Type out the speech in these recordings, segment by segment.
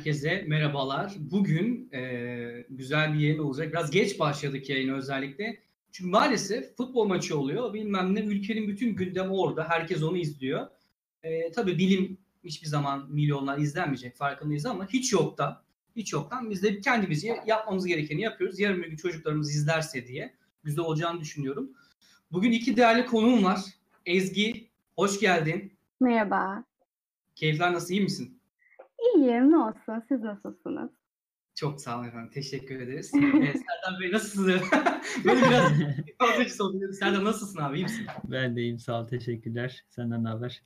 herkese merhabalar. Bugün e, güzel bir yayın olacak. Biraz geç başladık yayını özellikle. Çünkü maalesef futbol maçı oluyor. Bilmem ne ülkenin bütün gündemi orada. Herkes onu izliyor. E, tabii bilim hiçbir zaman milyonlar izlenmeyecek farkındayız ama hiç yoktan hiç yoktan biz de kendimizi yapmamız gerekeni yapıyoruz. Yarın bir gün çocuklarımız izlerse diye güzel olacağını düşünüyorum. Bugün iki değerli konuğum var. Ezgi, hoş geldin. Merhaba. Keyifler nasıl, iyi misin? İyiyim, ne olsun? Siz nasılsınız? Çok sağ olun efendim. Teşekkür ederiz. ee, Serdar Bey nasılsınız? Böyle biraz fazlacı sohbet Serdar nasılsın abi? İyi misin? Ben de iyiyim. Sağ ol. Teşekkürler. Senden ne haber?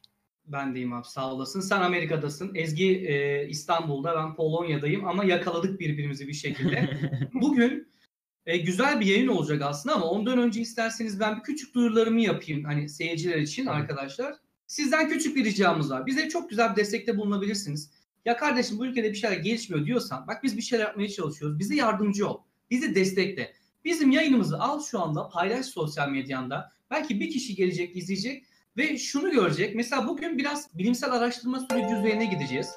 Ben deyim abi. Sağ olasın. Sen Amerika'dasın. Ezgi e, İstanbul'da. Ben Polonya'dayım ama yakaladık birbirimizi bir şekilde. Bugün e, güzel bir yayın olacak aslında ama ondan önce isterseniz ben bir küçük duyurularımı yapayım. Hani seyirciler için arkadaşlar. Sizden küçük bir ricamız var. Bize çok güzel bir destekte bulunabilirsiniz. Ya kardeşim bu ülkede bir şeyler gelişmiyor diyorsan bak biz bir şeyler yapmaya çalışıyoruz. Bize yardımcı ol. Bizi destekle. Bizim yayınımızı al şu anda paylaş sosyal medyanda. Belki bir kişi gelecek izleyecek ve şunu görecek. Mesela bugün biraz bilimsel araştırma süreci üzerine gideceğiz.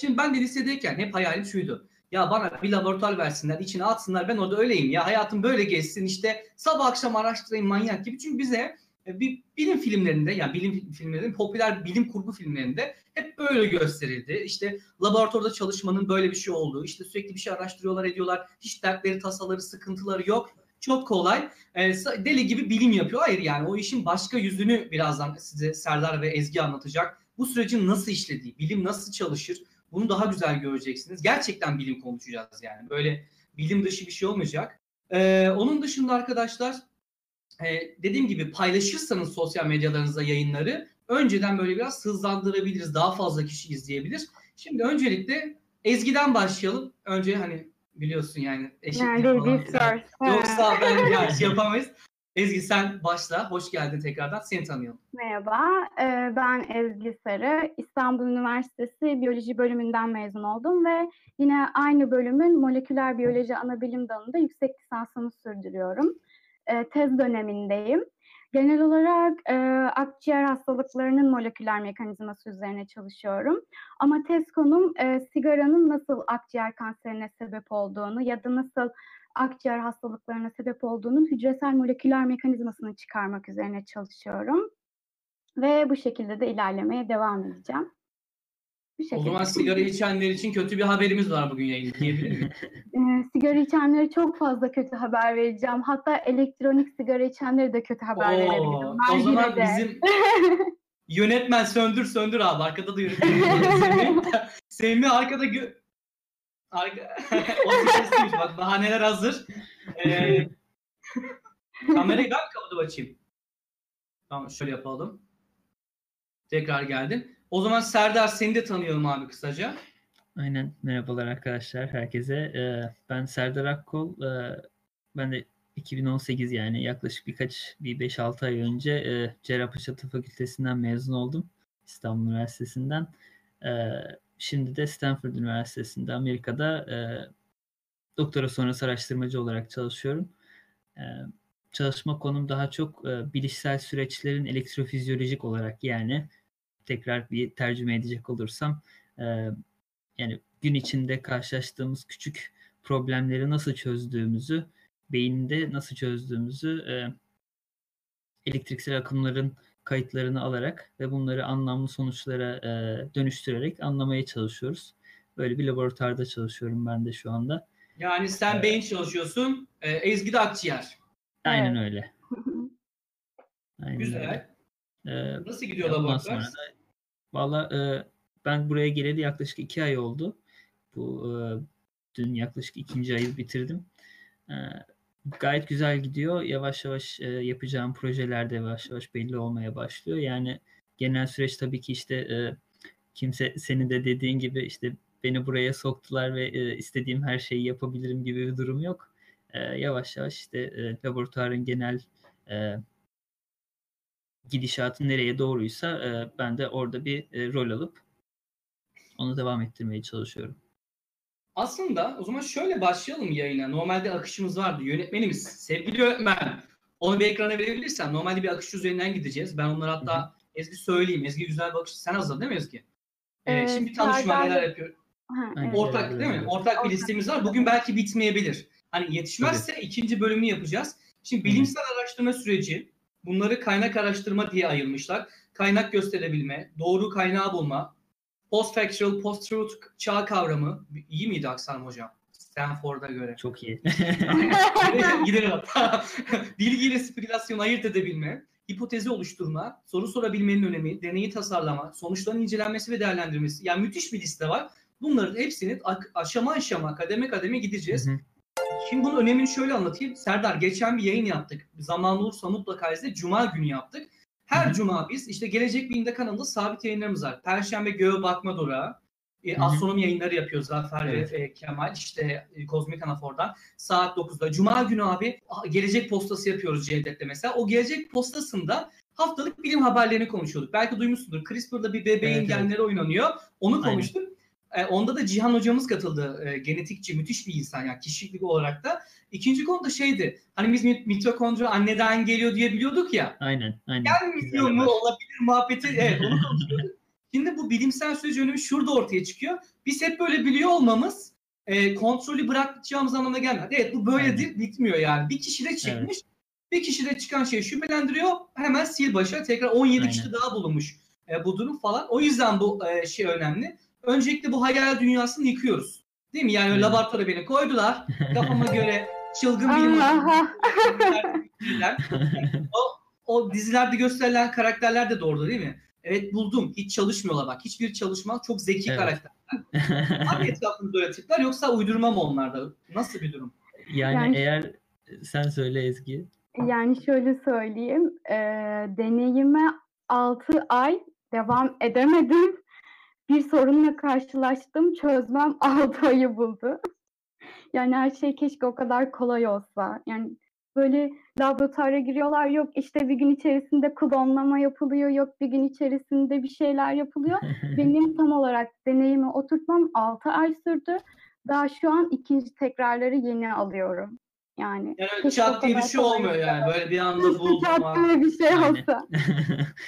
Şimdi ben de lisedeyken hep hayalim şuydu. Ya bana bir laboratuvar versinler, içine atsınlar ben orada öyleyim ya. Hayatım böyle geçsin işte sabah akşam araştırayım manyak gibi. Çünkü bize bir bilim filmlerinde yani bilim filmlerinde popüler bilim kurgu filmlerinde hep böyle gösterildi. İşte laboratuvarda çalışmanın böyle bir şey olduğu, işte sürekli bir şey araştırıyorlar ediyorlar. Hiç dertleri, tasaları, sıkıntıları yok. Çok kolay. E, deli gibi bilim yapıyor. Hayır yani o işin başka yüzünü birazdan size Serdar ve Ezgi anlatacak. Bu sürecin nasıl işlediği, bilim nasıl çalışır bunu daha güzel göreceksiniz. Gerçekten bilim konuşacağız yani. Böyle bilim dışı bir şey olmayacak. Ee, onun dışında arkadaşlar e, dediğim gibi paylaşırsanız sosyal medyalarınızda yayınları önceden böyle biraz hızlandırabiliriz. Daha fazla kişi izleyebilir. Şimdi öncelikle Ezgi'den başlayalım. Önce hani biliyorsun yani eşitlik yani, falan. Yoksa ben yani şey yapamayız. Ezgi sen başla. Hoş geldin tekrardan. Seni tanıyalım. Merhaba. Ben Ezgi Sarı. İstanbul Üniversitesi Biyoloji bölümünden mezun oldum ve yine aynı bölümün moleküler biyoloji ana bilim dalında yüksek lisansımı sürdürüyorum e, tez dönemindeyim. Genel olarak e, akciğer hastalıklarının moleküler mekanizması üzerine çalışıyorum. Ama tez konum e, sigaranın nasıl akciğer kanserine sebep olduğunu ya da nasıl akciğer hastalıklarına sebep olduğunun hücresel moleküler mekanizmasını çıkarmak üzerine çalışıyorum. Ve bu şekilde de ilerlemeye devam edeceğim. O zaman sigara içenler için kötü bir haberimiz var bugün yayın diyebilir miyim? e, sigara içenlere çok fazla kötü haber vereceğim. Hatta elektronik sigara içenlere de kötü haber Oo, verebilirim. Ben o zaman de. bizim yönetmen söndür söndür abi. Arkada da yönetmen. Semih, arkada gö Arka... o sesiymiş bak bahaneler hazır. Ee, kamerayı ben kapatıp açayım. Tamam şöyle yapalım. Tekrar geldin. O zaman Serdar seni de tanıyalım abi kısaca. Aynen. Merhabalar arkadaşlar herkese. Ee, ben Serdar Akkol. Ee, ben de 2018 yani yaklaşık birkaç bir 5-6 ay önce e, Cerrahpaşa Tıp Fakültesinden mezun oldum. İstanbul Üniversitesi'nden. Ee, şimdi de Stanford Üniversitesi'nde Amerika'da e, doktora sonrası araştırmacı olarak çalışıyorum. Çalışma konum daha çok e, bilişsel süreçlerin elektrofizyolojik olarak yani tekrar bir tercüme edecek olursam e, yani gün içinde karşılaştığımız küçük problemleri nasıl çözdüğümüzü, beyinde nasıl çözdüğümüzü e, elektriksel akımların kayıtlarını alarak ve bunları anlamlı sonuçlara e, dönüştürerek anlamaya çalışıyoruz. Böyle bir laboratuvarda çalışıyorum ben de şu anda. Yani sen ee, beyin çalışıyorsun, e, Ezgi de akciğer. Aynen öyle. Aynen Güzel. Öyle. Ee, Nasıl gidiyor laboratuvar? Valla e, ben buraya geleli yaklaşık iki ay oldu. Bu e, dün yaklaşık ikinci ayı bitirdim. E, gayet güzel gidiyor. Yavaş yavaş e, yapacağım projeler de yavaş yavaş belli olmaya başlıyor. Yani genel süreç tabii ki işte e, kimse senin de dediğin gibi işte beni buraya soktular ve e, istediğim her şeyi yapabilirim gibi bir durum yok. E, yavaş yavaş işte e, laboratuvarın genel e, gidişatı nereye doğruysa e, ben de orada bir e, rol alıp onu devam ettirmeye çalışıyorum. Aslında o zaman şöyle başlayalım yayına. Normalde akışımız vardı. Yönetmenimiz, sevgili öğretmen. Onu bir ekrana verebilirsen. Normalde bir akış üzerinden gideceğiz. Ben onları hatta Hı-hı. Ezgi söyleyeyim. Ezgi güzel bir akış. Sen hazır değil mi Ezgi? Ee, ee, şimdi bir tanışma neler yapıyor. Ha, evet. Ortak değil mi? Ortak bir Ortak. listemiz var. Bugün belki bitmeyebilir. Hani yetişmezse ikinci bölümü yapacağız. Şimdi bilimsel araştırma süreci bunları kaynak araştırma diye ayırmışlar. Kaynak gösterebilme, doğru kaynağı bulma, post-factual, post-truth çağ kavramı. İyi miydi Aksan hocam? Stanford'a göre. Çok iyi. Gidelim hatta. Bilgi ile spekülasyonu ayırt edebilme, hipotezi oluşturma, soru sorabilmenin önemi, deneyi tasarlama, sonuçların incelenmesi ve değerlendirmesi. Yani müthiş bir liste var. Bunların hepsini aşama aşama, kademe kademe gideceğiz. Hı hı. Şimdi bunun önemini şöyle anlatayım. Serdar geçen bir yayın yaptık. Zaman olursa mutlaka izle. Cuma günü yaptık. Her Hı hı. cuma biz işte Gelecek Bilim'de kanalında sabit yayınlarımız var. Perşembe Göğe Bakma Durağı. E, astronomi yayınları yapıyoruz Zafer Evet. ve e, Kemal. İşte e, Kozmik Anafor'dan saat 9'da. Cuma günü abi Gelecek Postası yapıyoruz Cevdet'le mesela. O Gelecek Postası'nda haftalık bilim haberlerini konuşuyorduk. Belki duymuşsundur. CRISPR'da bir bebeğin Evet, evet. genleri oynanıyor. Onu Aynen. E, onda da Cihan hocamız katıldı. E, genetikçi, müthiş bir insan yani kişilik olarak da. İkinci konu da şeydi. Hani biz mit- mitokondri anneden geliyor diye biliyorduk ya. Aynen. Aynen. Gelmiyor mu olabilir muhabbeti. Evet onu konuşuyorduk. Şimdi bu bilimsel süreç önemi şurada ortaya çıkıyor. Biz hep böyle biliyor olmamız e, kontrolü bırakacağımız anlamına gelmez. Evet bu böyledir bitmiyor yani. Bir kişi de çıkmış. Bir kişi de çıkan şeyi şüphelendiriyor. Hemen sil başa tekrar 17 Aynen. kişi daha bulunmuş e, bu durum falan. O yüzden bu e, şey önemli. Öncelikle bu hayal dünyasını yıkıyoruz. Değil mi? Yani laboratuvara beni koydular. Kafama göre çılgın bilim o, o dizilerde gösterilen karakterler de doğru değil mi? Evet buldum. Hiç çalışmıyorlar bak. Hiçbir çalışma. Çok zeki Evet. karakter. Hangi etrafında böyle tipler yoksa uydurma mı onlarda? Nasıl bir durum? yani, Yani- eğer sen söyle Ezgi. Yani şöyle söyleyeyim, e, deneyime 6 ay devam edemedim. Bir sorunla karşılaştım, çözmem 6 ayı buldu. Yani her şey keşke o kadar kolay olsa. Yani böyle laboratuvara giriyorlar, yok işte bir gün içerisinde klonlama yapılıyor, yok bir gün içerisinde bir şeyler yapılıyor. Benim tam olarak deneyimi oturtmam 6 ay sürdü. Daha şu an ikinci tekrarları yeni alıyorum. Yani Yani çat diye bir şey olmuyor olsa. yani. Böyle bir anda buldum. çat diye bir şey olsa.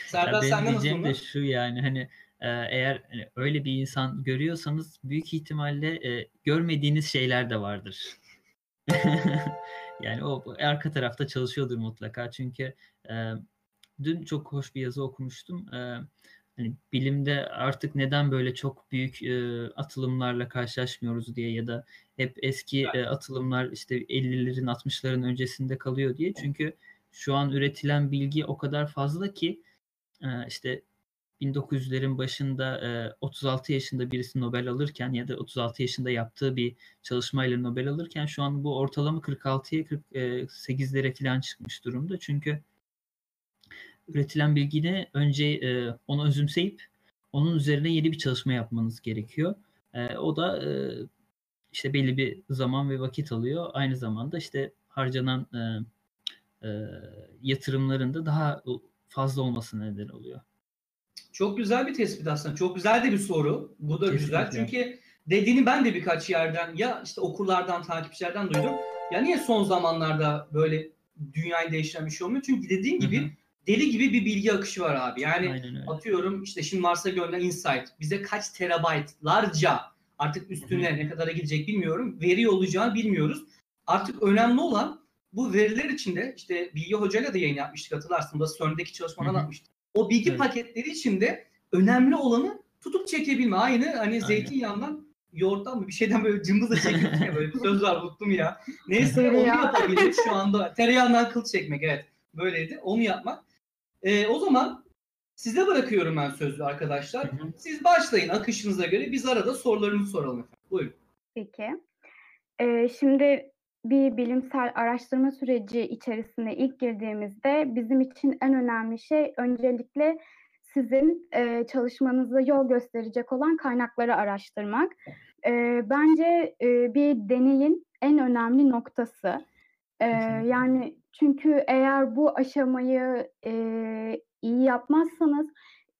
Serdar Ya benim sende nasıl diyeceğim de şu yani hani eğer hani öyle bir insan görüyorsanız büyük ihtimalle e, görmediğiniz şeyler de vardır. yani o arka tarafta çalışıyordur mutlaka çünkü e, dün çok hoş bir yazı okumuştum. E, hani bilimde artık neden böyle çok büyük e, atılımlarla karşılaşmıyoruz diye ya da hep eski e, atılımlar işte 50'lerin 60'ların öncesinde kalıyor diye. Çünkü şu an üretilen bilgi o kadar fazla ki e, işte 1900'lerin başında e, 36 yaşında birisi Nobel alırken ya da 36 yaşında yaptığı bir çalışmayla Nobel alırken şu an bu ortalama 46'ya 48'lere falan çıkmış durumda. Çünkü üretilen bilgini önce onu özümseyip onun üzerine yeni bir çalışma yapmanız gerekiyor. O da işte belli bir zaman ve vakit alıyor. Aynı zamanda işte harcanan e, yatırımların da daha fazla olmasına neden oluyor. Çok güzel bir tespit aslında. Çok güzel de bir soru. Bu da güzel. Kesinlikle. Çünkü dediğini ben de birkaç yerden ya işte okurlardan, takipçilerden duydum. Ya niye son zamanlarda böyle dünyayı değiştiren bir şey olmuyor? Çünkü dediğin gibi Hı hı. deli gibi bir bilgi akışı var abi. Yani atıyorum işte şimdi Mars'a gönderilen Insight bize kaç terabaytlarca artık üstüne ne kadara gidecek bilmiyorum. Veri olacağını bilmiyoruz. Artık önemli olan bu veriler içinde işte Bilgi Hoca'yla da yayın yapmıştık hatırlarsın. Bu da CERN'deki çalışmadan atmıştık. O bilgi Evet. paketleri içinde önemli olanı tutup çekebilme. Aynı hani Aynen. zeytinyağından yoğurttan mı bir şeyden böyle cımbızla çekiyorsun ya böyle bir söz var unuttum ya. Neyse onu yapabiliriz şu anda. Tereyağından kıl çekmek evet. Böyleydi. Onu yapmak. Ee, o zaman size bırakıyorum ben sözü arkadaşlar. Hı hı. Siz başlayın akışınıza göre. Biz arada sorularımızı soralım efendim. Buyurun. Peki. Ee, şimdi bir bilimsel araştırma süreci içerisine ilk girdiğimizde bizim için en önemli şey öncelikle sizin e, çalışmanıza yol gösterecek olan kaynakları araştırmak. E, bence e, bir deneyin en önemli noktası. E, yani çünkü eğer bu aşamayı e, iyi yapmazsanız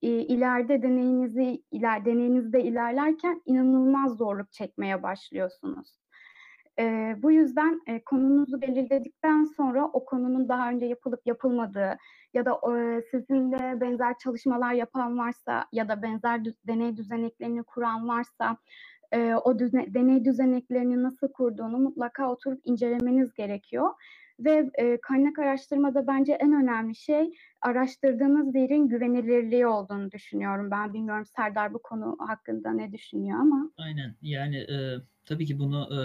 e, ileride deneyinizi iler deneyinizde ilerlerken inanılmaz zorluk çekmeye başlıyorsunuz. E, bu yüzden e, konunuzu belirledikten sonra o konunun daha önce yapılıp yapılmadığı ya da e, sizinle benzer çalışmalar yapan varsa ya da benzer dü- deney düzeneklerini kuran varsa e, o düzen, deney düzeneklerini nasıl kurduğunu mutlaka oturup incelemeniz gerekiyor. Ve e, kaynak araştırmada bence en önemli şey araştırdığınız yerin güvenilirliği olduğunu düşünüyorum. Ben bilmiyorum Serdar bu konu hakkında ne düşünüyor ama. Aynen yani e, tabii ki bunu e,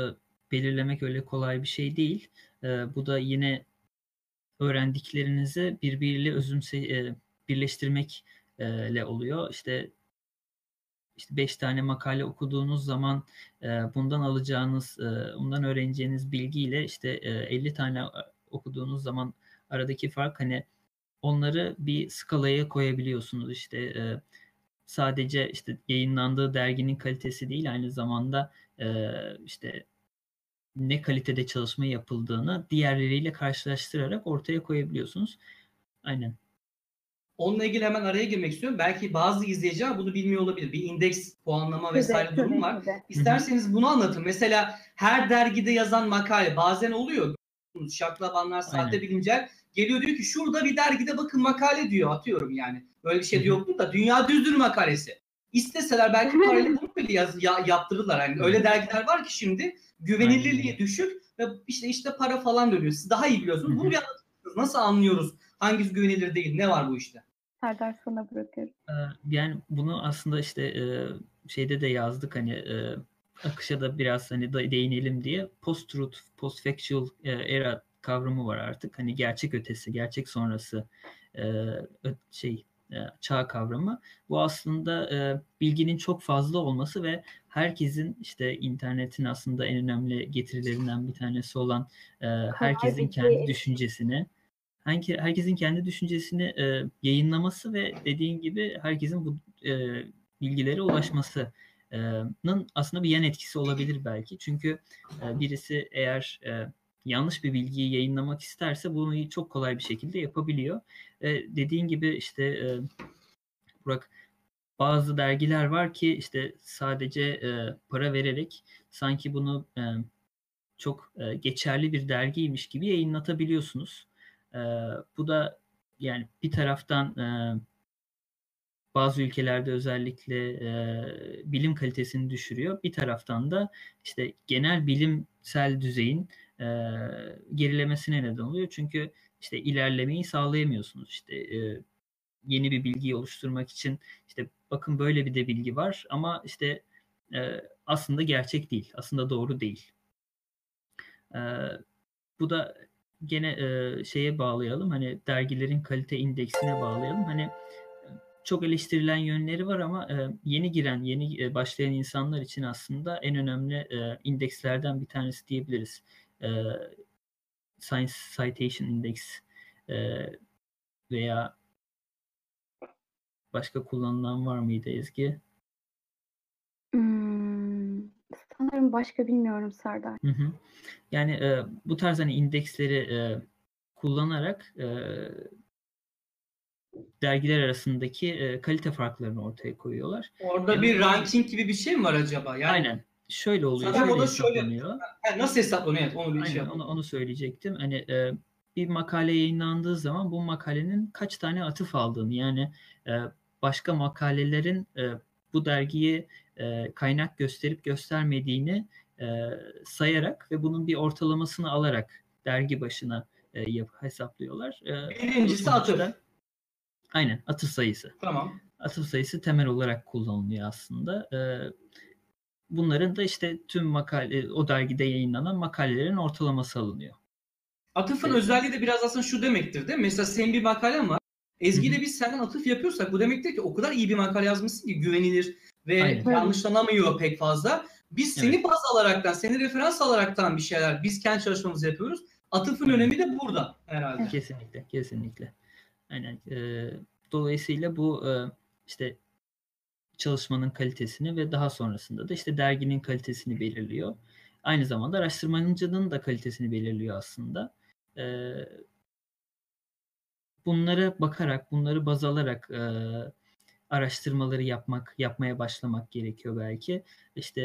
belirlemek öyle kolay bir şey değil. E, bu da yine öğrendiklerinizi birbiriyle özümse e, birleştirmekle oluyor. İşte işte beş tane makale okuduğunuz zaman e, bundan alacağınız, e, bundan öğreneceğiniz bilgiyle işte e, 50 tane okuduğunuz zaman aradaki fark hani onları bir skalaya koyabiliyorsunuz. İşte e, sadece işte yayınlandığı derginin kalitesi değil aynı zamanda e, işte ne kalitede çalışma yapıldığını diğerleriyle karşılaştırarak ortaya koyabiliyorsunuz. Aynen. Onunla ilgili hemen araya girmek istiyorum. Belki bazı izleyiciler bunu bilmiyor olabilir. Bir indeks puanlama vesaire evet, durum var. İsterseniz bunu anlatın. Mesela her dergide yazan makale bazen oluyor. Şaklabanlar, sahte bilimciler geliyor diyor ki şurada bir dergide bakın makale diyor atıyorum yani. Böyle bir şey de yoktu da dünya düzdür makalesi. İsteseler belki parayla bunu bile yaz, ya, yaptırırlar. Yani öyle dergiler var ki şimdi güvenilirliği düşük ve işte işte para falan dönüyor. Siz daha iyi biliyorsunuz. Bunu bir anlatın. Nasıl anlıyoruz hangisi güvenilir değil? Ne var bu işte? Serdar sana bırakıyorum. Ee, yani bunu aslında işte e, şeyde de yazdık hani e, akışa da biraz hani değinelim diye post-truth, post-factual e, era kavramı var artık. Hani gerçek ötesi, gerçek sonrası şey çağ kavramı. Bu aslında bilginin çok fazla olması ve herkesin işte internetin aslında en önemli getirilerinden bir tanesi olan herkesin kendi düşüncesini herkesin kendi düşüncesini e, yayınlaması ve dediğin gibi herkesin bu e, bilgilere ulaşmasının aslında bir yan etkisi olabilir belki. Çünkü e, birisi eğer e, yanlış bir bilgiyi yayınlamak isterse bunu çok kolay bir şekilde yapabiliyor. E, dediğin gibi işte e, Burak bazı dergiler var ki işte sadece e, para vererek sanki bunu e, çok e, geçerli bir dergiymiş gibi yayınlatabiliyorsunuz. E, bu da yani bir taraftan e, bazı ülkelerde özellikle e, bilim kalitesini düşürüyor. Bir taraftan da işte genel bilimsel düzeyin e, gerilemesine neden oluyor. Çünkü işte ilerlemeyi sağlayamıyorsunuz. İşte e, yeni bir bilgiyi oluşturmak için işte bakın böyle bir de bilgi var ama işte e, aslında gerçek değil. Aslında doğru değil. E, bu da gene e, şeye bağlayalım. Hani dergilerin kalite indeksine bağlayalım. Hani çok eleştirilen yönleri var ama e, yeni giren, yeni e, başlayan insanlar için aslında en önemli e, indekslerden bir tanesi diyebiliriz. E, Science Citation Index e, veya başka kullanılan var mıydı Ezgi? Hmm, sanırım başka bilmiyorum Serdar. Hı hı. Yani e, bu tarz hani indeksleri e, kullanarak e, dergiler arasındaki e, kalite farklarını ortaya koyuyorlar. Orada yani, bir ranking gibi bir şey mi var acaba? Yani, aynen. Şöyle oluyor. Şöyle o da şöyle. Yani nasıl hesaplanıyor? Evet, onu bir aynen, şey onu, onu söyleyecektim. Hani e, bir makale yayınlandığı zaman bu makalenin kaç tane atıf aldığını yani e, başka makalelerin e, bu dergiye e, kaynak gösterip göstermediğini e, sayarak ve bunun bir ortalamasını alarak dergi başına e, yap, hesaplıyorlar. E, Birincisi atıf. Aynen atıf sayısı. Tamam. Atıf sayısı temel olarak kullanılıyor aslında. E, bunların da işte tüm makale o dergide yayınlanan makalelerin ortalaması alınıyor. Atıfın evet. özelliği de biraz aslında şu demektir değil mi? Mesela senin bir makalen var. Ezgi ile biz senden atıf yapıyorsak bu demektir ki o kadar iyi bir makale yazmışsın ki güvenilir ve Aynen. yanlışlanamıyor pek fazla. Biz seni evet. baz alaraktan, seni referans alaraktan bir şeyler, biz kendi çalışmamızı yapıyoruz. Atıfın önemi de burada herhalde. Kesinlikle, kesinlikle. Aynen. E, dolayısıyla bu e, işte çalışmanın kalitesini ve daha sonrasında da işte derginin kalitesini belirliyor. Aynı zamanda araştırmacının da kalitesini belirliyor aslında. Bunlara bakarak, bunları baz alarak araştırmaları yapmak, yapmaya başlamak gerekiyor belki. İşte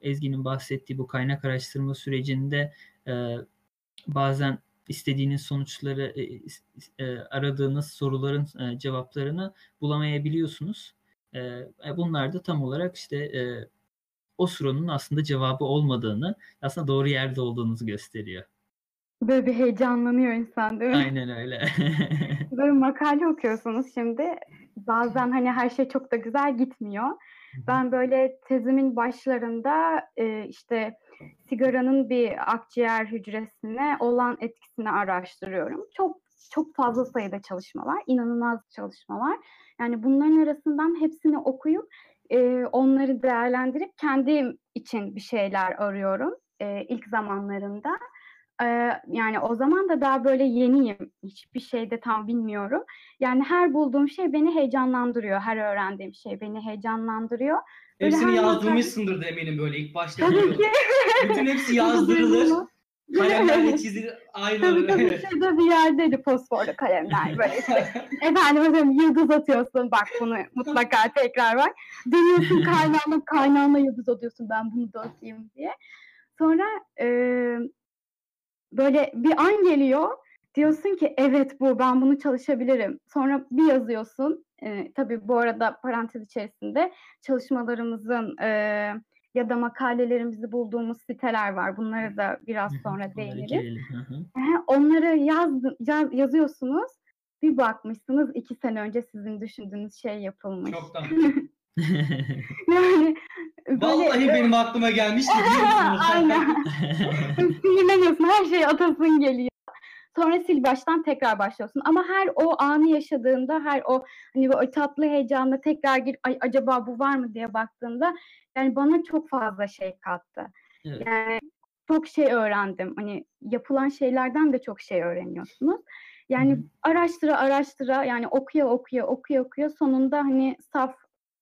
Ezgi'nin bahsettiği bu kaynak araştırma sürecinde bazen istediğiniz sonuçları, aradığınız soruların cevaplarını bulamayabiliyorsunuz. E, e bunlar da tam olarak işte e, o sorunun aslında cevabı olmadığını, aslında doğru yerde olduğunuzu gösteriyor. Böyle bir heyecanlanıyor insan değil mi? Aynen öyle. Böyle makale okuyorsunuz şimdi. Bazen hani her şey çok da güzel gitmiyor. Ben böyle tezimin başlarında e, işte sigaranın bir akciğer hücresine olan etkisini araştırıyorum. Çok çok fazla sayıda çalışma var, inanılmaz çalışma var. Yani bunların arasından hepsini okuyup e, onları değerlendirip kendim için bir şeyler arıyorum e, ilk zamanlarında. E, yani o zaman da daha böyle yeniyim, hiçbir şeyde tam bilmiyorum. Yani her bulduğum şey beni heyecanlandırıyor, her öğrendiğim şey beni heyecanlandırıyor. Böyle Hepsini yazdırmışsındır da eminim böyle ilk başta. Tabii ki. Bütün hepsi yazdırılır. Kalemlerle çizilir aynı. Tabii şurada bir yerdeydi fosforlu kalemler böyle işte. Efendim efendim yıldız atıyorsun bak bunu mutlaka tekrar var. Deniyorsun kaynağına kaynağına yıldız atıyorsun ben bunu atayım diye. Sonra e, böyle bir an geliyor diyorsun ki evet bu ben bunu çalışabilirim. Sonra bir yazıyorsun. E, tabii bu arada parantez içerisinde çalışmalarımızın e, ya da makalelerimizi bulduğumuz siteler var. Bunlara da biraz sonra değiniriz. Onları yaz, yaz, yazıyorsunuz. Bir bakmışsınız iki sene önce sizin düşündüğünüz şey yapılmış. Çoktan. yani böyle, Vallahi benim aklıma gelmişti. Aynen. Sinirleniyorsun. Her şey atasın geliyor. Sonra sil baştan tekrar başlıyorsun. Ama her o anı yaşadığında, her o hani o tatlı heyecanla tekrar gir, ay acaba bu var mı diye baktığında yani bana çok fazla şey kattı. Evet. Yani çok şey öğrendim. Hani yapılan şeylerden de çok şey öğreniyorsunuz. Yani Hı-hı. araştıra araştıra yani okuya okuya okuya okuya sonunda hani saf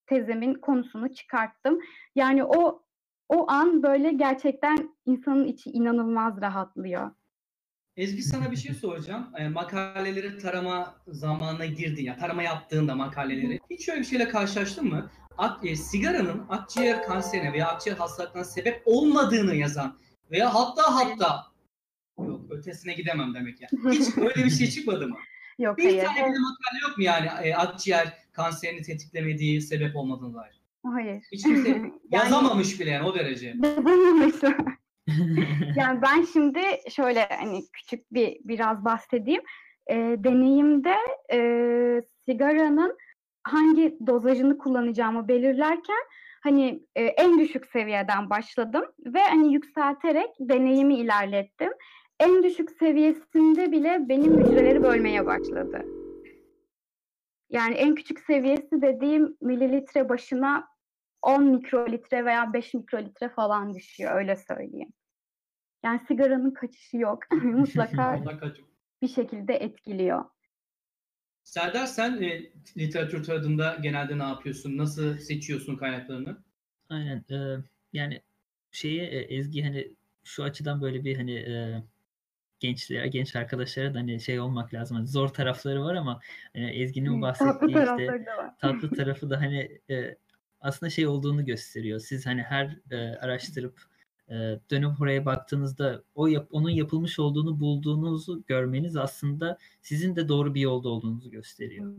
tezimin konusunu çıkarttım. Yani o o an böyle gerçekten insanın içi inanılmaz rahatlıyor. Ezgi sana bir şey soracağım. E, makaleleri tarama zamanına girdin ya, tarama yaptığında makaleleri. Hiç şöyle bir şeyle karşılaştın mı? Ak, e, sigaranın akciğer kanserine veya akciğer hastalıklarına sebep olmadığını yazan veya hatta hatta yok ötesine gidemem demek yani. Hiç öyle bir şey çıkmadı mı? Yok bir hayır. tane bile makale yok mu yani e, akciğer kanserini tetiklemediği sebep olmadığını dair? Hayır. Hiç kimse yani, yazamamış bile yani o derece. Yazamamış. yani ben şimdi şöyle hani küçük bir biraz bahsedeyim. E, deneyimde e, sigaranın hangi dozajını kullanacağımı belirlerken hani e, en düşük seviyeden başladım ve hani yükselterek deneyimi ilerlettim. En düşük seviyesinde bile benim hücreleri bölmeye başladı. Yani en küçük seviyesi dediğim mililitre başına 10 mikrolitre veya 5 mikrolitre falan düşüyor öyle söyleyeyim. Yani sigaranın kaçışı yok. Mutlaka bir şekilde etkiliyor. Serdar sen e, literatür taradığında genelde ne yapıyorsun? Nasıl seçiyorsun kaynaklarını? Aynen. E, yani şeye e, Ezgi hani şu açıdan böyle bir hani e, gençlere, genç arkadaşlara da hani şey olmak lazım. Hani zor tarafları var ama hani Ezgi'nin bahsettiği tatlı işte tatlı tarafı da hani e, aslında şey olduğunu gösteriyor. Siz hani her e, araştırıp e, dönüp oraya baktığınızda o yap, onun yapılmış olduğunu bulduğunuzu görmeniz aslında sizin de doğru bir yolda olduğunuzu gösteriyor.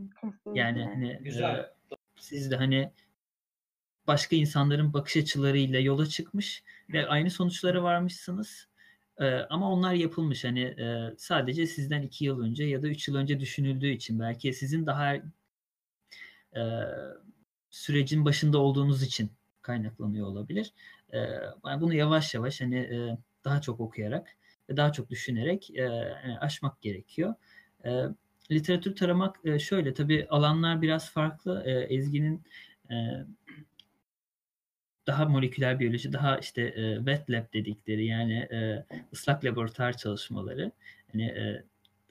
Yani hani Güzel. E, siz de hani başka insanların bakış açılarıyla yola çıkmış ve aynı sonuçlara varmışsınız. Ee, ama onlar yapılmış hani e, sadece sizden iki yıl önce ya da üç yıl önce düşünüldüğü için belki sizin daha e, sürecin başında olduğunuz için kaynaklanıyor olabilir. E, bunu yavaş yavaş hani e, daha çok okuyarak ve daha çok düşünerek e, aşmak gerekiyor. E, literatür taramak e, şöyle tabii alanlar biraz farklı. E, Ezgi'nin e, daha moleküler biyoloji, daha işte e, wet lab dedikleri yani e, ıslak laboratuvar çalışmaları. Hani e,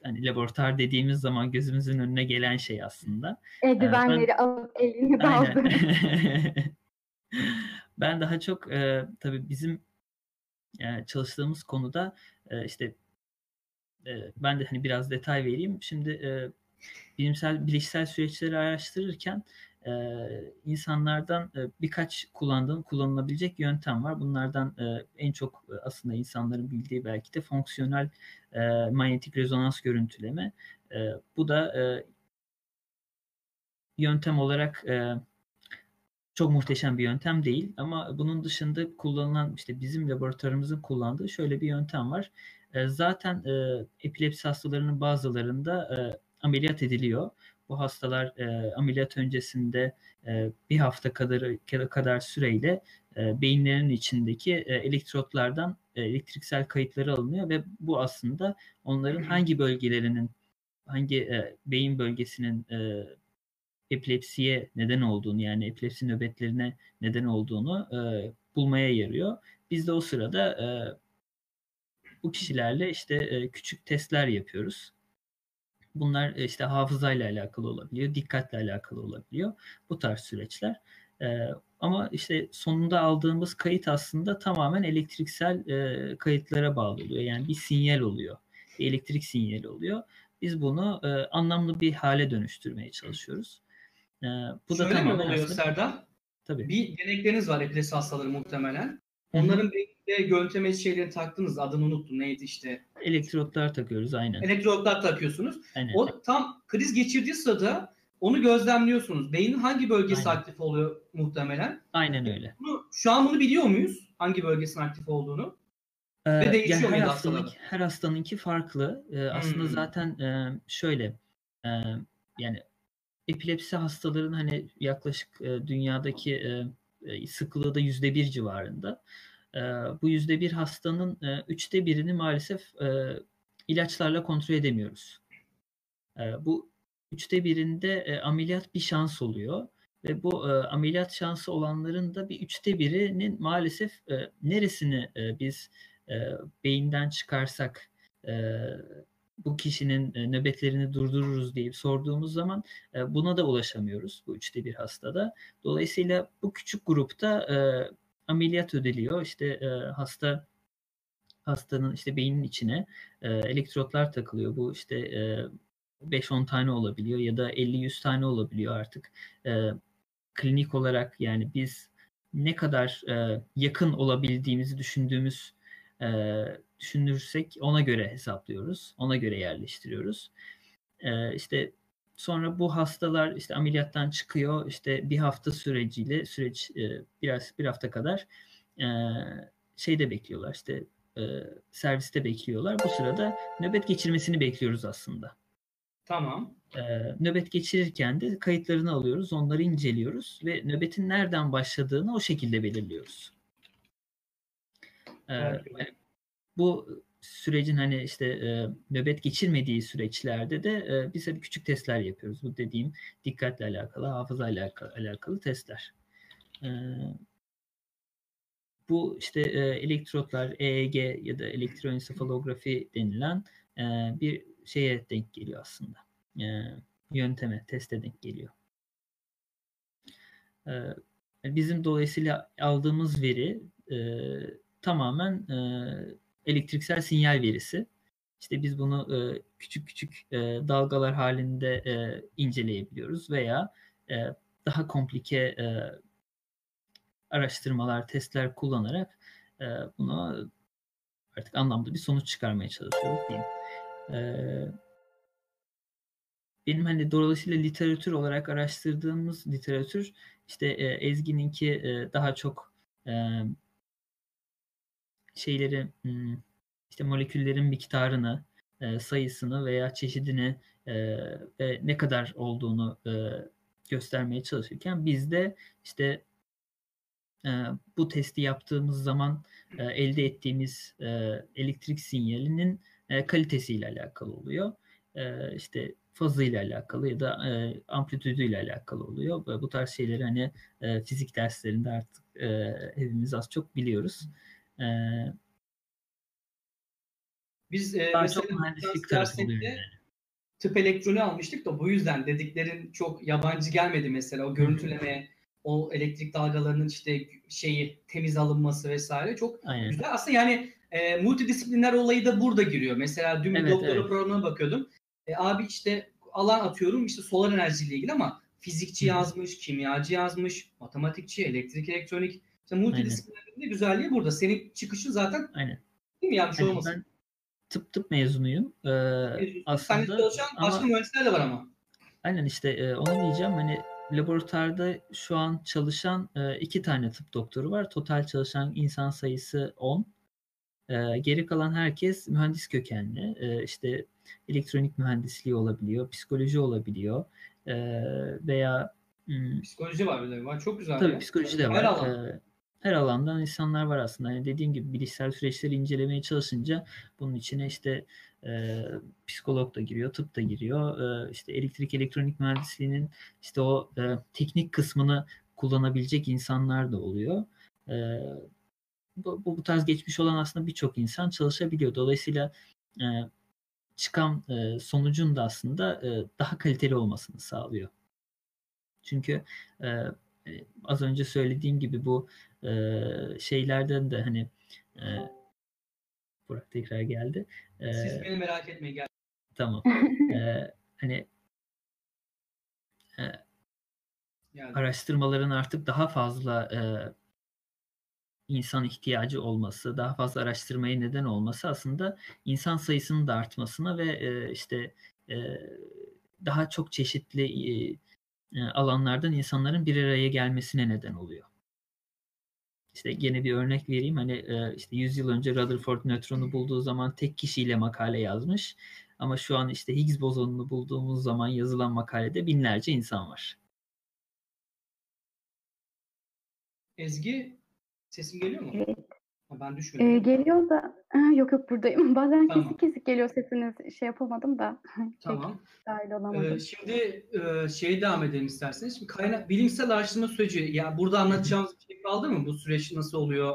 hani laboratuvar dediğimiz zaman gözümüzün önüne gelen şey aslında. Eldivenleri ben, alıp elini daldı. ben daha çok e, tabii bizim e, çalıştığımız konuda e, işte e, ben de hani biraz detay vereyim. Şimdi e, bilimsel bilişsel süreçleri araştırırken e, insanlardan e, birkaç kullandığım kullanılabilecek yöntem var. Bunlardan e, en çok e, aslında insanların bildiği belki de fonksiyonel e, manyetik rezonans görüntüleme. E, bu da e, yöntem olarak e, çok muhteşem bir yöntem değil ama bunun dışında kullanılan işte bizim laboratuvarımızın kullandığı şöyle bir yöntem var. E, zaten e, epilepsi hastalarının bazılarında e, ameliyat ediliyor. Bu hastalar e, ameliyat öncesinde e, bir hafta kadar kadar süreyle e, beyinlerinin içindeki e, elektrotlardan e, elektriksel kayıtları alınıyor ve bu aslında onların hangi bölgelerinin hangi e, beyin bölgesinin e, epilepsiye neden olduğunu yani epilepsi nöbetlerine neden olduğunu e, bulmaya yarıyor. Biz de o sırada e, bu kişilerle işte e, küçük testler yapıyoruz. Bunlar e, işte hafızayla alakalı olabiliyor, dikkatle alakalı olabiliyor. Bu tarz süreçler. E, ama işte sonunda aldığımız kayıt aslında tamamen elektriksel e, kayıtlara bağlı oluyor. Yani bir sinyal oluyor. Bir elektrik sinyali oluyor. Biz bunu e, anlamlı bir hale dönüştürmeye çalışıyoruz. E, bu Şöyle da tamamen mi oluyor aslında... Serdar? Tabii. Bir denekleriniz var epilepsi hastaları muhtemelen. Onların beyninde görüntülemeci şeyleri taktınız. Adını unuttum. Neydi işte? Elektrotlar takıyoruz aynen. Elektrotlar takıyorsunuz. Aynen. O tam kriz geçirdiği sırada onu gözlemliyorsunuz. Beynin hangi bölgesi aynen. aktif oluyor muhtemelen? Aynen öyle. Bunu, şu an bunu biliyor muyuz? Hangi bölgesinin aktif olduğunu? Ee, Ve değişiyor yani her hastanın, her hastanınki farklı. Ee, aslında hmm. zaten e, şöyle e, yani epilepsi hastaların hani yaklaşık e, dünyadaki e, e, sıklığı da yüzde bir civarında. E, bu yüzde bir hastanın e, üçte birini maalesef ilaçlarla kontrol edemiyoruz. Bu üçte birinde ameliyat bir şans oluyor ve bu ameliyat şansı olanların da bir üçte birinin maalesef neresini biz beyinden çıkarsak bu kişinin e, nöbetlerini durdururuz deyip sorduğumuz zaman e, buna da ulaşamıyoruz bu üçte bir hastada. Dolayısıyla bu küçük grupta e, ameliyat ödeliyor. İşte hasta hastanın işte beynin içine elektrotlar takılıyor. Bu işte 5-10 tane olabiliyor ya da 50-100 tane olabiliyor artık. Klinik olarak yani biz ne kadar yakın olabildiğimizi düşündüğümüz düşünürsek ona göre hesaplıyoruz. Ona göre yerleştiriyoruz. E, işte sonra bu hastalar işte ameliyattan çıkıyor. İşte bir hafta süreciyle süreç e, biraz bir hafta kadar e, şeyde bekliyorlar. İşte e, serviste bekliyorlar. Bu sırada nöbet geçirmesini bekliyoruz aslında. Tamam. E, nöbet geçirirken de kayıtlarını alıyoruz, onları inceliyoruz ve nöbetin nereden başladığını o şekilde belirliyoruz. Evet. Bu sürecin hani işte e, nöbet geçirmediği süreçlerde de e, biz hani küçük testler yapıyoruz. Bu dediğim dikkatle alakalı, hafıza alakalı, alakalı testler. E, bu işte e, elektrotlar, EEG ya da elektroensefalografi denilen e, bir şeye denk geliyor aslında. E, yönteme, teste denk geliyor. E, bizim dolayısıyla aldığımız veri e, tamamen e, elektriksel sinyal verisi. İşte biz bunu e, küçük küçük e, dalgalar halinde e, inceleyebiliyoruz veya e, daha komplike e, araştırmalar, testler kullanarak e, bunu artık anlamda bir sonuç çıkarmaya çalışıyoruz diyeyim. E, benim hani dolayısıyla literatür olarak araştırdığımız literatür işte e, Ezgi'ninki e, daha çok e, şeyleri hmm, işte moleküllerin miktarını, e, sayısını veya çeşidini e, ve ne kadar olduğunu e, göstermeye çalışırken biz de işte bu testi yaptığımız zaman elde ettiğimiz elektrik sinyalinin kalitesiyle alakalı oluyor. İşte fazıyla alakalı ya da amplitüdüyle alakalı oluyor. Bu tarz şeyleri hani fizik derslerinde artık hepimiz az çok biliyoruz. E, Biz e, Daha mesela çok mühendislik dersinde tıp elektronu almıştık da bu yüzden dediklerin çok yabancı gelmedi mesela o görüntüleme, o elektrik dalgalarının işte şeyi temiz alınması vesaire çok Aynen. güzel. Aslında yani e, multidisipliner olayı da burada giriyor. Mesela dün evet, doktora evet. programına bakıyordum. E, abi işte alan atıyorum işte solar enerjiyle ilgili ama fizikçi yazmış, kimyacı yazmış, matematikçi, elektrik, elektronik işte multidisiplinerliğin de güzelliği burada. Senin çıkışın zaten Aynen. değil mi yanlış yani olmasın? Ben tıp tıp mezunuyum. Ee, aslında Sen çalışan başka mühendisler de var ama. Aynen işte e, onu diyeceğim hani laboratuvarda şu an çalışan e, iki tane tıp doktoru var. Total çalışan insan sayısı 10. E, geri kalan herkes mühendis kökenli. E, işte elektronik mühendisliği olabiliyor, psikoloji olabiliyor e, veya hmm, psikoloji var bir de var. Çok güzel. Tabii ya. psikoloji de var. Her alan. E, her alandan insanlar var aslında. Yani dediğim gibi bilişsel süreçleri incelemeye çalışınca bunun içine işte e, psikolog da giriyor, tıp da giriyor. E, işte elektrik elektronik mühendisliğinin işte o e, teknik kısmını kullanabilecek insanlar da oluyor. E, bu, bu tarz geçmiş olan aslında birçok insan çalışabiliyor. Dolayısıyla e, çıkan e, sonucun da aslında e, daha kaliteli olmasını sağlıyor. Çünkü e, az önce söylediğim gibi bu e, şeylerden de hani e, Burak tekrar geldi. E, Siz beni merak etmeyin gel. Tamam. e, hani e, araştırmaların artık daha fazla e, insan ihtiyacı olması, daha fazla araştırmaya neden olması aslında insan sayısının da artmasına ve e, işte e, daha çok çeşitli e, e, alanlardan insanların bir araya gelmesine neden oluyor. İşte gene bir örnek vereyim. Hani e, işte 100 yıl önce Rutherford nötronu bulduğu zaman tek kişiyle makale yazmış. Ama şu an işte Higgs bozonunu bulduğumuz zaman yazılan makalede binlerce insan var. Ezgi sesim geliyor mu? Evet. Ben düşmedim. Ee, geliyor da yok yok buradayım. Bazen tamam. kesik kesik geliyor sesiniz. Şey yapamadım da. Tamam. Dahil olamadım. Ee, şimdi e, şey devam edelim isterseniz. Şimdi kaynak bilimsel araştırma süreci. Ya yani burada anlatacağımız bir şey kaldı mı? Bu süreç nasıl oluyor?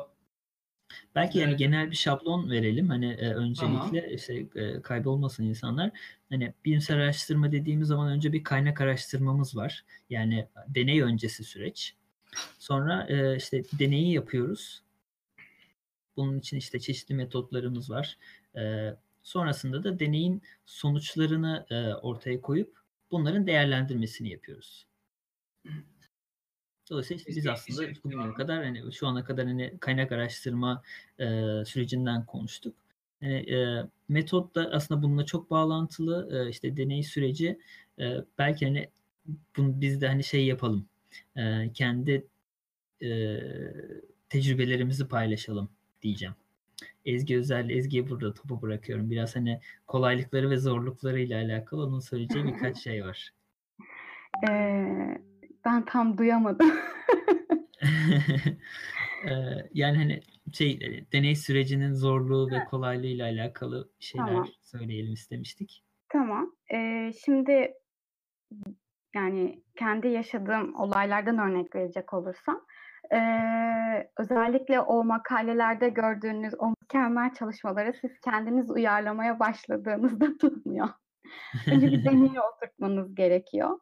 Belki yani genel bir şablon verelim. Hani e, öncelikle tamam. işte e, kaybolmasın insanlar. Hani bilimsel araştırma dediğimiz zaman önce bir kaynak araştırmamız var. Yani deney öncesi süreç. Sonra e, işte deneyi yapıyoruz. Bunun için işte çeşitli metotlarımız var. E, sonrasında da deneyin sonuçlarını e, ortaya koyup bunların değerlendirmesini yapıyoruz. Dolayısıyla biz aslında bugüne kadar hani şu ana kadar hani kaynak araştırma e, sürecinden konuştuk. Yani, e, metot da aslında bununla çok bağlantılı. E, işte deney süreci e, belki hani bunu biz de hani şey yapalım. E, kendi e, tecrübelerimizi paylaşalım diyeceğim. Ezgi Özel, Ezgi'ye burada topu bırakıyorum. Biraz hani kolaylıkları ve zorluklarıyla alakalı onun söyleyeceği birkaç şey var. Ee, ben tam duyamadım. ee, yani hani şey deney sürecinin zorluğu ve kolaylığıyla alakalı şeyler tamam. söyleyelim istemiştik. Tamam. Ee, şimdi yani kendi yaşadığım olaylardan örnek verecek olursam ee, özellikle o makalelerde gördüğünüz o mükemmel çalışmaları siz kendiniz uyarlamaya başladığınızda tutmuyor. Önce bir deneye oturtmanız gerekiyor.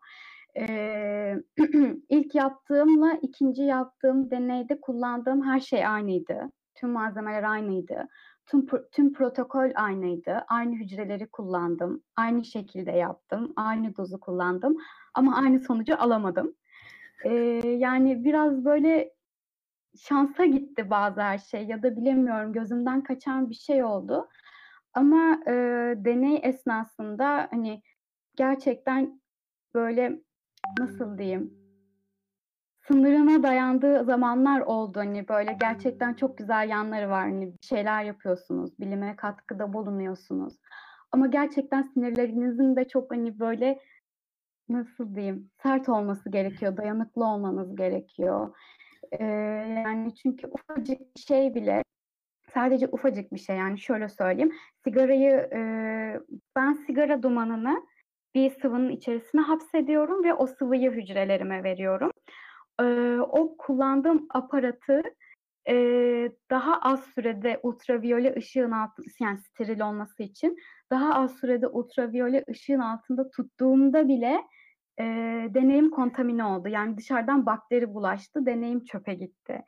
Ee, ilk yaptığımla ikinci yaptığım deneyde kullandığım her şey aynıydı. Tüm malzemeler aynıydı. Tüm, tüm protokol aynıydı. Aynı hücreleri kullandım. Aynı şekilde yaptım. Aynı dozu kullandım. Ama aynı sonucu alamadım. Ee, yani biraz böyle şansa gitti bazı her şey ya da bilemiyorum gözümden kaçan bir şey oldu. Ama e, deney esnasında hani gerçekten böyle nasıl diyeyim sınırına dayandığı zamanlar oldu. Hani böyle gerçekten çok güzel yanları var. Hani şeyler yapıyorsunuz, bilime katkıda bulunuyorsunuz. Ama gerçekten sinirlerinizin de çok hani böyle nasıl diyeyim sert olması gerekiyor, dayanıklı olmanız gerekiyor. Ee, yani çünkü ufacık bir şey bile sadece ufacık bir şey yani şöyle söyleyeyim sigarayı e, ben sigara dumanını bir sıvının içerisine hapsediyorum ve o sıvıyı hücrelerime veriyorum. E, o kullandığım aparatı e, daha az sürede ultraviyole ışığın altında yani steril olması için daha az sürede ultraviyole ışığın altında tuttuğumda bile e, deneyim kontamine oldu. Yani dışarıdan bakteri bulaştı, deneyim çöpe gitti.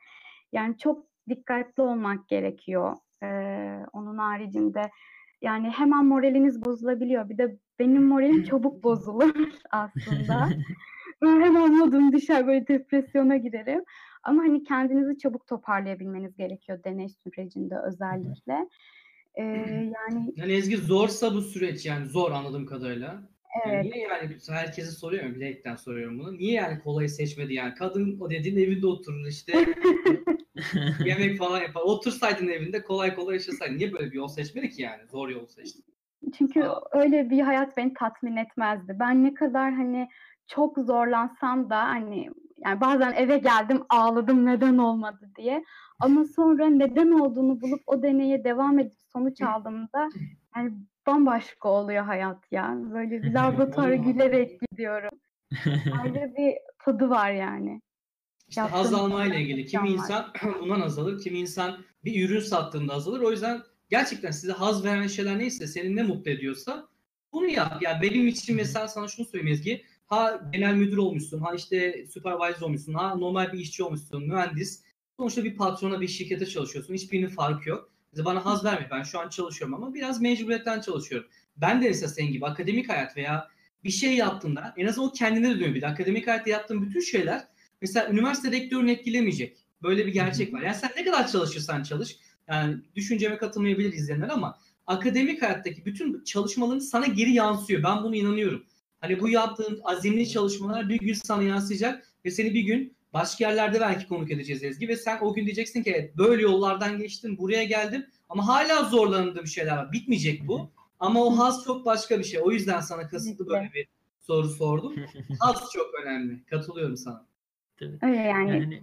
Yani çok dikkatli olmak gerekiyor. E, onun haricinde yani hemen moraliniz bozulabiliyor. Bir de benim moralim çabuk bozulur aslında. hemen modum düşer böyle depresyona girerim. Ama hani kendinizi çabuk toparlayabilmeniz gerekiyor deney sürecinde özellikle. Ee, yani yani Ezgi zorsa bu süreç yani zor anladığım kadarıyla. Yani niye yani herkese soruyorum bilerekten soruyorum bunu. Niye yani kolayı seçmedi yani? Kadın o dediğin evinde oturur işte. yemek falan yapar. Otursaydın evinde kolay kolay yaşasaydın. Niye böyle bir yol seçmedi ki yani? Zor yol seçti. Çünkü öyle bir hayat beni tatmin etmezdi. Ben ne kadar hani çok zorlansam da hani yani bazen eve geldim ağladım neden olmadı diye. Ama sonra neden olduğunu bulup o deneye devam edip sonuç aldığımda yani bambaşka oluyor hayat ya. Böyle bir laboratuvara gülerek gidiyorum. Ayrı bir tadı var yani. İşte haz almayla ilgili. Kimi insan bundan azalır, kimi insan bir ürün sattığında azalır. O yüzden gerçekten size haz veren şeyler neyse, seni ne mutlu ediyorsa bunu yap. Ya yani benim için mesela sana şunu söyleyeyim Ezgi. Ha genel müdür olmuşsun, ha işte supervisor olmuşsun, ha normal bir işçi olmuşsun, mühendis. Sonuçta bir patrona, bir şirkete çalışıyorsun. Hiçbirinin farkı yok. Bana haz vermiyor. Ben şu an çalışıyorum ama biraz mecburiyetten çalışıyorum. Ben de mesela senin gibi akademik hayat veya bir şey yaptığında en azından o kendine de dönüyor. Akademik hayatta yaptığın bütün şeyler mesela üniversite rektörünü etkilemeyecek. Böyle bir gerçek var. Yani sen ne kadar çalışırsan çalış. Yani düşünceme katılmayabilir izleyenler ama akademik hayattaki bütün çalışmaların sana geri yansıyor. Ben bunu inanıyorum. Hani bu yaptığın azimli çalışmalar bir gün sana yansıyacak ve seni bir gün başka yerlerde belki konuk edeceğiz Ezgi ve sen o gün diyeceksin ki evet böyle yollardan geçtim, buraya geldim ama hala zorlandığım şeyler var. Bitmeyecek bu. Ama o haz çok başka bir şey. O yüzden sana kasıtlı böyle bir soru sordum. Haz çok önemli. Katılıyorum sana. Tabii. Öyle yani. yani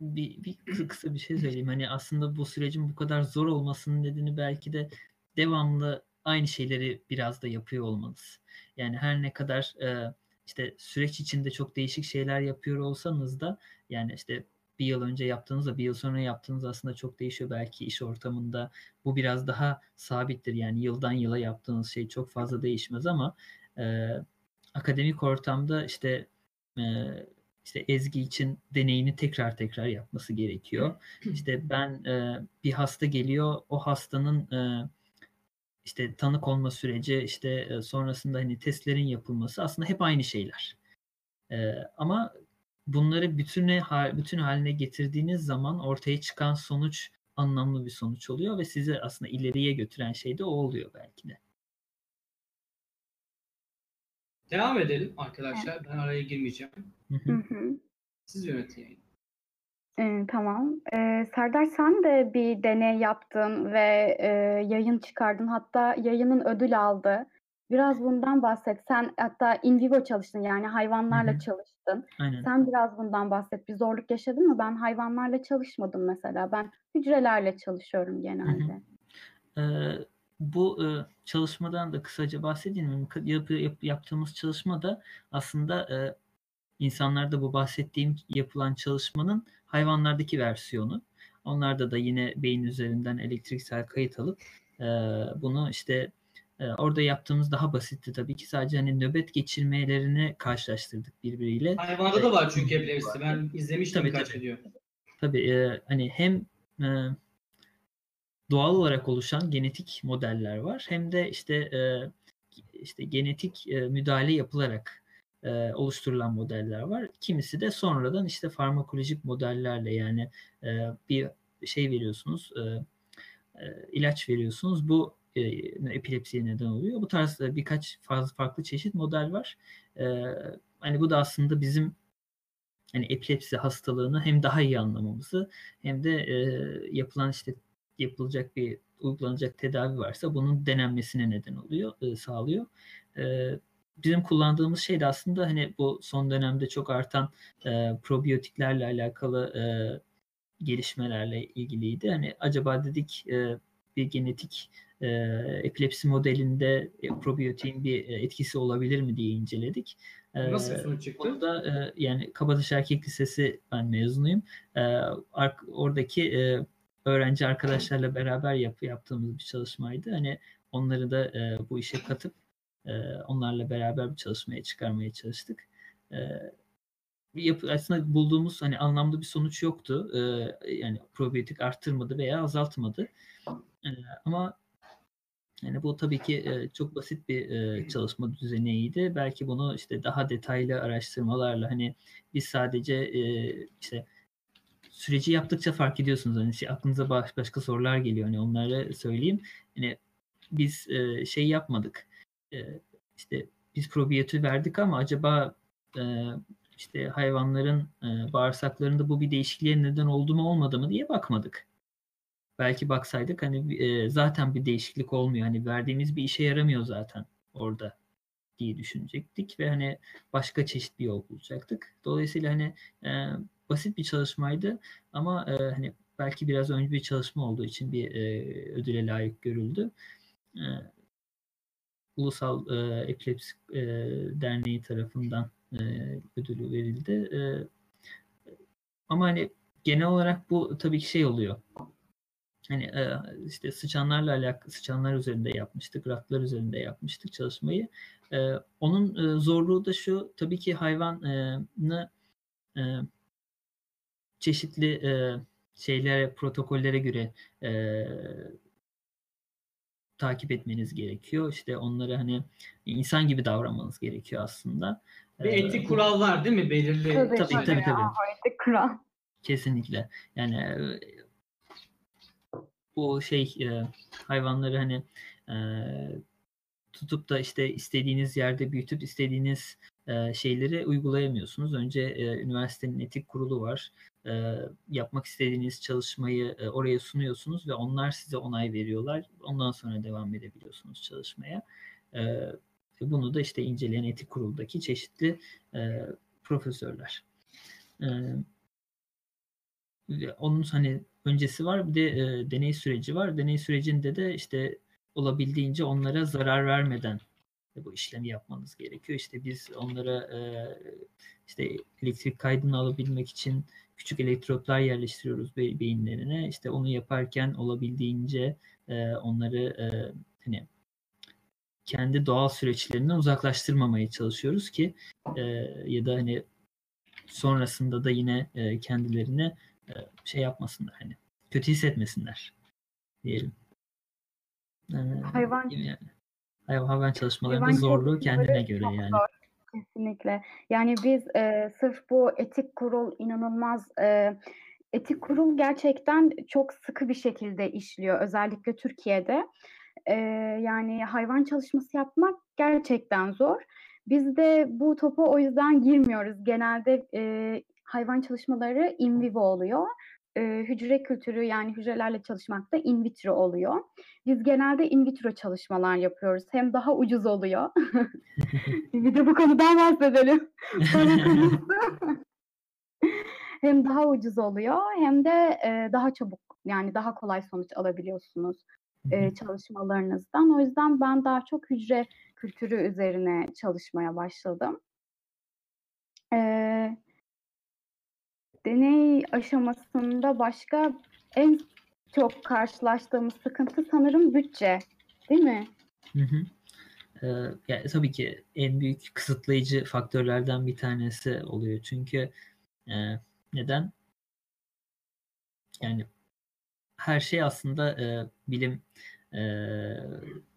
bir, bir kısa bir şey söyleyeyim. Hani aslında bu sürecin bu kadar zor olmasının nedeni belki de devamlı aynı şeyleri biraz da yapıyor olmanız. Yani her ne kadar e, işte süreç içinde çok değişik şeyler yapıyor olsanız da yani işte bir yıl önce yaptığınızla bir yıl sonra yaptığınız aslında çok değişiyor. Belki iş ortamında bu biraz daha sabittir. Yani yıldan yıla yaptığınız şey çok fazla değişmez ama e, akademik ortamda işte e, işte Ezgi için deneyini tekrar tekrar yapması gerekiyor. İşte ben e, bir hasta geliyor, o hastanın e, işte tanık olma süreci, işte e, sonrasında hani testlerin yapılması aslında hep aynı şeyler. E, ama bunları bütüne bütün haline getirdiğiniz zaman ortaya çıkan sonuç anlamlı bir sonuç oluyor ve sizi aslında ileriye götüren şey de o oluyor belki de. Devam edelim arkadaşlar. Ben araya girmeyeceğim. Hı hı. Siz yönetin yayını. Tamam. Ee, Serdar sen de bir deney yaptın ve e, yayın çıkardın. Hatta yayının ödül aldı. Biraz bundan bahset. Sen hatta in vivo çalıştın yani hayvanlarla Hı-hı. çalıştın. Aynen. Sen biraz bundan bahset. Bir zorluk yaşadın mı? Ben hayvanlarla çalışmadım mesela. Ben hücrelerle çalışıyorum genelde. Ee, bu e, çalışmadan da kısaca bahsedeyim. Yap, yap, yaptığımız çalışmada aslında e, insanlarda bu bahsettiğim yapılan çalışmanın hayvanlardaki versiyonu. Onlarda da yine beyin üzerinden elektriksel kayıt alıp e, bunu işte e, orada yaptığımız daha basitti tabii ki sadece hani nöbet geçirmelerini karşılaştırdık birbiriyle. Hayvanda da var çünkü epilepsi. Ben izlemiştim tabii, birkaç tabii. video. Tabii e, hani hem e, doğal olarak oluşan genetik modeller var hem de işte e, işte genetik e, müdahale yapılarak e, oluşturulan modeller var. Kimisi de sonradan işte farmakolojik modellerle yani e, bir şey veriyorsunuz, e, e, ilaç veriyorsunuz. Bu e, epilepsiye neden oluyor. Bu tarz e, birkaç fazla farklı çeşit model var. E, hani bu da aslında bizim hani epilepsi hastalığını hem daha iyi anlamamızı hem de e, yapılan işte yapılacak bir uygulanacak tedavi varsa bunun denenmesine neden oluyor, e, sağlıyor. E, bizim kullandığımız şey de aslında hani bu son dönemde çok artan e, probiyotiklerle alakalı e, gelişmelerle ilgiliydi. Hani acaba dedik e, bir genetik e, epilepsi modelinde e, probiyotiğin bir e, etkisi olabilir mi diye inceledik. E, Nasıl sonuç çıktı? Orada e, yani Kabataş Erkek Lisesi ben mezunuyum. E, ar- oradaki e, öğrenci arkadaşlarla beraber yap- yaptığımız bir çalışmaydı. Hani onları da e, bu işe katıp onlarla beraber bir çalışmaya çıkarmaya çalıştık. Yapı, aslında bulduğumuz hani anlamlı bir sonuç yoktu. yani probiyotik arttırmadı veya azaltmadı. ama yani bu tabii ki çok basit bir çalışma düzeniydi. Belki bunu işte daha detaylı araştırmalarla hani biz sadece işte süreci yaptıkça fark ediyorsunuz. Hani şey, aklınıza baş, başka sorular geliyor. Hani onları söyleyeyim. Hani biz şey yapmadık işte biz probiyoti verdik ama acaba e, işte hayvanların e, bağırsaklarında bu bir değişikliğe neden oldu mu olmadı mı diye bakmadık. Belki baksaydık hani e, zaten bir değişiklik olmuyor. Hani verdiğimiz bir işe yaramıyor zaten orada diye düşünecektik ve hani başka çeşit bir yol bulacaktık. Dolayısıyla hani e, basit bir çalışmaydı ama e, hani belki biraz önce bir çalışma olduğu için bir e, ödüle layık görüldü. E, Ulusal e, Epilepsi e, Derneği tarafından e, ödülü verildi. E, ama hani genel olarak bu tabii ki şey oluyor. Hani e, işte sıçanlarla alakalı sıçanlar üzerinde yapmıştık, ratlar üzerinde yapmıştık çalışmayı. E, onun e, zorluğu da şu, tabii ki hayvanı e, çeşitli e, şeylere, protokollere göre e, takip etmeniz gerekiyor. İşte onları hani insan gibi davranmanız gerekiyor aslında. Bir etik kural var değil mi belirli? Tabii tabii tabii. tabii. Etik kural. Kesinlikle. Yani bu şey hayvanları hani tutup da işte istediğiniz yerde büyütüp istediğiniz şeyleri uygulayamıyorsunuz. Önce üniversitenin etik kurulu var. Yapmak istediğiniz çalışmayı oraya sunuyorsunuz ve onlar size onay veriyorlar. Ondan sonra devam edebiliyorsunuz çalışmaya. Bunu da işte inceleyen etik kuruldaki çeşitli profesörler. Onun hani öncesi var bir de deney süreci var. Deney sürecinde de işte olabildiğince onlara zarar vermeden bu işlemi yapmanız gerekiyor. İşte biz onlara e, işte elektrik kaydını alabilmek için küçük elektrotlar yerleştiriyoruz be- beyinlerine. İşte onu yaparken olabildiğince e, onları e, hani kendi doğal süreçlerinden uzaklaştırmamaya çalışıyoruz ki e, ya da hani sonrasında da yine e, kendilerine e, şey yapmasınlar hani kötü hissetmesinler diyelim. Hayvan yani. Hayvan çalışmalarının hayvan zorluğu kendine göre yani. Zor. Kesinlikle. Yani biz e, sırf bu etik kurul inanılmaz e, etik kurul gerçekten çok sıkı bir şekilde işliyor özellikle Türkiye'de. E, yani hayvan çalışması yapmak gerçekten zor. Biz de bu topa o yüzden girmiyoruz. Genelde e, hayvan çalışmaları in vivo oluyor e, hücre kültürü yani hücrelerle çalışmak da in vitro oluyor. Biz genelde in vitro çalışmalar yapıyoruz. Hem daha ucuz oluyor. bir de bu konudan bahsedelim. hem daha ucuz oluyor hem de e, daha çabuk yani daha kolay sonuç alabiliyorsunuz e, çalışmalarınızdan. O yüzden ben daha çok hücre kültürü üzerine çalışmaya başladım. Ee, deney aşamasında başka en çok karşılaştığımız sıkıntı sanırım bütçe. Değil mi? Hı hı. Ee, yani tabii ki en büyük kısıtlayıcı faktörlerden bir tanesi oluyor. Çünkü e, neden? Yani her şey aslında e, bilim e,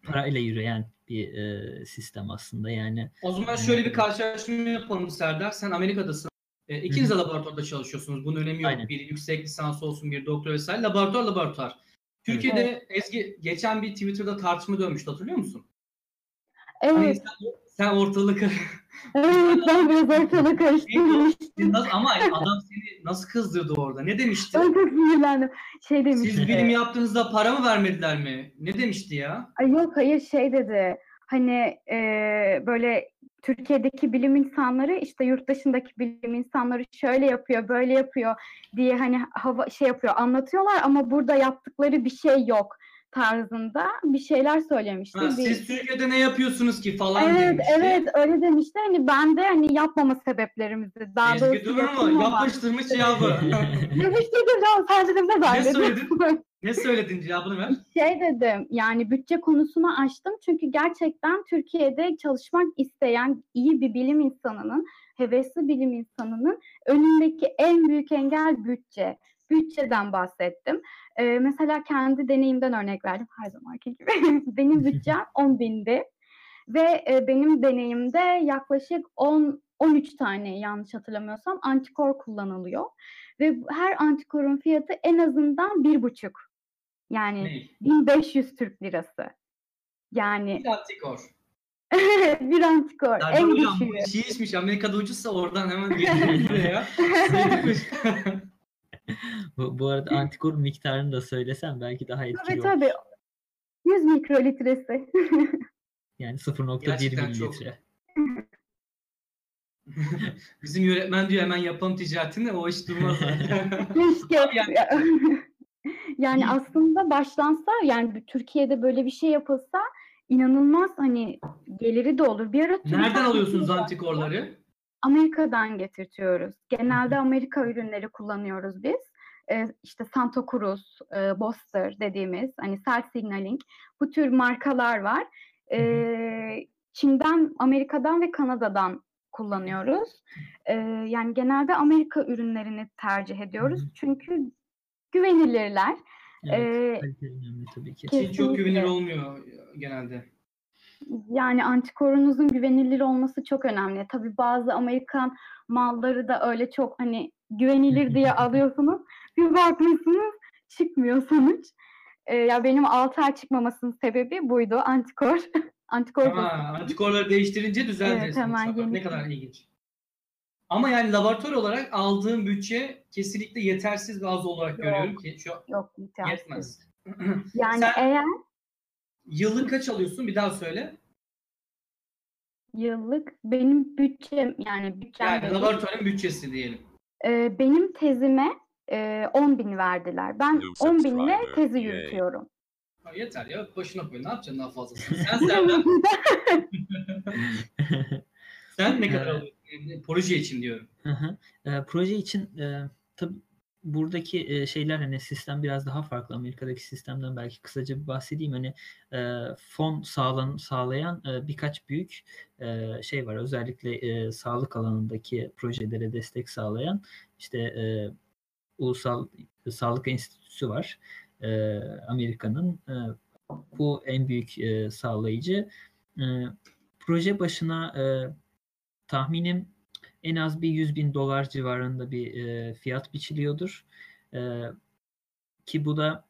parayla yürüyen bir e, sistem aslında. Yani o zaman şöyle bir karşılaştırma yapalım Serdar. Sen Amerika'dasın. E, ikiniz de laboratuvarda çalışıyorsunuz. Bunun önemi yok. Aynen. Bir yüksek lisans olsun, bir doktora vesaire. Laboratuvar laboratuvar. Türkiye'de evet. Ezgi geçen bir Twitter'da tartışma dönmüştü hatırlıyor musun? Evet. Hani sen, sen ortalık Evet ben biraz ortalık karıştırmıştım. Ama adam seni nasıl kızdırdı orada? Ne demişti? Ben çok sinirlendim. Şey demişti. Siz bilim yaptığınızda para mı vermediler mi? Ne demişti ya? Ay yok hayır şey dedi. Hani e, böyle Türkiye'deki bilim insanları işte yurt dışındaki bilim insanları şöyle yapıyor, böyle yapıyor diye hani hava şey yapıyor, anlatıyorlar ama burada yaptıkları bir şey yok tarzında bir şeyler söylemişti. Ha, siz Türkiye'de ne yapıyorsunuz ki falan evet, demişti. Evet öyle demişti. Hani ben de hani yapmama sebeplerimizi daha Ezgi doğrusu durur mu? Yapıştırmış cevabı. Demişti cevabı sen dedim ne Ne söyledin? ne söyledin cevabını ver. Şey dedim yani bütçe konusunu açtım çünkü gerçekten Türkiye'de çalışmak isteyen iyi bir bilim insanının, hevesli bilim insanının önündeki en büyük engel bütçe bütçeden bahsettim. Ee, mesela kendi deneyimden örnek verdim her zamanki gibi. benim bütçem 10 bindi ve e, benim deneyimde yaklaşık 10 13 tane yanlış hatırlamıyorsam antikor kullanılıyor ve her antikorun fiyatı en azından bir buçuk. Yani ne? 1500 Türk lirası. Yani bir antikor. bir antikor. Ya en hocam bu düşüğü. şişmiş. Amerika'da ucuzsa oradan hemen geliyor buraya. Sevdik Bu, bu arada antikor miktarını da söylesem belki daha etkili Tabii olur. tabii. 100 mikrolitresi. Yani 0.1 Gerçekten çok. mililitre. Bizim yönetmen diyor hemen yapalım ticaretini. O iş durmaz. Keşke. Yani- yani aslında başlansa yani Türkiye'de böyle bir şey yapılsa inanılmaz hani geliri de olur. Bir ara Nereden alıyorsunuz antikorları? Amerika'dan getirtiyoruz. Genelde Amerika ürünleri kullanıyoruz biz. Ee, işte Santa Cruz, e, Boster dediğimiz hani Cell Signaling bu tür markalar var. Ee, Çin'den, Amerika'dan ve Kanada'dan kullanıyoruz. Ee, yani genelde Amerika ürünlerini tercih ediyoruz. Hı hı. Çünkü güvenilirler. Evet, Ee, önemli tabii ki. Kes- Çin çok Kesinlikle. güvenilir olmuyor genelde. Yani antikorunuzun güvenilir olması çok önemli. Tabii bazı Amerikan malları da öyle çok hani güvenilir diye alıyorsunuz. Bir bakmışsınız çıkmıyor sonuç. Ee, ya benim 6 ay çıkmamasının sebebi buydu. Antikor. Antikor pozitif. antikorları değiştirince düzeldi. Evet, hemen yeni- Ne kadar ilginç. Ama yani laboratuvar olarak aldığım bütçe kesinlikle yetersiz ve az olarak Yok. görüyorum ki şu Yok yetersiz. yetmez. Yani Sen- eğer Yıllık kaç alıyorsun? Bir daha söyle. yıllık benim bütçem yani bütçem Yani değil. laboratuvarın bütçesi diyelim. Ee, benim tezime e, 10 bin verdiler. Ben New 10 binle tezi yay. yürütüyorum. Ha, yeter ya. Başına koy. Ne yapacaksın daha fazlasını? Sen Serdar, sen ne kadar alıyorsun? Yani proje için diyorum. Hı hı. E, proje için e, tabii buradaki e, şeyler hani sistem biraz daha farklı. Amerika'daki sistemden belki kısaca bir bahsedeyim. Hani e, fon sağlan, sağlayan e, birkaç büyük e, şey var. Özellikle e, sağlık alanındaki projelere destek sağlayan işte e, Ulusal Sağlık Enstitüsü var. E, Amerika'nın e, bu en büyük e, sağlayıcı. E, proje başına e, tahminim en az bir 100 bin dolar civarında bir e, fiyat biçiliyordur. E, ki bu da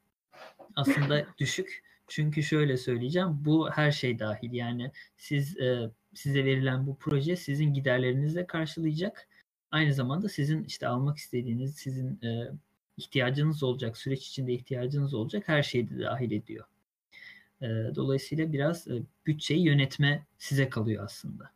aslında düşük. Çünkü şöyle söyleyeceğim, bu her şey dahil. Yani siz e, size verilen bu proje sizin giderlerinizi de karşılayacak. Aynı zamanda sizin işte almak istediğiniz, sizin e, ihtiyacınız olacak, süreç içinde ihtiyacınız olacak her şeyi de dahil ediyor. E, dolayısıyla biraz e, bütçeyi yönetme size kalıyor aslında.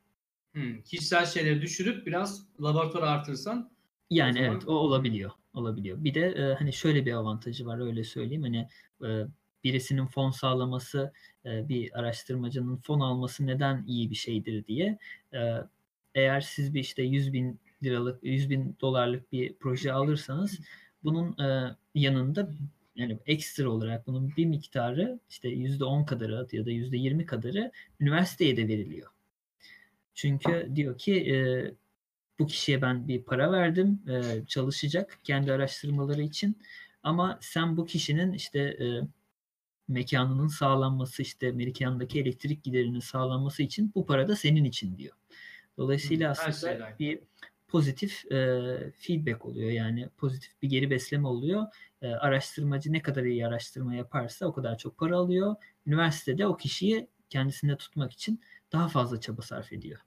Hmm. Kişisel şeyleri düşürüp biraz laboratuvarı artırsan Yani O zaman- evet o olabiliyor. Olabiliyor. Bir de e, hani şöyle bir avantajı var öyle söyleyeyim. Hani e, birisinin fon sağlaması, e, bir araştırmacının fon alması neden iyi bir şeydir diye. E, eğer siz bir işte 100 bin liralık, 100 bin dolarlık bir proje alırsanız bunun e, yanında yani ekstra olarak bunun bir miktarı işte %10 kadarı ya da %20 kadarı üniversiteye de veriliyor. Çünkü diyor ki e, bu kişiye ben bir para verdim, e, çalışacak kendi araştırmaları için. Ama sen bu kişinin işte e, mekanının sağlanması, işte mekandaki elektrik giderinin sağlanması için bu para da senin için diyor. Dolayısıyla Hı, aslında şeyden. bir pozitif e, feedback oluyor. Yani pozitif bir geri besleme oluyor. E, araştırmacı ne kadar iyi araştırma yaparsa o kadar çok para alıyor. Üniversitede o kişiyi kendisinde tutmak için daha fazla çaba sarf ediyor.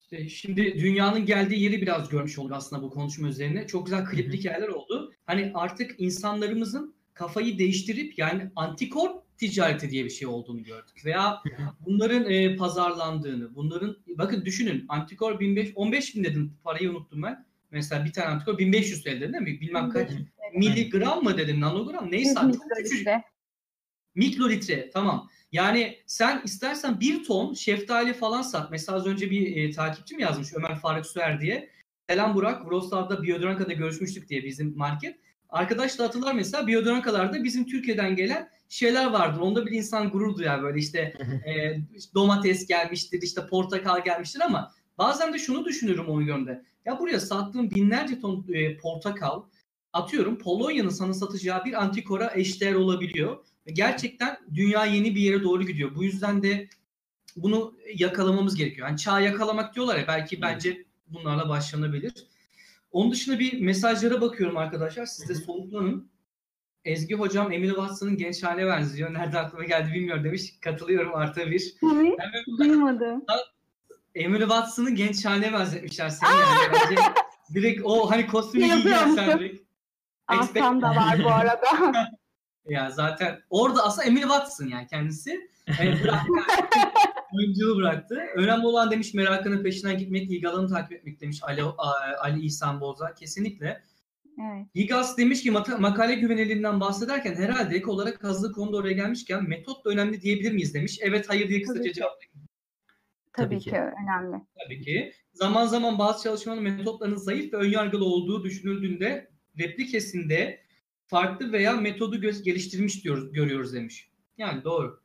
İşte şimdi dünyanın geldiği yeri biraz görmüş olduk aslında bu konuşma üzerine. Çok güzel klipli hikayeler oldu. Hani artık insanlarımızın kafayı değiştirip yani antikor ticareti diye bir şey olduğunu gördük. Veya bunların e, pazarlandığını, bunların bakın düşünün antikor 1500, 15 bin dedim parayı unuttum ben. Mesela bir tane antikor 1500 TL değil mi? Bilmem kaç miligram mı dedin nanogram neyse çok küçücük. Mikrolitre. Mikrolitre tamam. Yani sen istersen bir ton şeftali falan sat. Mesela az önce bir e, takipçim yazmış Ömer Faruk Süer diye. Selam Burak. Wrocław'da Biodranka'da görüşmüştük diye bizim market. Arkadaş da hatırlar mesela Biodrankalarda bizim Türkiye'den gelen şeyler vardır. Onda bir insan gurur duyar böyle işte e, domates gelmiştir, işte portakal gelmiştir ama bazen de şunu düşünürüm onu gördüğümde. Ya buraya sattığım binlerce ton e, portakal atıyorum Polonya'nın sana satacağı bir antikora eşdeğer olabiliyor. Gerçekten dünya yeni bir yere doğru gidiyor. Bu yüzden de bunu yakalamamız gerekiyor. Yani çağ yakalamak diyorlar ya belki bence bunlarla başlanabilir. Onun dışında bir mesajlara bakıyorum arkadaşlar. Siz de soluklanın. Ezgi hocam Emily Watson'ın genç haline benziyor. Nerede aklıma geldi bilmiyorum demiş. Katılıyorum artı bir. Kimi? Duymadım. Emily Watson'ın genç haline benzetmişler seni yani. Bence direkt o hani kostümü giyersen musun? direkt. Aslan da var bu arada. Ya zaten orada aslında Emily Watson yani kendisi. Yani bıraktı. oyunculuğu bıraktı. Önemli olan demiş merakının peşinden gitmek, ilgi alanını takip etmek demiş Ali, Ali İhsan Boza. Kesinlikle. evet. Gigas demiş ki makale güvenilirliğinden bahsederken herhalde ek olarak kazılı konuda oraya gelmişken metot da önemli diyebilir miyiz demiş. Evet hayır diye kısaca cevaplayın. Tabii, Tabii ki. ki. önemli. Tabii ki. Zaman zaman bazı çalışmaların metotlarının zayıf ve önyargılı olduğu düşünüldüğünde replikesinde farklı veya metodu geliştirmiş diyoruz, görüyoruz demiş. Yani doğru.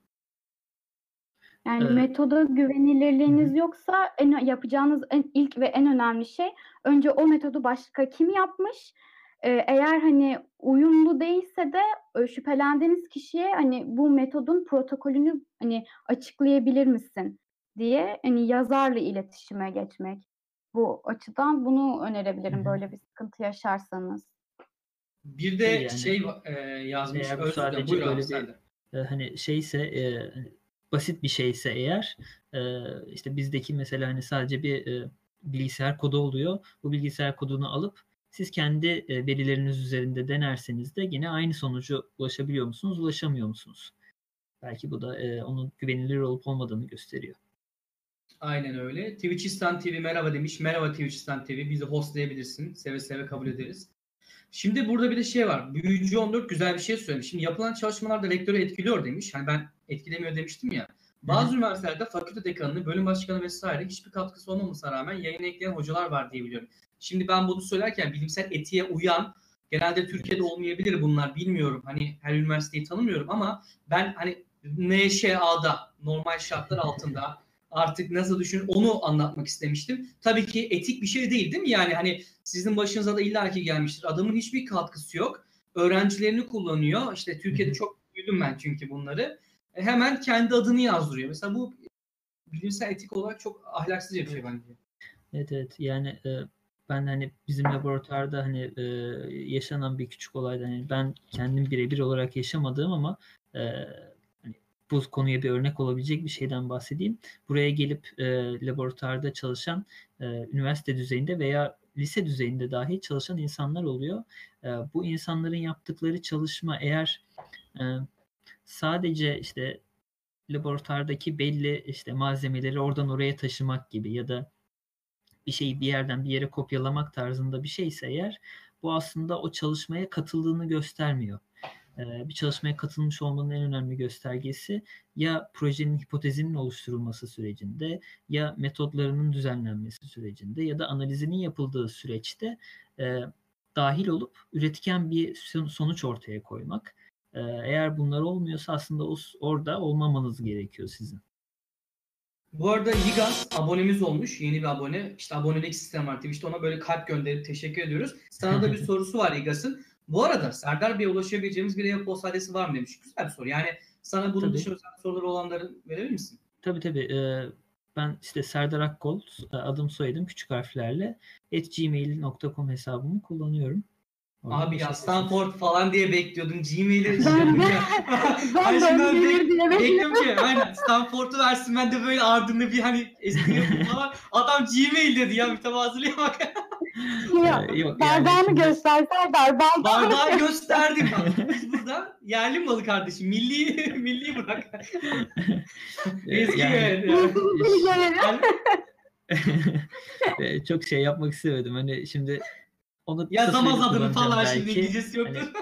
Yani Evet. metoda güvenilirliğiniz yoksa en, yapacağınız en, ilk ve en önemli şey önce o metodu başka kim yapmış? Ee, eğer hani uyumlu değilse de e, şüphelendiğiniz kişiye hani bu metodun protokolünü hani açıklayabilir misin diye hani yazarla iletişime geçmek. Bu açıdan bunu önerebilirim Hı hı. böyle bir sıkıntı yaşarsanız. Bir de Yani- şey e, yazmış. Eğer bu dilerim. sadece Buyur böyle bir- e, hani şeyse e, basit bir şeyse eğer e, işte bizdeki mesela hani sadece bir e, bilgisayar kodu oluyor. Bu bilgisayar kodunu alıp siz kendi e, verileriniz üzerinde denerseniz de yine aynı sonucu ulaşabiliyor musunuz, ulaşamıyor musunuz? Belki bu da e, onun güvenilir olup olmadığını gösteriyor. Aynen öyle. Twitchistan TV merhaba demiş. Merhaba Twitchistan TV. Bizi hostlayabilirsin. Seve seve kabul ederiz. Şimdi burada bir de şey var. Büyücü 14 güzel bir şey söylemiş. Şimdi yapılan çalışmalarda rektörü etkiliyor demiş. Hani ben etkilemiyor demiştim ya. Bazı üniversitelerde fakülte dekanı, bölüm başkanı vesaire hiçbir katkısı olmamasına rağmen yayına ekleyen hocalar var diye biliyorum. Şimdi ben bunu söylerken bilimsel etiğe uyan genelde Türkiye'de olmayabilir bunlar bilmiyorum. Hani her üniversiteyi tanımıyorum ama ben hani NŞA'da normal şartlar altında artık nasıl düşün onu anlatmak istemiştim. Tabii ki etik bir şey değil değil mi? Yani hani sizin başınıza da illaki gelmiştir. Adamın hiçbir katkısı yok. Öğrencilerini kullanıyor. İşte Türkiye'de çok duydum ben çünkü bunları. E, hemen kendi adını yazdırıyor. Mesela bu bilimsel etik olarak çok ahlaksızca bir şey bence. Evet evet yani e, ben hani bizim laboratuvarda hani e, yaşanan bir küçük olaydan hani ben kendim birebir olarak yaşamadığım ama e, bu konuya bir örnek olabilecek bir şeyden bahsedeyim. Buraya gelip e, laboratuvarda çalışan e, üniversite düzeyinde veya lise düzeyinde dahi çalışan insanlar oluyor. E, bu insanların yaptıkları çalışma eğer e, sadece işte laboratuvardaki belli işte malzemeleri oradan oraya taşımak gibi ya da bir şeyi bir yerden bir yere kopyalamak tarzında bir şeyse eğer bu aslında o çalışmaya katıldığını göstermiyor. Bir çalışmaya katılmış olmanın en önemli göstergesi ya projenin hipotezinin oluşturulması sürecinde ya metodlarının düzenlenmesi sürecinde ya da analizinin yapıldığı süreçte dahil olup üretken bir son- sonuç ortaya koymak. Eğer bunlar olmuyorsa aslında orada olmamanız gerekiyor sizin. Bu arada Yigas abonemiz olmuş. Yeni bir abone. İşte abonelik sistemi var Twitch'te. Ona böyle kalp gönderip teşekkür ediyoruz. Sana da bir sorusu var Yigas'ın. Bu arada Serdar Bey'e ulaşabileceğimiz bir e-posta adresi var mı demiş. Güzel bir soru. Yani sana bunun Tabii. dışında özel soruları olanları verebilir misin? Tabii tabii. Ee, ben işte Serdar Akkol, e, adım soyadım küçük harflerle at gmail.com hesabımı kullanıyorum. Oradan Abi ya. Stanford falan diye bekliyordum. Gmail'e Ben de- ben de gelir diye bekledim. bekliyorum ki aynen Stanford'u versin ben de böyle ardında bir hani espri falan. Adam Gmail dedi ya mütevazılığa bak. Ya, Ee, yok yani Bardağını şimdi- göster Serdar. Bardağını Bardağı gösterdim. Biz burada yerli malı kardeşim. Milli milli bırak. Eski yani- evet yani. Görelim. Yani Ee, çok şey yapmak istemedim. Hani şimdi onu yazamaz süreli adını falan kullanacağım şimdi belki. İngilizcesi yoktur.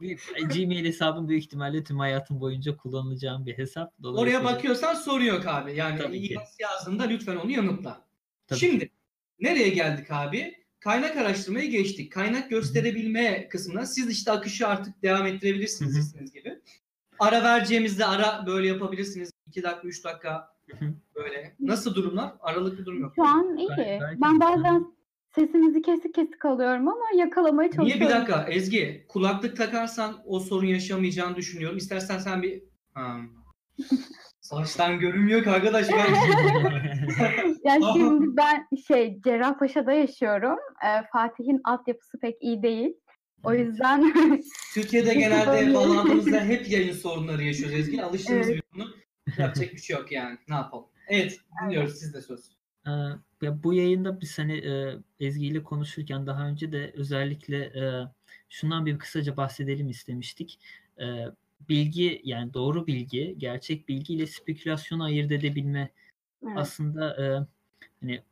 Bir- Gmail hesabım büyük ihtimalle tüm hayatım boyunca kullanılacağım bir hesap. Oraya bakıyorsan sorun yok abi. Yani yazdığında lütfen onu yanıtla. Tabii Şimdi nereye geldik abi? Kaynak araştırmaya geçtik. Kaynak gösterebilme kısmına siz işte akışı artık devam ettirebilirsiniz istediğiniz gibi. Ara vereceğimizde ara böyle yapabilirsiniz. 2 dakika, 3 dakika böyle. Nasıl durumlar? Aralıklı durum yok. Şu an iyi. İyi. Ben bazen sesinizi kesik kesik alıyorum ama yakalamaya Niye çalışıyorum. bir dakika Ezgi? Kulaklık takarsan o sorun yaşamayacağını düşünüyorum. İstersen sen bir... Ha. Saçtan görünmüyor ki arkadaş. Ben... Ya Aha. şimdi ben şey Cerrahpaşa'da yaşıyorum. Ee, Fatih'in altyapısı pek iyi değil. O yüzden Türkiye'de genelde bağlandığımızda hep yayın sorunları yaşıyoruz Ezgi. Alıştığımız Evet. bir konu. Yapacak bir şey yok yani. Ne yapalım? Evet, dinliyoruz siz de söz. Ee, Ya bu yayında biz hani e, Ezgi ile konuşurken daha önce de özellikle e, şundan bir kısaca bahsedelim istemiştik. E, Bilgi yani doğru bilgi, gerçek bilgi ile spekülasyonu ayırt edebilme Evet. aslında e, hani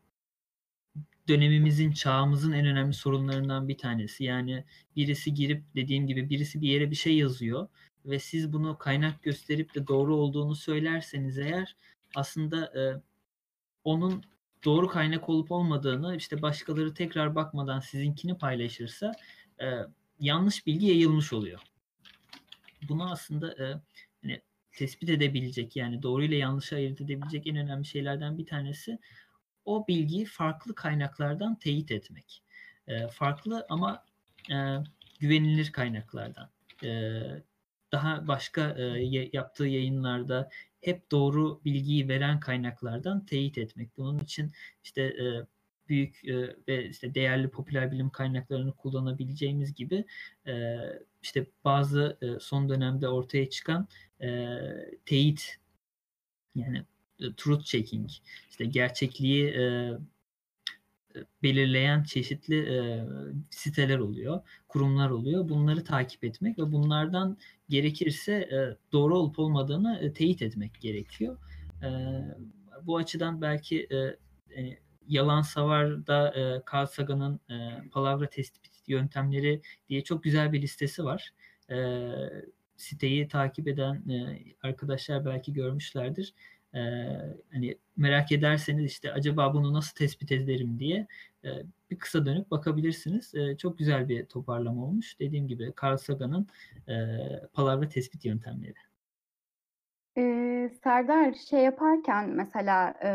dönemimizin, çağımızın en önemli sorunlarından bir tanesi. Yani birisi girip dediğim gibi birisi bir yere bir şey yazıyor ve siz bunu kaynak gösterip de doğru olduğunu söylerseniz eğer aslında e, onun doğru kaynak olup olmadığını işte başkaları tekrar bakmadan sizinkini paylaşırsa e, yanlış bilgi yayılmış oluyor. Bunu aslında e, hani tespit edebilecek yani doğru ile yanlışı ayırt edebilecek en önemli şeylerden bir tanesi o bilgiyi farklı kaynaklardan teyit etmek. E, farklı ama e, güvenilir kaynaklardan. E, daha başka e, ya- yaptığı yayınlarda hep doğru bilgiyi veren kaynaklardan teyit etmek. Bunun için işte e, büyük e, ve işte değerli popüler bilim kaynaklarını kullanabileceğimiz gibi e, işte bazı e, son dönemde ortaya çıkan e, teyit yani e, truth checking işte gerçekliği e, belirleyen çeşitli e, siteler oluyor, kurumlar oluyor. Bunları takip etmek ve bunlardan gerekirse e, doğru olup olmadığını e, teyit etmek gerekiyor. E, bu açıdan belki e, e, Yalan Savar'da e, Carl Sagan'ın e, palavra tespit yöntemleri diye çok güzel bir listesi var. E, siteyi takip eden e, arkadaşlar belki görmüşlerdir. E, hani merak ederseniz işte acaba bunu nasıl tespit ederim diye e, bir kısa dönüp bakabilirsiniz. E, çok güzel bir toparlama olmuş. Dediğim gibi Carl Sagan'ın e, palavra tespit yöntemleri. Ee, Serdar şey yaparken mesela e,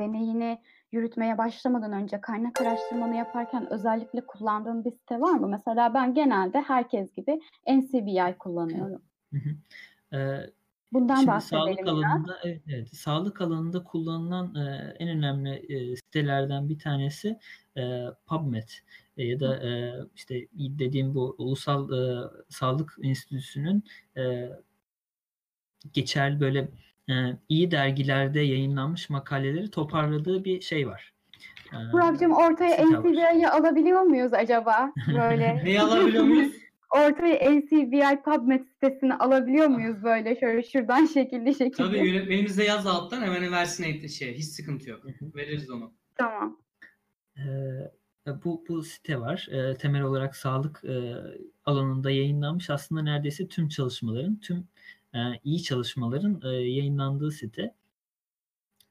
deneyini yürütmeye başlamadan önce kaynak araştırmanı yaparken özellikle kullandığın bir site var mı? Mesela ben genelde herkes gibi NCBI kullanıyorum. Hı hı. Bundan Şimdi bahsedelim sağlık biraz. alanında evet, evet, sağlık alanında kullanılan e, en önemli e, sitelerden bir tanesi e, PubMed E, ya da e, işte dediğim bu Ulusal e, Sağlık Enstitüsü'nün e, geçerli böyle iyi dergilerde yayınlanmış makaleleri toparladığı bir şey var. E, Burak'cığım ortaya. NCBI'yi alabiliyor muyuz acaba? Böyle Neyi alabiliyor muyuz? ortaya NCBI PubMed sitesini alabiliyor muyuz böyle şöyle şuradan şekilli şekilde? Tabii yönetmenimize yaz alttan hemen versin şey. Hiç sıkıntı yok. Veririz onu. Tamam. Ee, bu bu site var. Ee, temel olarak sağlık e, alanında yayınlanmış. Aslında neredeyse tüm çalışmaların, tüm iyi çalışmaların e, yayınlandığı site.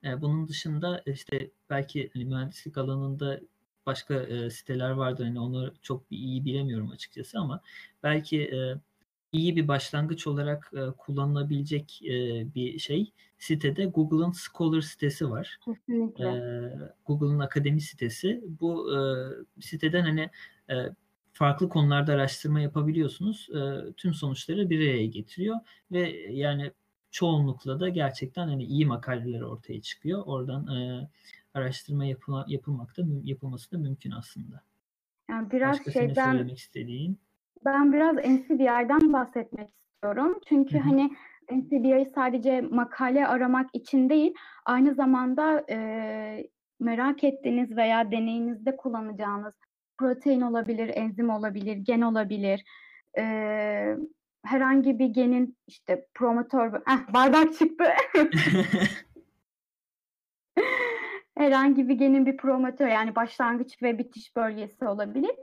E, bunun dışında işte belki hani mühendislik alanında başka e, siteler vardır. Hani onu çok iyi bilemiyorum açıkçası ama belki e, iyi bir başlangıç olarak e, kullanılabilecek e, bir şey sitede Google'ın Scholar sitesi var. Kesinlikle. Ee, Google'ın akademi sitesi. Bu e, siteden hani e, farklı konularda araştırma yapabiliyorsunuz. E, tüm sonuçları bir araya getiriyor ve yani çoğunlukla da gerçekten hani iyi makaleler ortaya çıkıyor. Oradan e, araştırma yapıla, yapılmakta yapılması da mümkün aslında. Yani biraz Başka senin şeyden söylemek istediğin? Ben biraz NCBI'den bahsetmek istiyorum. Çünkü Hı hı. hani NCBI sadece makale aramak için değil, aynı zamanda e, merak ettiğiniz veya deneyinizde kullanacağınız protein olabilir, enzim olabilir, gen olabilir. E, herhangi bir genin işte promotör, eh, bardak çıktı. herhangi bir genin bir promotör yani başlangıç ve bitiş bölgesi olabilir.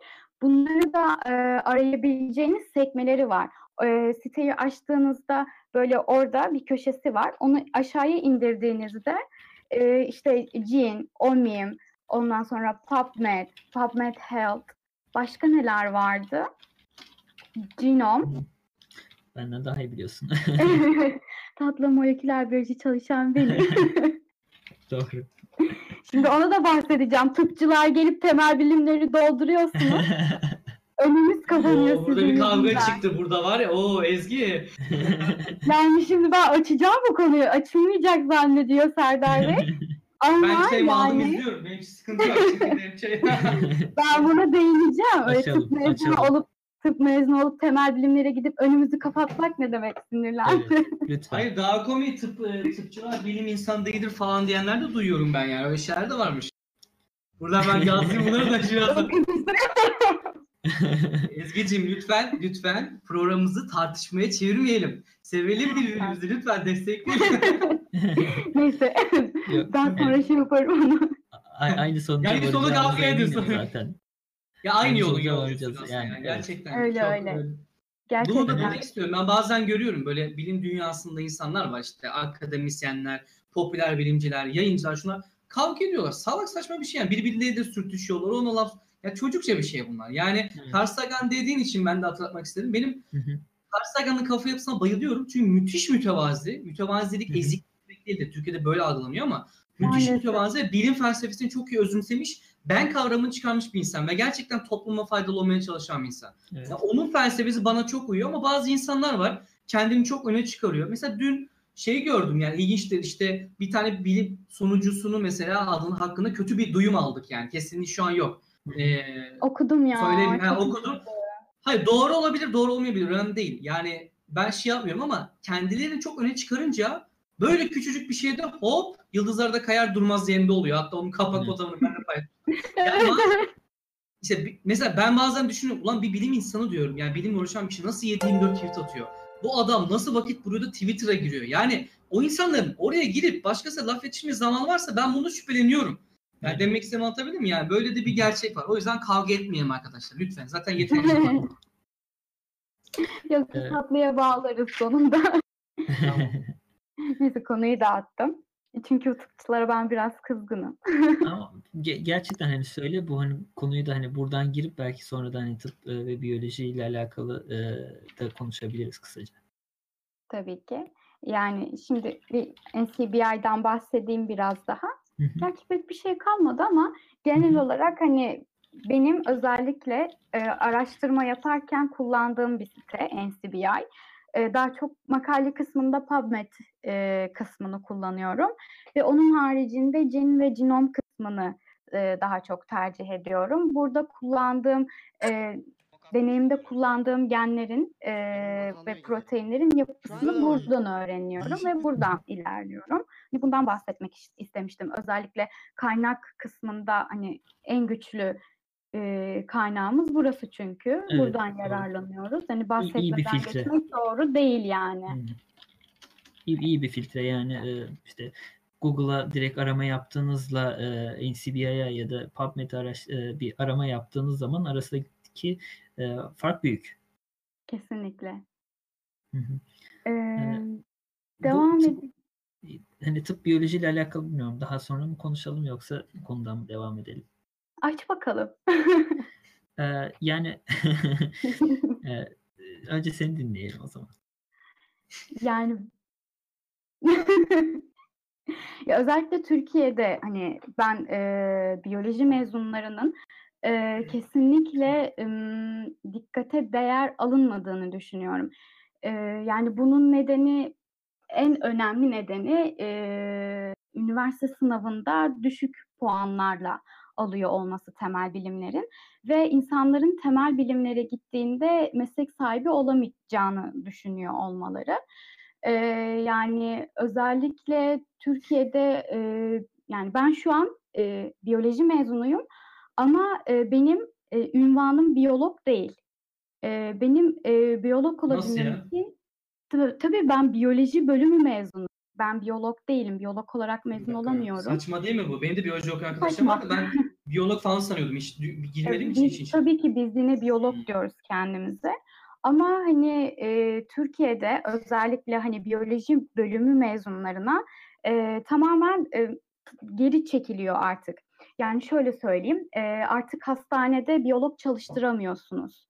Bunları da e, arayabileceğiniz sekmeleri var. E, siteyi açtığınızda böyle orada bir köşesi var. Onu aşağıya indirdiğinizde e, işte Gene, Omim, ondan sonra PubMed, PubMed Health, başka neler vardı? Genome. Benden daha iyi biliyorsun. Tatlı moleküler biyoloji çalışan benim. Doğru. Şimdi onu da bahsedeceğim. Tıpçılar gelip temel bilimleri dolduruyorsunuz. Önümüz kapanıyor Oo, burada bir kavga yüzünden. çıktı burada var ya. Oo Ezgi. Yani şimdi ben açacağım bu konuyu. Açılmayacak zannediyor Serdar Bey. Ama Ben şey aldım yani izliyorum. Benim hiç sıkıntı yok. Şey... ben buna değineceğim. Öyle Açalım, tıp mezunu açalım. olup tıp mezunu olup temel bilimlere gidip önümüzü kapatmak ne demek sinirlendi. Evet, lütfen. Hayır daha komik tıp, e, tıpçılar bilim insanı değildir falan diyenler de duyuyorum ben yani. Öyle şeyler de varmış. Buradan ben yazayım bunları da biraz. Ezgi'cim lütfen lütfen programımızı tartışmaya çevirmeyelim. Sevelim birbirimizi lütfen destekleyelim. Neyse Yok, ben sonra şey yaparım onu. A- aynı sonuca Yani bir sonu varacağımıza kavga ediyorsun. zaten. ya aynı Aynı yolu aslında yani, yani, gerçekten. Öyle, çok, öyle. e, Bunu da Gerçekten. demek istiyorum. Ben bazen görüyorum böyle bilim dünyasında insanlar var işte akademisyenler, popüler bilimciler, yayıncılar şuna kavga ediyorlar. Salak saçma bir şey yani. Birbirleriyle sürtüşüyorlar. Ona laf ya çocukça bir şey bunlar. Yani Evet. Carl Sagan dediğin için ben de hatırlatmak istedim. Benim Hı hı. Carl Sagan'ın kafa yapısına bayılıyorum. Çünkü müthiş mütevazi. Mütevazilik Hı eziklik değil de Türkiye'de böyle algılanıyor ama müthiş Maalesef. mütevazi ve bilim felsefesini çok iyi özümsemiş. Ben kavramını çıkarmış bir insan ve gerçekten topluma faydalı olmaya çalışan bir insan. Evet. Ya onun felsefesi bana çok uyuyor ama bazı insanlar var kendini çok öne çıkarıyor. Mesela dün şey gördüm yani ilginçtir işte bir tane bilim sonucusunu mesela adının hakkında kötü bir duyum aldık yani kesinlikle şu an yok. Ee, Okudum ya. Söyleyeyim, ha, okudum. hayır doğru olabilir doğru olmayabilir önemli değil. Yani ben şey yapmıyorum ama kendilerini çok öne çıkarınca böyle küçücük bir şeyde hop yıldızlar da kayar durmaz yerinde oluyor. Hatta onun kapak fotoğrafını ben de paylaştım. Yani işte mesela ben bazen düşünüyorum ulan bir bilim insanı diyorum yani bilimle uğraşan bir şey nasıl 7-24 tweet atıyor? Bu adam nasıl vakit buluyor da Twitter'a giriyor? Yani o insanların oraya girip başkasına laf yetişme zamanı varsa ben bunu şüpheleniyorum. Yani Evet. demek istediğimi anlatabildim mi? Yani böyle de bir gerçek var. O yüzden kavga etmeyelim arkadaşlar. Lütfen. Zaten yeterince var. Yok Evet. tatlıya bağlarız sonunda. Neyse konuyu dağıttım. Çünkü tıpçılara ben biraz kızgınım. Ama ge- gerçekten hani söyle bu hani konuyu da hani buradan girip belki sonra da hani tıp e, ve biyoloji ile alakalı e, da konuşabiliriz kısaca. Tabii ki. Yani şimdi bir NCBI'den bahsedeyim biraz daha. Gerçi pek bir şey kalmadı ama genel olarak hani benim özellikle e, araştırma yaparken kullandığım bir site NCBI. E, daha çok makale kısmında PubMed e, kısmını kullanıyorum ve onun haricinde gen ve genom kısmını e, daha çok tercih ediyorum. Burada kullandığım e, deneyimde kullandığım genlerin e, ve proteinlerin yapısını buradan öğreniyorum ve buradan ilerliyorum. Hani bundan bahsetmek is- istemiştim. Özellikle kaynak kısmında hani en güçlü e, kaynağımız burası çünkü. Evet, buradan doğru. yararlanıyoruz. Hani bahsetmeden geçmek doğru değil yani. İyi, iyi bir filtre yani e, işte Google'a direkt arama yaptığınızla e, NCBI'ya ya da PubMed'e araş, e, bir arama yaptığınız zaman arasındaki e, fark büyük. Kesinlikle. Hı hı. Ee, Bu devam edin. Hani tıp biyolojiyle alakalı bilmiyorum. Daha sonra mı konuşalım yoksa konudan mı devam edelim? Aç bakalım. Ee, yani e, önce seni dinleyelim o zaman. Yani ya özellikle Türkiye'de hani ben e, biyoloji mezunlarının e, kesinlikle em, dikkate değer alınmadığını düşünüyorum. E, yani bunun nedeni en önemli nedeni e, üniversite sınavında düşük puanlarla alıyor olması temel bilimlerin ve insanların temel bilimlere gittiğinde meslek sahibi olamayacağını düşünüyor olmaları. Ee, yani özellikle Türkiye'de e, yani ben şu an e, biyoloji mezunuyum ama e, benim e, ünvanım biyolog değil. E, benim e, biyolog olabilmem için tabii, tabii ben biyoloji bölümü mezunuyum. Ben biyolog değilim. Biyolog olarak mezun olamıyorum. Saçma değil mi bu? Benim de biyoloji okuyan arkadaşlarım Saçma. vardı. Ben biyolog falan sanıyordum. Hiç girmediğim için Biz, içine. tabii ki biz yine biyolog Hmm. diyoruz kendimize. Ama hani e, Türkiye'de özellikle hani biyoloji bölümü mezunlarına e, tamamen e, geri çekiliyor artık. Yani şöyle söyleyeyim, e, artık hastanede biyolog çalıştıramıyorsunuz.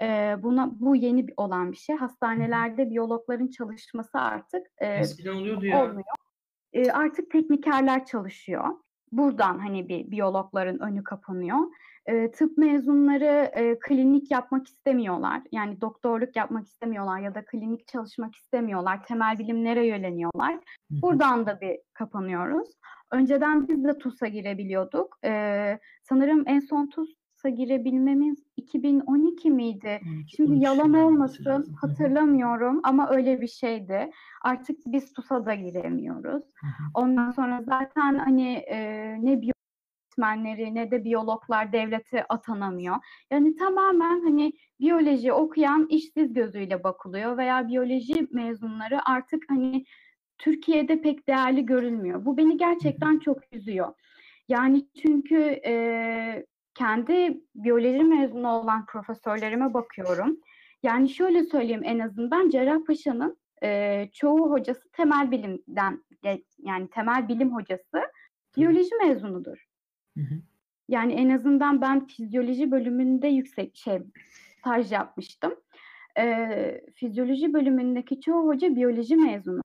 E, buna bu yeni olan bir şey. Hastanelerde biyologların çalışması artık e, Eskiden oluyordu ya. olmuyor. E, artık teknikerler çalışıyor. Buradan hani bir biyologların önü kapanıyor. E, tıp mezunları e, klinik yapmak istemiyorlar. Yani doktorluk yapmak istemiyorlar ya da klinik çalışmak istemiyorlar. Temel bilimlere yönleniyorlar. Hı hı. Buradan da bir kapanıyoruz. Önceden biz de TUS'a girebiliyorduk. E, sanırım en son TUS TUS'a girebilmemiz 2012 miydi? Şimdi yalan olmasın hatırlamıyorum ama öyle bir şeydi. Artık biz TUS'a da giremiyoruz. Ondan sonra zaten hani e, ne öğretmenleri ne de biyologlar devlete atanamıyor. Yani tamamen hani biyoloji okuyan işsiz gözüyle bakılıyor veya biyoloji mezunları artık hani Türkiye'de pek değerli görülmüyor. Bu beni gerçekten çok üzüyor. Yani çünkü e, kendi biyoloji mezunu olan profesörlerime bakıyorum. Yani şöyle söyleyeyim en azından Cerrahpaşa'nın e, çoğu hocası temel bilimden yani temel bilim hocası biyoloji mezunudur. Hı hı. Yani en azından ben fizyoloji bölümünde yüksek şey staj yapmıştım. E, fizyoloji bölümündeki çoğu hoca biyoloji mezunu.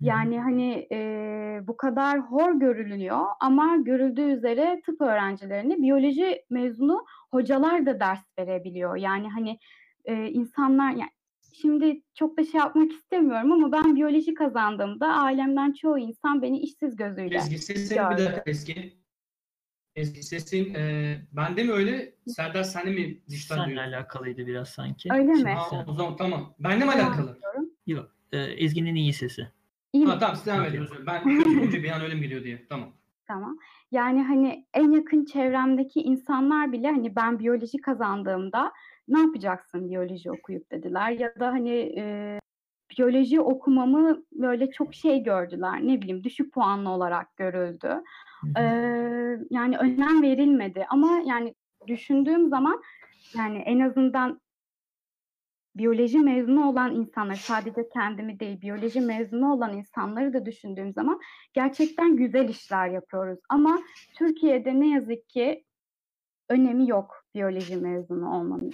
Yani hani e, bu kadar hor görülüyor ama görüldüğü üzere tıp öğrencilerini biyoloji mezunu hocalar da ders verebiliyor. Yani hani e, insanlar yani şimdi çok da şey yapmak istemiyorum ama ben biyoloji kazandığımda ailemden çoğu insan beni işsiz gözüyle Ezgi bir dakika Ezgi. Ezgi sesin e, bende mi öyle? Serdar sen mi dijital Seninle alakalıydı biraz sanki. Öyle mi? Ha, o zaman tamam. Benle mi alakalı? Yok. E, Ezgi'nin iyi sesi. İyi ha, tamam siz devam. Ben önce bir an öyle mi geliyor diye. Tamam. Tamam. Yani hani en yakın çevremdeki insanlar bile hani ben biyoloji kazandığımda ne yapacaksın biyoloji okuyup dediler ya da hani e, biyoloji okumamı böyle çok şey gördüler ne bileyim düşük puanlı olarak görüldü. Ee, yani önem verilmedi ama yani düşündüğüm zaman yani en azından biyoloji mezunu olan insanlar sadece kendimi değil biyoloji mezunu olan insanları da düşündüğüm zaman gerçekten güzel işler yapıyoruz. Ama Türkiye'de ne yazık ki önemi yok biyoloji mezunu olmanın.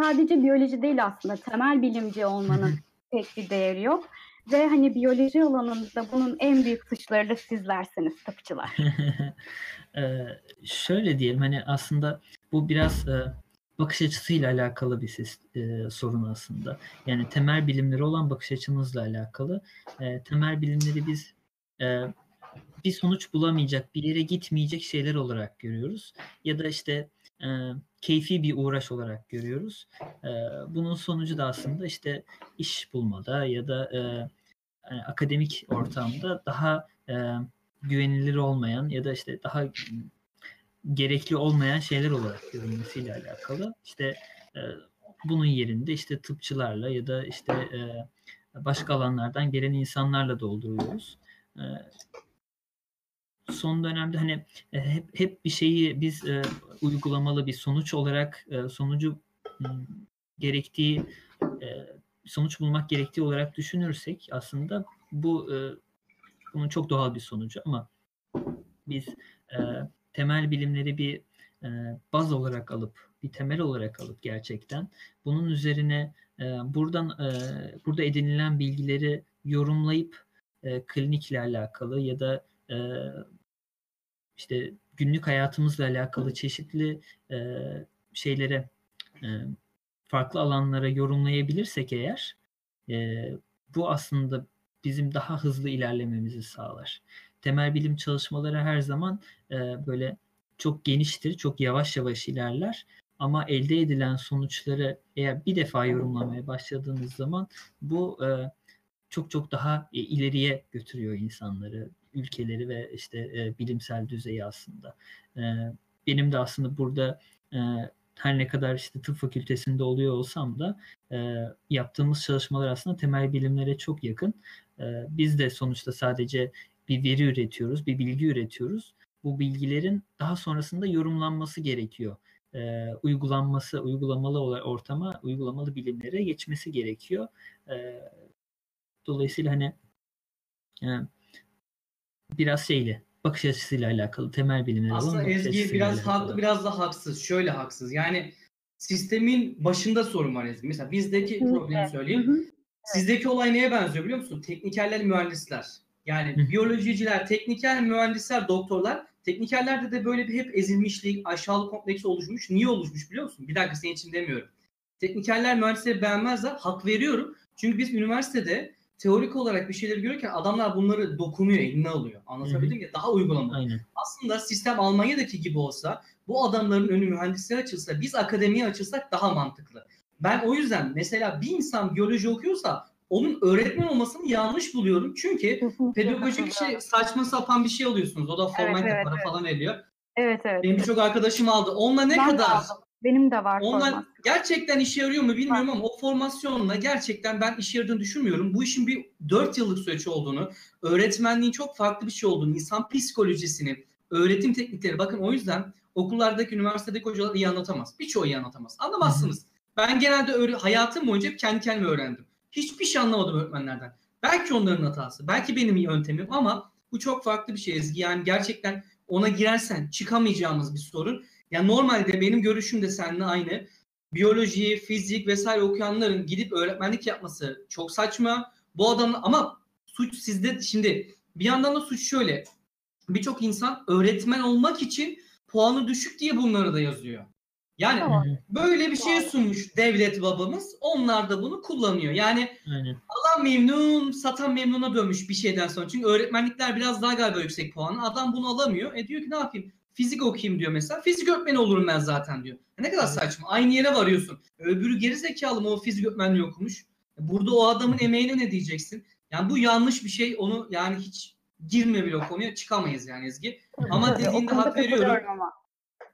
Sadece biyoloji değil aslında temel bilimci olmanın pek bir değeri yok. Ve hani biyoloji alanında bunun en büyük suçları da sizlersiniz tıpçılar. ee, şöyle diyelim hani aslında bu biraz e, bakış açısıyla alakalı bir ses, e, sorun aslında. Yani temel bilimleri olan bakış açımızla alakalı. E, temel bilimleri biz e, bir sonuç bulamayacak, bir yere gitmeyecek şeyler olarak görüyoruz. Ya da işte e, keyfi bir uğraş olarak görüyoruz. E, bunun sonucu da aslında işte iş bulmada ya da e, yani akademik ortamda daha e, güvenilir olmayan ya da işte daha gerekli olmayan şeyler olarak görülmesiyle alakalı. İşte e, bunun yerinde işte tıpçılarla ya da işte e, başka alanlardan gelen insanlarla dolduruyoruz. E, son dönemde hani e, hep hep bir şeyi biz e, uygulamalı bir sonuç olarak e, sonucu m, gerektiği e, sonuç bulmak gerektiği olarak düşünürsek aslında bu e, bunun çok doğal bir sonucu ama biz e, temel bilimleri bir e, baz olarak alıp bir temel olarak alıp gerçekten bunun üzerine e, buradan e, burada edinilen bilgileri yorumlayıp e, klinikle alakalı ya da e, işte günlük hayatımızla alakalı çeşitli e, şeylere e, farklı alanlara yorumlayabilirsek eğer e, bu aslında bizim daha hızlı ilerlememizi sağlar. Temel bilim çalışmaları her zaman e, böyle çok geniştir, çok yavaş yavaş ilerler. Ama elde edilen sonuçları eğer bir defa yorumlamaya başladığınız zaman bu e, çok çok daha e, ileriye götürüyor insanları, ülkeleri ve işte e, bilimsel düzeyi aslında. E, benim de aslında burada e, her ne kadar işte tıp fakültesinde oluyor olsam da e, yaptığımız çalışmalar aslında temel bilimlere çok yakın. E, biz de sonuçta sadece bir veri üretiyoruz, bir bilgi üretiyoruz. Bu bilgilerin daha sonrasında yorumlanması gerekiyor. E, uygulanması, uygulamalı ortama, uygulamalı bilimlere geçmesi gerekiyor. E, dolayısıyla hani e, biraz şeyle bakış açısıyla alakalı temel bilimler Aslında Ezgi biraz haklı biraz da haksız. Şöyle haksız. Yani sistemin başında sorun var Ezgi. Mesela bizdeki problemi söyleyeyim. Sizdeki olay neye benziyor biliyor musun? Teknikerler, mühendisler. Yani biyolojiciler, tekniker, mühendisler, doktorlar. Teknikerlerde de böyle bir hep ezilmişlik, aşağılık kompleksi oluşmuş. Niye oluşmuş biliyor musun? Bir dakika senin için demiyorum. Teknikerler mühendisleri beğenmezler. Hak veriyorum. Çünkü biz üniversitede teorik olarak bir şeyleri görürken adamlar bunları dokunuyor, eline alıyor. Anlatabildim ya daha uygulama. Aynen. Aslında sistem Almanya'daki gibi olsa bu adamların önü mühendisliğe açılsa biz akademiye açılsak daha mantıklı. Ben o yüzden mesela bir insan biyoloji okuyorsa onun öğretmen olmasını yanlış buluyorum. Çünkü pedagojik şey saçma sapan bir şey alıyorsunuz. O da formalite evet, para evet. falan veriyor. Evet evet. Benim birçok arkadaşım aldı. Onunla ne Ben kadar aldım. Benim de var onlar format. gerçekten işe yarıyor mu bilmiyorum ama o formasyonla gerçekten ben işe yaradığını düşünmüyorum. Bu işin bir 4 yıllık süreç olduğunu, öğretmenliğin çok farklı bir şey olduğunu, insan psikolojisini, öğretim teknikleri bakın o yüzden okullardaki, üniversitedeki hocalar iyi anlatamaz. Birçoğu iyi anlatamaz. Anlamazsınız. Ben genelde öğre- hayatım boyunca hep kendi kendime öğrendim. Hiçbir şey anlamadım öğretmenlerden. Belki onların hatası, belki benim yöntemim ama bu çok farklı bir şey Ezgi. Yani gerçekten ona girersen çıkamayacağımız bir sorun. Ya normalde benim görüşüm de seninle aynı. Biyoloji, fizik vesaire okuyanların gidip öğretmenlik yapması çok saçma. Bu adam ama suç sizde şimdi bir yandan da suç şöyle. Birçok insan öğretmen olmak için puanı düşük diye bunları da yazıyor. Yani Tamam. Böyle bir şey sunmuş devlet babamız. Onlar da bunu kullanıyor. Yani Aynen. alan memnun, satan memnuna dönmüş bir şeyden sonra. Çünkü öğretmenlikler biraz daha galiba yüksek puan. Adam bunu alamıyor. E diyor ki ne yapayım? Fizik okuyayım diyor mesela. Fizik öğretmeni olurum ben zaten diyor. Ne kadar saçma. Aynı yere varıyorsun. Öbürü geri zekalı mı o fizik öğretmenliği okumuş. Burada o adamın emeğine ne diyeceksin? Yani bu yanlış bir şey. Onu yani hiç girme bile o konuya çıkamayız yani Ezgi. Ama dediğinde hak veriyorum. Ama.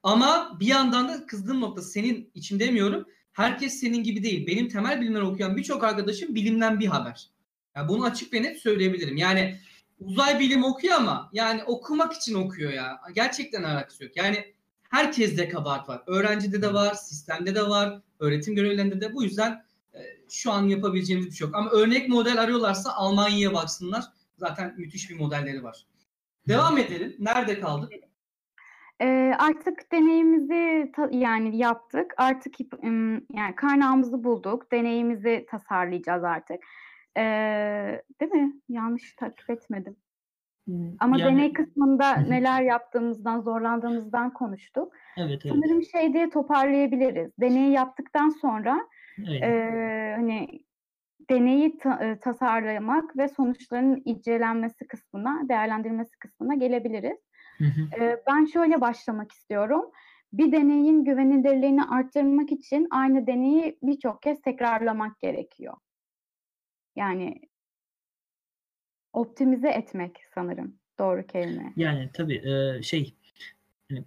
Ama bir yandan da kızdığım nokta senin için demiyorum. Herkes senin gibi değil. Benim temel bilimler okuyan birçok arkadaşım bilimden bir haber. Ya bunu açık ve net söyleyebilirim. Yani uzay bilim okuyor ama yani okumak için okuyor ya. Gerçekten alakası yok. Yani herkeste kabahat var. Öğrencide de var, sistemde de var, öğretim görevlilerinde de. Bu yüzden e, şu an yapabileceğimiz bir şey yok. Ama örnek model arıyorlarsa Almanya'ya baksınlar. Zaten müthiş bir modelleri var. Devam edelim. Nerede kaldık? Ee, artık deneyimizi yani yaptık. Artık yani kaynağımızı bulduk. Deneyimizi tasarlayacağız artık. Ee, değil mi? Yanlış takip etmedim. Ama Yani- deney kısmında neler yaptığımızdan, zorlandığımızdan konuştuk. Evet evet. Sanırım şey diye toparlayabiliriz. Deneyi yaptıktan sonra evet. eee, hani deneyi ta- e, tasarlamak ve sonuçların incelenmesi kısmına, değerlendirilmesi kısmına gelebiliriz. Hı ben şöyle başlamak istiyorum. Bir deneyin güvenilirliğini arttırmak için aynı deneyi birçok kez tekrarlamak gerekiyor. Yani optimize etmek sanırım doğru kelime. Yani tabii e, şey hani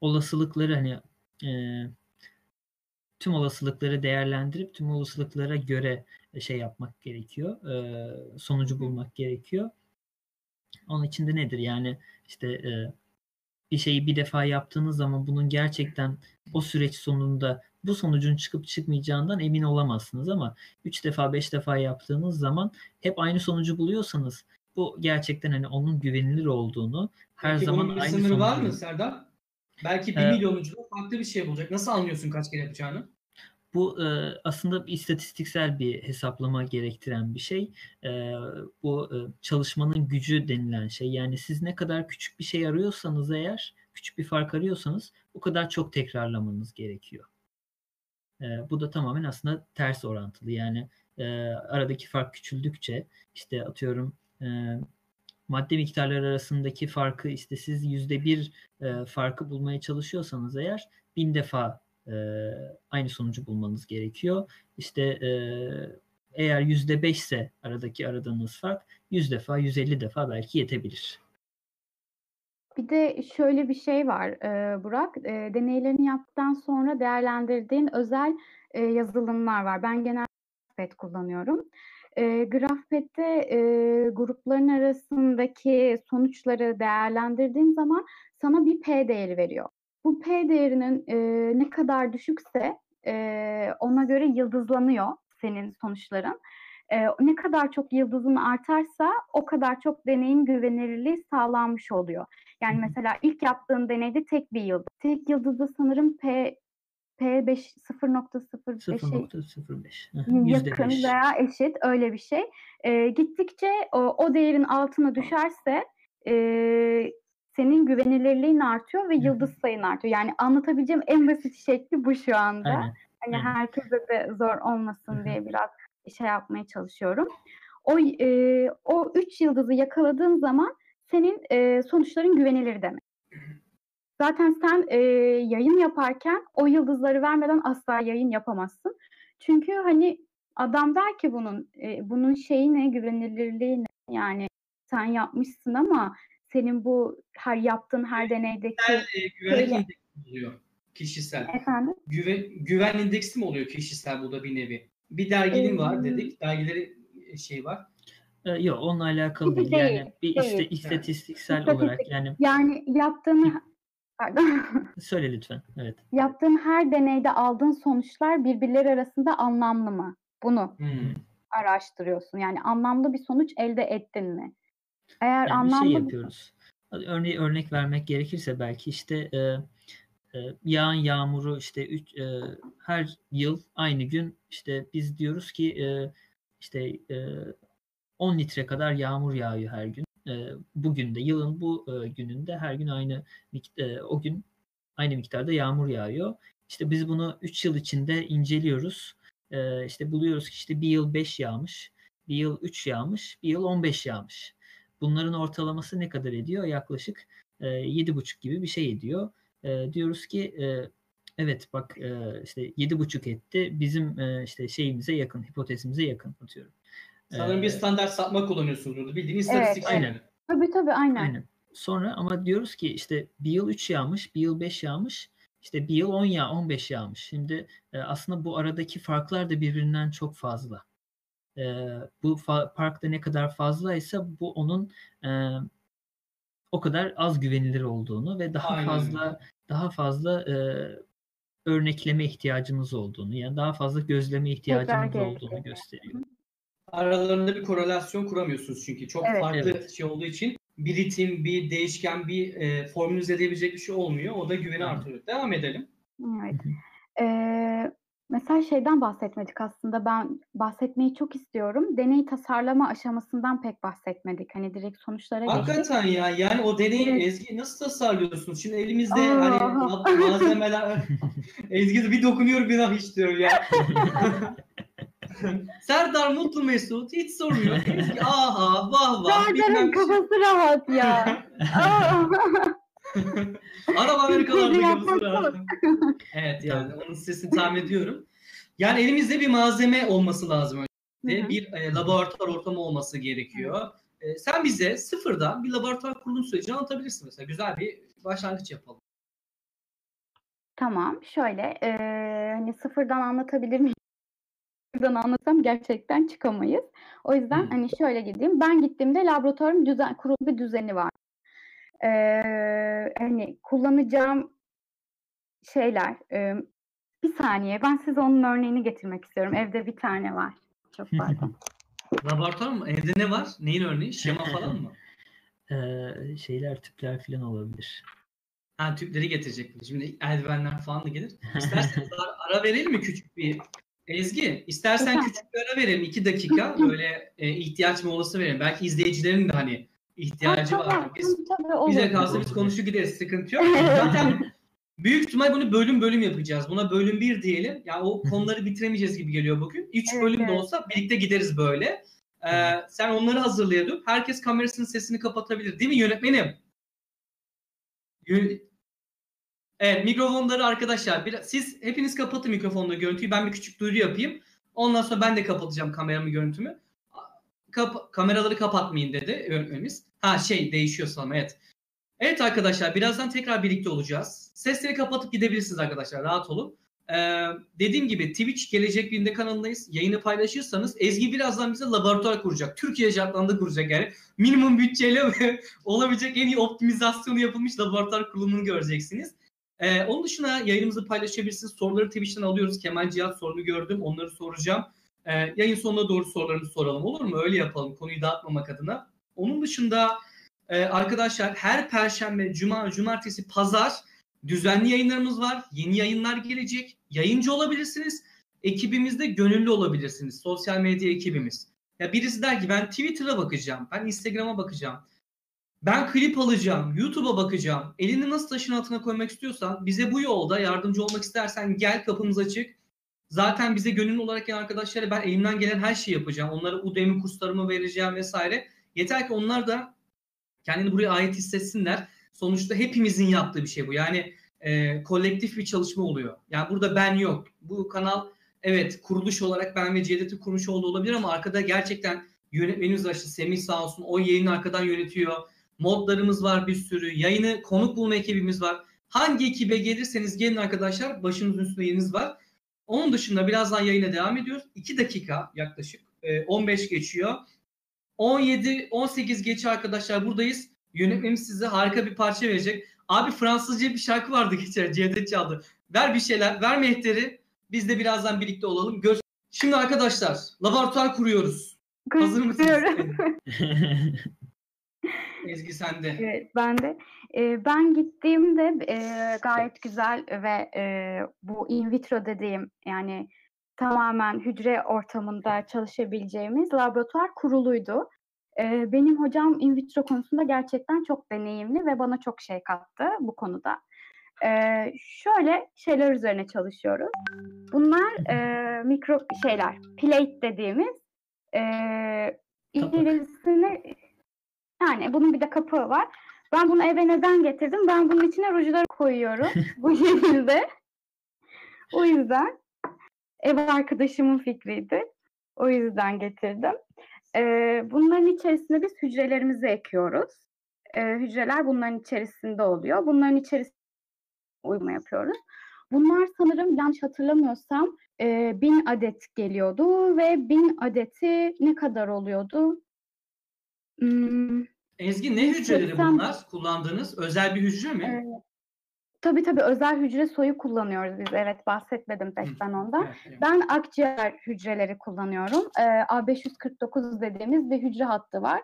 olasılıkları hani e, tüm olasılıkları değerlendirip tüm olasılıklara göre şey yapmak gerekiyor. e, sonucu bulmak gerekiyor. Onun için de nedir? Yani işte e, bir şeyi bir defa yaptığınız zaman bunun gerçekten o süreç sonunda bu sonucun çıkıp çıkmayacağından emin olamazsınız ama 3 defa 5 defa yaptığınız zaman hep aynı sonucu buluyorsanız bu gerçekten hani onun güvenilir olduğunu her Peki zaman bunun bir aynı sınırı var sonucu- mı Serdar? Belki bir Ee, milyonuncu farklı bir şey bulacak. Nasıl anlıyorsun kaç kere yapacağını? Bu e, aslında bir istatistiksel bir hesaplama gerektiren bir şey. E, bu e, çalışmanın gücü denilen şey. Yani siz ne kadar küçük bir şey arıyorsanız eğer, küçük bir fark arıyorsanız o kadar çok tekrarlamanız gerekiyor. Bu da tamamen aslında ters orantılı. Yani e, aradaki fark küçüldükçe işte atıyorum e, madde miktarları arasındaki farkı işte siz yüzde bir farkı bulmaya çalışıyorsanız eğer bin defa e, aynı sonucu bulmanız gerekiyor. İşte e, eğer yüzde beşse aradaki aradığınız fark yüz defa, 150 defa belki yetebilir. Bir de şöyle bir şey var Burak. Deneylerini yaptıktan sonra değerlendirdiğin özel yazılımlar var. Ben genelde GraphPad kullanıyorum. GraphPad'de grupların arasındaki sonuçları değerlendirdiğin zaman sana bir P değeri veriyor. Bu P değerinin ne kadar düşükse ona göre yıldızlanıyor senin sonuçların. E, ne kadar çok yıldızın artarsa o kadar çok deneyin güvenilirliği sağlanmış oluyor. Yani mesela ilk yaptığın deneyde tek bir yıldız. Tek yıldızda sanırım P P5 0.05'e 0.05. Hı hı, yüzde yakın veya eşit öyle bir şey. Ee, gittikçe o, o değerin altına düşerse e, senin güvenilirliğin artıyor ve yıldız sayın artıyor. Yani anlatabileceğim en basit şekli bu şu anda. Aynen. Hani aynen. herkese de zor olmasın hı. diye biraz şey yapmaya çalışıyorum. O e, o üç yıldızı yakaladığın zaman senin e, sonuçların güvenilir demek. Zaten sen e, yayın yaparken o yıldızları vermeden asla yayın yapamazsın. Çünkü hani adam der ki bunun e, bunun şeyi ne güvenilirliği ne yani sen yapmışsın ama senin bu her yaptığın her deneydeki e, mi oluyor? Kişisel. efendim Güven, güven indeksi mi oluyor kişisel bu da bir nevi? Bir derginin var Ee, dedik. Dergileri şey var. E, yok onunla alakalı değil. Değil, Yani bir değil. iste, istatistiksel İstatistik. olarak yani yani yaptığın pardon söyle lütfen. Evet. yaptığın her deneyde aldığın sonuçlar birbirleri arasında anlamlı mı? Bunu Hmm. araştırıyorsun. Yani anlamlı bir sonuç elde ettin mi? Eğer Yani bir anlamlı şey bir- yapıyoruz. Örneği örnek vermek gerekirse belki işte e, e, yağan yağmuru işte üç, e, her yıl aynı gün işte biz diyoruz ki e, işte e, 10 litre kadar yağmur yağıyor her gün. E, bugün de yılın bu e, gününde her gün aynı e, o gün aynı miktarda yağmur yağıyor. İşte biz bunu 3 yıl içinde inceliyoruz. E, işte buluyoruz ki işte bir yıl 5 yağmış, bir yıl 3 yağmış, bir yıl 15 yağmış. Bunların ortalaması ne kadar ediyor? Yaklaşık e, 7,5 gibi bir şey ediyor. E, diyoruz ki e, evet bak e, işte 7,5 etti. Bizim e, işte şeyimize yakın, hipotezimize yakın atıyorum. Sanırım bir Ee, standart sapma kullanıyorsunuz burada. Bildiğin istatistik Evet, şeyleri. Tabii tabii aynen. Aynen. Sonra ama diyoruz ki işte bir yıl 3 yağmış, bir yıl 5 yağmış, işte bir yıl 10 yağ, 15 yağmış. Şimdi e, aslında bu aradaki farklar da birbirinden çok fazla. E, bu fa- fark da ne kadar fazlaysa bu onun e, o kadar az güvenilir olduğunu ve daha Aynen fazla daha fazla e, örnekleme ihtiyacımız olduğunu, yani daha fazla gözleme ihtiyacımız gerekiyor. olduğunu gösteriyor. Aralarında bir korelasyon kuramıyorsunuz çünkü. Çok Evet. farklı Evet. şey olduğu için bir ritim, bir değişken, bir e, formülize edebilecek bir şey olmuyor. O da güveni artırıyor. Devam edelim. Evet. Ee, mesela şeyden bahsetmedik aslında. Ben bahsetmeyi çok istiyorum. Deney tasarlama aşamasından pek bahsetmedik. Hani direkt sonuçlara geçtik. Hakikaten ya. Yani o deneyi Evet. Ezgi nasıl tasarlıyorsunuz? Şimdi elimizde Aa. hani ma- malzemeler Ezgi bir dokunuyor bir daha hiç diyor ya. Serdar mutlu mesut hiç sormuyor. Aha vah vah Serdar'ın şey. kafası rahat ya. Arap Amerikalarda lazım. Evet yani onun sesini tahmin ediyorum. Yani elimizde bir malzeme olması lazım Hı önce. hı. Bir e, laboratuvar ortamı olması gerekiyor. E, sen bize sıfırdan bir laboratuvar kurulum sürecini anlatabilirsin mesela. Güzel bir başlangıç yapalım. Tamam, şöyle eee, hani sıfırdan anlatabilir miyim? Sıfırdan anlatsam gerçekten çıkamayız. O yüzden Hmm. hani şöyle gideyim. Ben gittiğimde laboratuvarın düzen, kurulu bir düzeni var. Eee, hani kullanacağım şeyler. eee, bir saniye, ben size onun örneğini getirmek istiyorum. Evde bir tane var. Çok pardon. Laboratuvar mı? Evde ne var? Neyin örneği? Şema falan mı? E, şeyler, tüpler falan olabilir. Ha tüpleri getirecek. Şimdi eldivenler falan da gelir. İsterseniz ara, ara verelim mi küçük bir Ezgi, istersen küçük bir ara verelim. iki dakika böyle e, ihtiyaç molası verelim. Belki izleyicilerin de hani ihtiyacı Ha, var. Biz tabii, tabii, olur. bize kalsa biz konuşur gideriz. Sıkıntı yok. Zaten büyük ihtimal bunu bölüm bölüm yapacağız. Buna bölüm bir diyelim. Ya o konuları bitiremeyeceğiz gibi geliyor bugün. Üç Evet, bölüm de olsa birlikte gideriz böyle. Ee, sen onları hazırlayalım. Herkes kamerasının sesini kapatabilir. Değil mi yönetmenim? Yön- Evet mikrofonları arkadaşlar biraz, siz hepiniz kapatın mikrofonla görüntüyü. Ben bir küçük duyuru yapayım. Ondan sonra ben de kapatacağım kameramı görüntümü. Kap- kameraları kapatmayın dedi yönetmenimiz. Ha şey değişiyor sanırım evet. Evet arkadaşlar birazdan tekrar birlikte olacağız. Sesleri kapatıp gidebilirsiniz arkadaşlar rahat olun. Ee, dediğim gibi Twitch gelecek birinde kanalındayız. Yayını paylaşırsanız Ezgi birazdan bize laboratuvar kuracak. Türkiye şartlarında kuracak yani. Minimum bütçeyle olabilecek en iyi optimizasyonu yapılmış laboratuvar kurulumunu göreceksiniz. Ee, onun dışında yayınımızı paylaşabilirsiniz. Soruları Twitch'ten alıyoruz. Kemal Cihat sorunu gördüm. Onları soracağım. Ee, yayın sonuna doğru sorularımızı soralım. Olur mu? Öyle yapalım. Konuyu dağıtmamak adına. Onun dışında e, arkadaşlar her perşembe, cuma, cumartesi, pazar düzenli yayınlarımız var. Yeni yayınlar gelecek. Yayıncı olabilirsiniz. Ekibimizde gönüllü olabilirsiniz. Sosyal medya ekibimiz. Ya birisi der ki ben Twitter'a bakacağım. Ben Instagram'a bakacağım. Ben klip alacağım, YouTube'a bakacağım. Elini nasıl taşın altına koymak istiyorsan, bize bu yolda yardımcı olmak istersen gel kapımız açık. Zaten bize gönüllü olarak gelen arkadaşlara ben elimden gelen her şeyi yapacağım. Onlara Udemy kurslarımı vereceğim vesaire. Yeter ki onlar da kendini buraya ait hissetsinler. Sonuçta hepimizin yaptığı bir şey bu. Yani e, kolektif bir çalışma oluyor. Yani burada ben yok. Bu kanal evet kuruluş olarak ben ve Cevdet'in kurmuş olduğu olabilir ama arkada gerçekten yönetmenimiz var işte Semih sağ olsun o yayını arkadan yönetiyor. Modlarımız var bir sürü. Yayını konuk bulma ekibimiz var. Hangi ekibe gelirseniz gelin arkadaşlar başınızın üstünde yeriniz var. Onun dışında birazdan yayına devam ediyoruz. 2 dakika yaklaşık 15 geçiyor. 17-18 geçiyor arkadaşlar buradayız. Yönetmenimiz size harika bir parça verecek. Abi Fransızca bir şarkı vardı geçer. Cevdet çaldı. Ver bir şeyler. Ver mehteri. Biz de birazdan birlikte olalım. Gör Şimdi arkadaşlar laboratuvar kuruyoruz. Hazır mısınız? Ezgi sende. Evet, ben de. Ee, ben gittiğimde e, gayet güzel ve e, bu in vitro dediğim yani tamamen hücre ortamında çalışabileceğimiz laboratuvar kuruluydu. E, benim hocam in vitro konusunda gerçekten çok deneyimli ve bana çok şey kattı bu konuda. E, şöyle şeyler üzerine çalışıyoruz. Bunlar e, mikro şeyler, plate dediğimiz e, içerisine yani bunun bir de kapağı var. Ben bunu eve neden getirdim? Ben bunun içine rujları koyuyorum bu şekilde. O yüzden ev arkadaşımın fikriydi. O yüzden getirdim. Ee, bunların içerisine biz hücrelerimizi ekiyoruz. Ee, hücreler bunların içerisinde oluyor. Bunların içerisinde uyuma yapıyoruz. Bunlar sanırım yanlış hatırlamıyorsam e, bin adet geliyordu ve bin adeti ne kadar oluyordu? Hmm, Ezgi ne hücreleri bunlar kullandığınız? Özel bir hücre mi? Evet. Tabii tabii özel hücre soyu kullanıyoruz biz. Evet bahsetmedim pek ben ondan. Evet, evet. Ben akciğer hücreleri kullanıyorum. Ee, A549 dediğimiz bir hücre hattı var.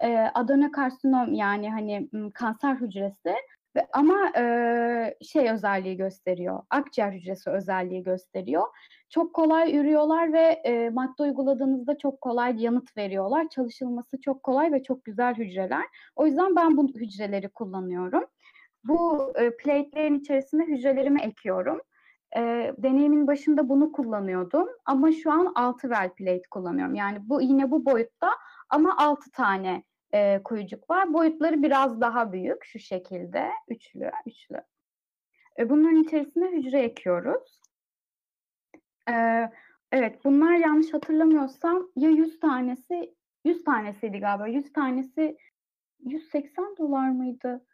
Ee, adenokarsinom yani hani kanser hücresi ve ama e, şey özelliği gösteriyor. Akciğer hücresi özelliği gösteriyor. Çok kolay ürüyorlar ve e, madde uyguladığınızda çok kolay yanıt veriyorlar. Çalışılması çok kolay ve çok güzel hücreler. O yüzden ben bu hücreleri kullanıyorum. Bu e, platelerin içerisine hücrelerimi ekiyorum. E, deneyimin başında bunu kullanıyordum ama şu an 6 well plate kullanıyorum. Yani bu yine bu boyutta ama 6 tane e, kuyucuk var. Boyutları biraz daha büyük şu şekilde. Üçlü, üçlü. E, bunların içerisine hücre ekiyoruz. E, evet bunlar yanlış hatırlamıyorsam ya 100 tanesi 100 tanesiydi galiba. 100 tanesi 180 dolar mıydı?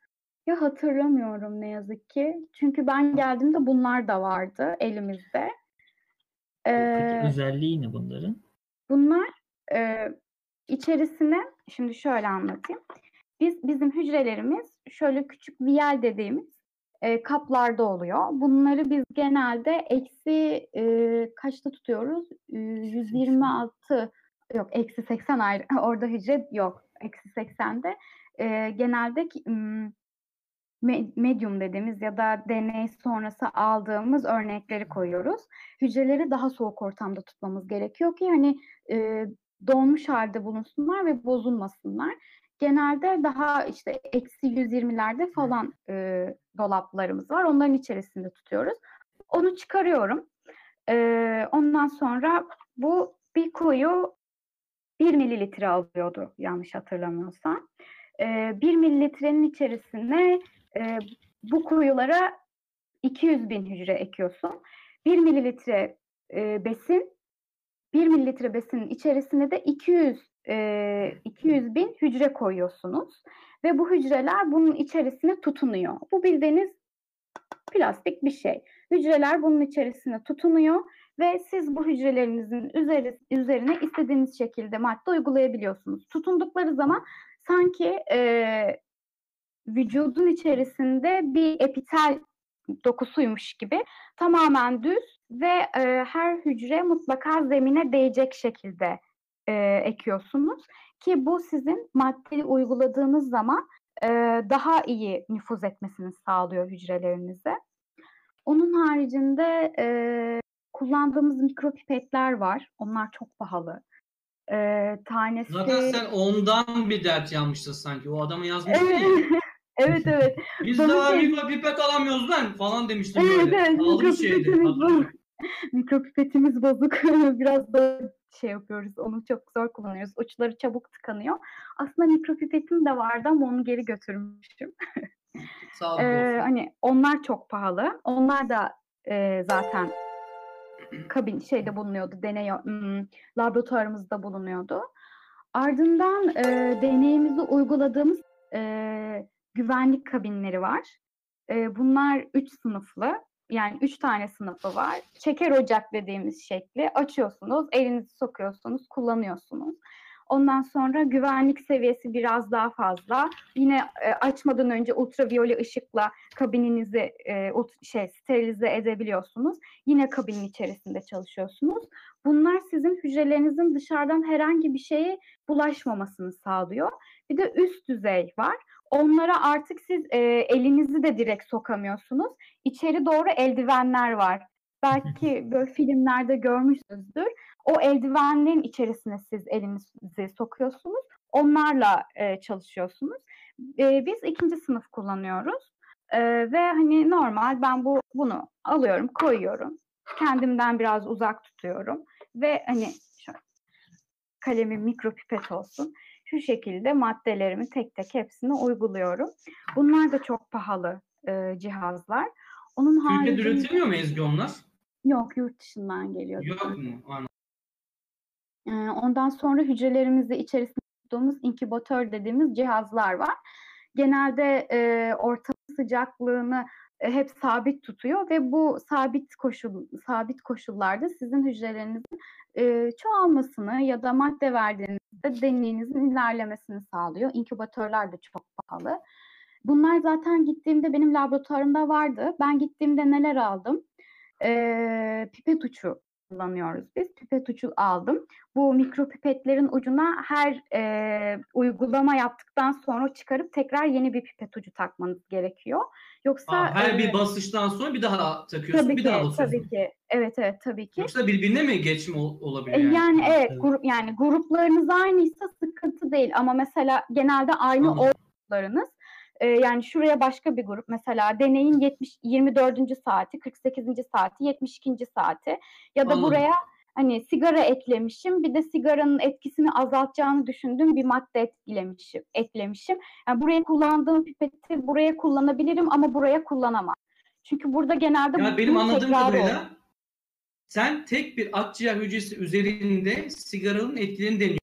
Ya hatırlamıyorum ne yazık ki. Çünkü ben geldiğimde bunlar da vardı elimizde. Ee, Peki özelliği ne bunların? Bunlar e, içerisine şimdi şöyle anlatayım. Biz bizim hücrelerimiz şöyle küçük viyel dediğimiz e, kaplarda oluyor. Bunları biz genelde eksi e, kaçta tutuyoruz? E, 126 yok eksi 80 ayrı orada hücre yok eksi 80'de e, genelde medium dediğimiz ya da deney sonrası aldığımız örnekleri koyuyoruz. Hücreleri daha soğuk ortamda tutmamız gerekiyor ki hani e, donmuş halde bulunsunlar ve bozulmasınlar. Genelde daha işte eksi 120'lerde falan e, dolaplarımız var. Onların içerisinde tutuyoruz. Onu çıkarıyorum. E, ondan sonra bu bir kuyu 1 mililitre alıyordu yanlış hatırlamıyorsam. E, 1 mililitrenin içerisine e, bu kuyulara 200 bin hücre ekiyorsun. 1 mililitre e, besin, 1 mililitre besinin içerisine de 200 e, 200 bin hücre koyuyorsunuz ve bu hücreler bunun içerisine tutunuyor. Bu bildiğiniz plastik bir şey. Hücreler bunun içerisine tutunuyor ve siz bu hücrelerinizin üzeri, üzerine istediğiniz şekilde madde uygulayabiliyorsunuz. Tutundukları zaman sanki e, vücudun içerisinde bir epitel dokusuymuş gibi tamamen düz ve e, her hücre mutlaka zemine değecek şekilde e, ekiyorsunuz ki bu sizin maddeyi uyguladığınız zaman e, daha iyi nüfuz etmesini sağlıyor hücrelerinize. Onun haricinde e, kullandığımız mikropipetler var. Onlar çok pahalı. E, tanesi... Zaten sen ondan bir dert yanmıştın sanki. O adamı yazmıştın ya. Evet evet. Biz Bana daha şey... pipet alamıyoruz lan falan demiştim evet, böyle. Evet, Pahalı bir şeydi. Mikropipetimiz bozuk. Biraz da şey yapıyoruz. Onu çok zor kullanıyoruz. Uçları çabuk tıkanıyor. Aslında mikropipetim de vardı ama onu geri götürmüşüm. Sağ ee, hani onlar çok pahalı. Onlar da e, zaten kabin şeyde bulunuyordu. Deney hmm, laboratuvarımızda bulunuyordu. Ardından e, deneyimizi uyguladığımız e, güvenlik kabinleri var. E, bunlar üç sınıflı. Yani üç tane sınıfı var. Çeker ocak dediğimiz şekli açıyorsunuz, elinizi sokuyorsunuz, kullanıyorsunuz. Ondan sonra güvenlik seviyesi biraz daha fazla. Yine e, açmadan önce ultraviyole ışıkla kabininizi e, şey sterilize edebiliyorsunuz. Yine kabinin içerisinde çalışıyorsunuz. Bunlar sizin hücrelerinizin dışarıdan herhangi bir şeye bulaşmamasını sağlıyor. Bir de üst düzey var. Onlara artık siz e, elinizi de direkt sokamıyorsunuz. İçeri doğru eldivenler var. Belki böyle filmlerde görmüşsünüzdür. O eldivenlerin içerisine siz elinizi sokuyorsunuz. Onlarla e, çalışıyorsunuz. E, biz ikinci sınıf kullanıyoruz. E, ve hani normal ben bu bunu alıyorum, koyuyorum. Kendimden biraz uzak tutuyorum. Ve hani şöyle kalemim mikropipet olsun. Şu şekilde maddelerimi tek tek hepsini uyguluyorum. Bunlar da çok pahalı e, cihazlar. Onun haricinde... üretilmiyor mu Ezgi onlar? Yok yurt dışından geliyor. Yok mu? Anladım. Ondan sonra hücrelerimizi içerisinde tuttuğumuz inkübatör dediğimiz cihazlar var. Genelde e, ortam sıcaklığını hep sabit tutuyor ve bu sabit koşul sabit koşullarda sizin hücrelerinizin e, çoğalmasını ya da madde verdiğinizde deneyinizin ilerlemesini sağlıyor. İnkübatörler de çok pahalı. Bunlar zaten gittiğimde benim laboratuvarımda vardı. Ben gittiğimde neler aldım? E, pipet uçu kullanıyoruz biz. Pipet ucu aldım. Bu mikropipetlerin ucuna her e, uygulama yaptıktan sonra çıkarıp tekrar yeni bir pipet ucu takmanız gerekiyor. Yoksa Aa, her e, bir basıştan sonra bir daha takıyorsun, tabii bir ki, daha basıyorsun. Tabii ki. Evet evet tabii ki. Yoksa birbirine mi geçme olabilir yani? Yani evet, evet. grup yani gruplarınız aynıysa sıkıntı değil ama mesela genelde aynı gruplarınız e, yani şuraya başka bir grup mesela deneyin 70 24. saati, 48. saati, 72. saati ya da Anladım. buraya hani sigara eklemişim. Bir de sigaranın etkisini azaltacağını düşündüğüm bir madde etkilemişim, eklemişim. Yani buraya kullandığım pipeti buraya kullanabilirim ama buraya kullanamam. Çünkü burada genelde ya benim anladığım kadarıyla sen tek bir akciğer hücresi üzerinde sigaranın etkilerini deniyorsun.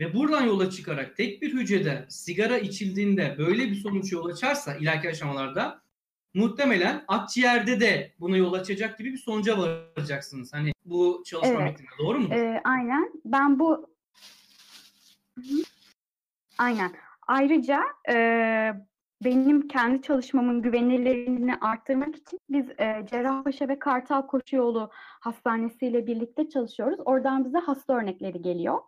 Ve buradan yola çıkarak tek bir hücrede sigara içildiğinde böyle bir sonuç yol açarsa ileriki aşamalarda muhtemelen akciğerde de buna yol açacak gibi bir sonuca varacaksınız. Hani bu çalışma evet. metninde doğru mu? Ee, aynen. Ben bu Aynen. Ayrıca e, benim kendi çalışmamın güvenilirliğini arttırmak için biz e, Cerrahpaşa ve Kartal Koşu Yolu Hastanesi ile birlikte çalışıyoruz. Oradan bize hasta örnekleri geliyor.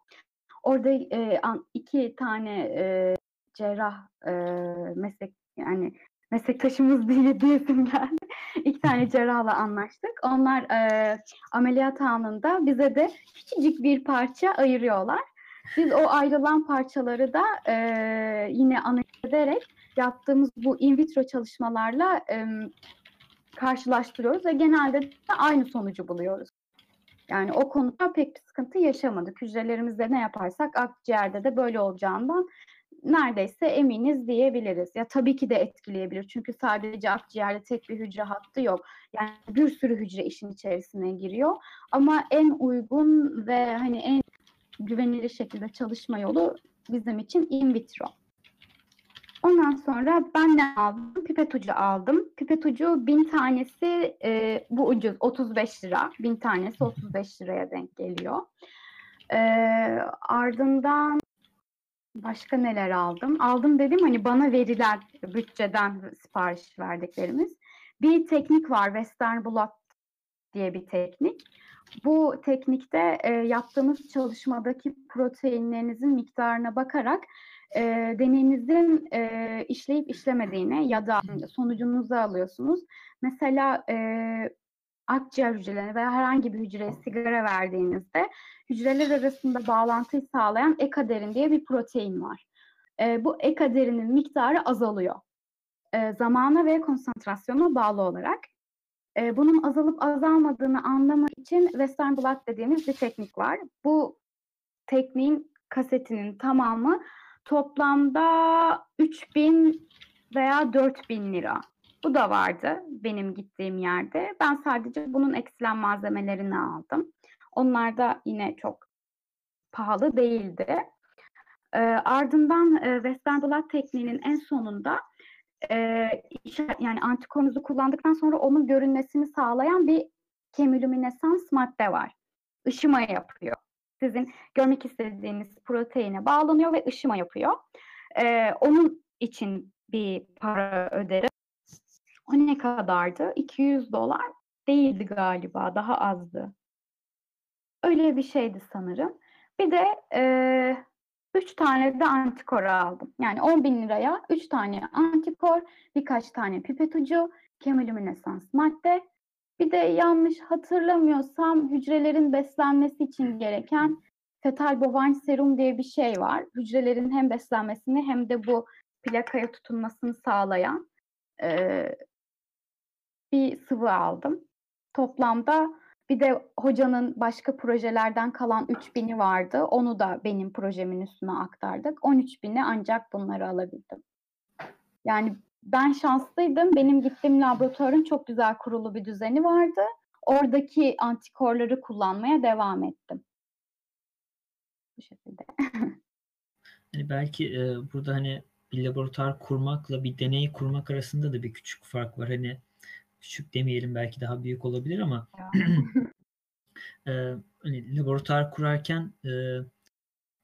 Orada e, iki tane e, cerrah e, meslek yani meslektaşımız diye diyesim geldi. İki tane cerrahla anlaştık. Onlar e, ameliyat anında bize de küçücük bir parça ayırıyorlar. Biz o ayrılan parçaları da e, yine analiz ederek yaptığımız bu in vitro çalışmalarla e, karşılaştırıyoruz ve genelde de aynı sonucu buluyoruz. Yani o konuda pek bir sıkıntı yaşamadık. Hücrelerimizde ne yaparsak akciğerde de böyle olacağından neredeyse eminiz diyebiliriz. Ya tabii ki de etkileyebilir. Çünkü sadece akciğerde tek bir hücre hattı yok. Yani bir sürü hücre işin içerisine giriyor. Ama en uygun ve hani en güvenilir şekilde çalışma yolu bizim için in vitro. Ondan sonra ben ne aldım? Pipet ucu aldım. Pipet ucu bin tanesi e, bu ucuz 35 lira. Bin tanesi 35 liraya denk geliyor. E, ardından başka neler aldım? Aldım dedim hani bana verilen bütçeden sipariş verdiklerimiz. Bir teknik var Western Blot diye bir teknik. Bu teknikte e, yaptığımız çalışmadaki proteinlerinizin miktarına bakarak e, deneyinizin e, işleyip işlemediğini ya da sonucunuzu alıyorsunuz. Mesela e, akciğer hücrelerine veya herhangi bir hücreye sigara verdiğinizde hücreler arasında bağlantıyı sağlayan ekaderin diye bir protein var. E, bu ekaderinin miktarı azalıyor. E, zamana ve konsantrasyona bağlı olarak. E, bunun azalıp azalmadığını anlamak için Western Blot dediğimiz bir teknik var. Bu tekniğin kasetinin tamamı toplamda 3000 veya 4000 lira. Bu da vardı benim gittiğim yerde. Ben sadece bunun eksilen malzemelerini aldım. Onlar da yine çok pahalı değildi. E, ardından e, Western Blot tekniğinin en sonunda e, yani antikonuzu kullandıktan sonra onun görünmesini sağlayan bir kemilüminesans madde var. Işıma yapıyor. Sizin görmek istediğiniz proteine bağlanıyor ve ışıma yapıyor. E, onun için bir para öderim. O ne kadardı? 200 dolar değildi galiba. Daha azdı. Öyle bir şeydi sanırım. Bir de e, 3 tane de antikor aldım. Yani 10 bin liraya 3 tane antikor, birkaç tane pipet ucu, kemolüminesans madde. Bir de yanlış hatırlamıyorsam hücrelerin beslenmesi için gereken fetal bovine serum diye bir şey var. Hücrelerin hem beslenmesini hem de bu plakaya tutunmasını sağlayan e, bir sıvı aldım. Toplamda bir de hocanın başka projelerden kalan 3000'i vardı. Onu da benim projemin üstüne aktardık. 13.000'i ancak bunları alabildim. Yani ben şanslıydım. Benim gittiğim laboratuvarın çok güzel kurulu bir düzeni vardı. Oradaki antikorları kullanmaya devam ettim. Bu şekilde. hani belki e, burada hani bir laboratuvar kurmakla bir deney kurmak arasında da bir küçük fark var. Hani küçük demeyelim belki daha büyük olabilir ama e, hani laboratuvar kurarken e,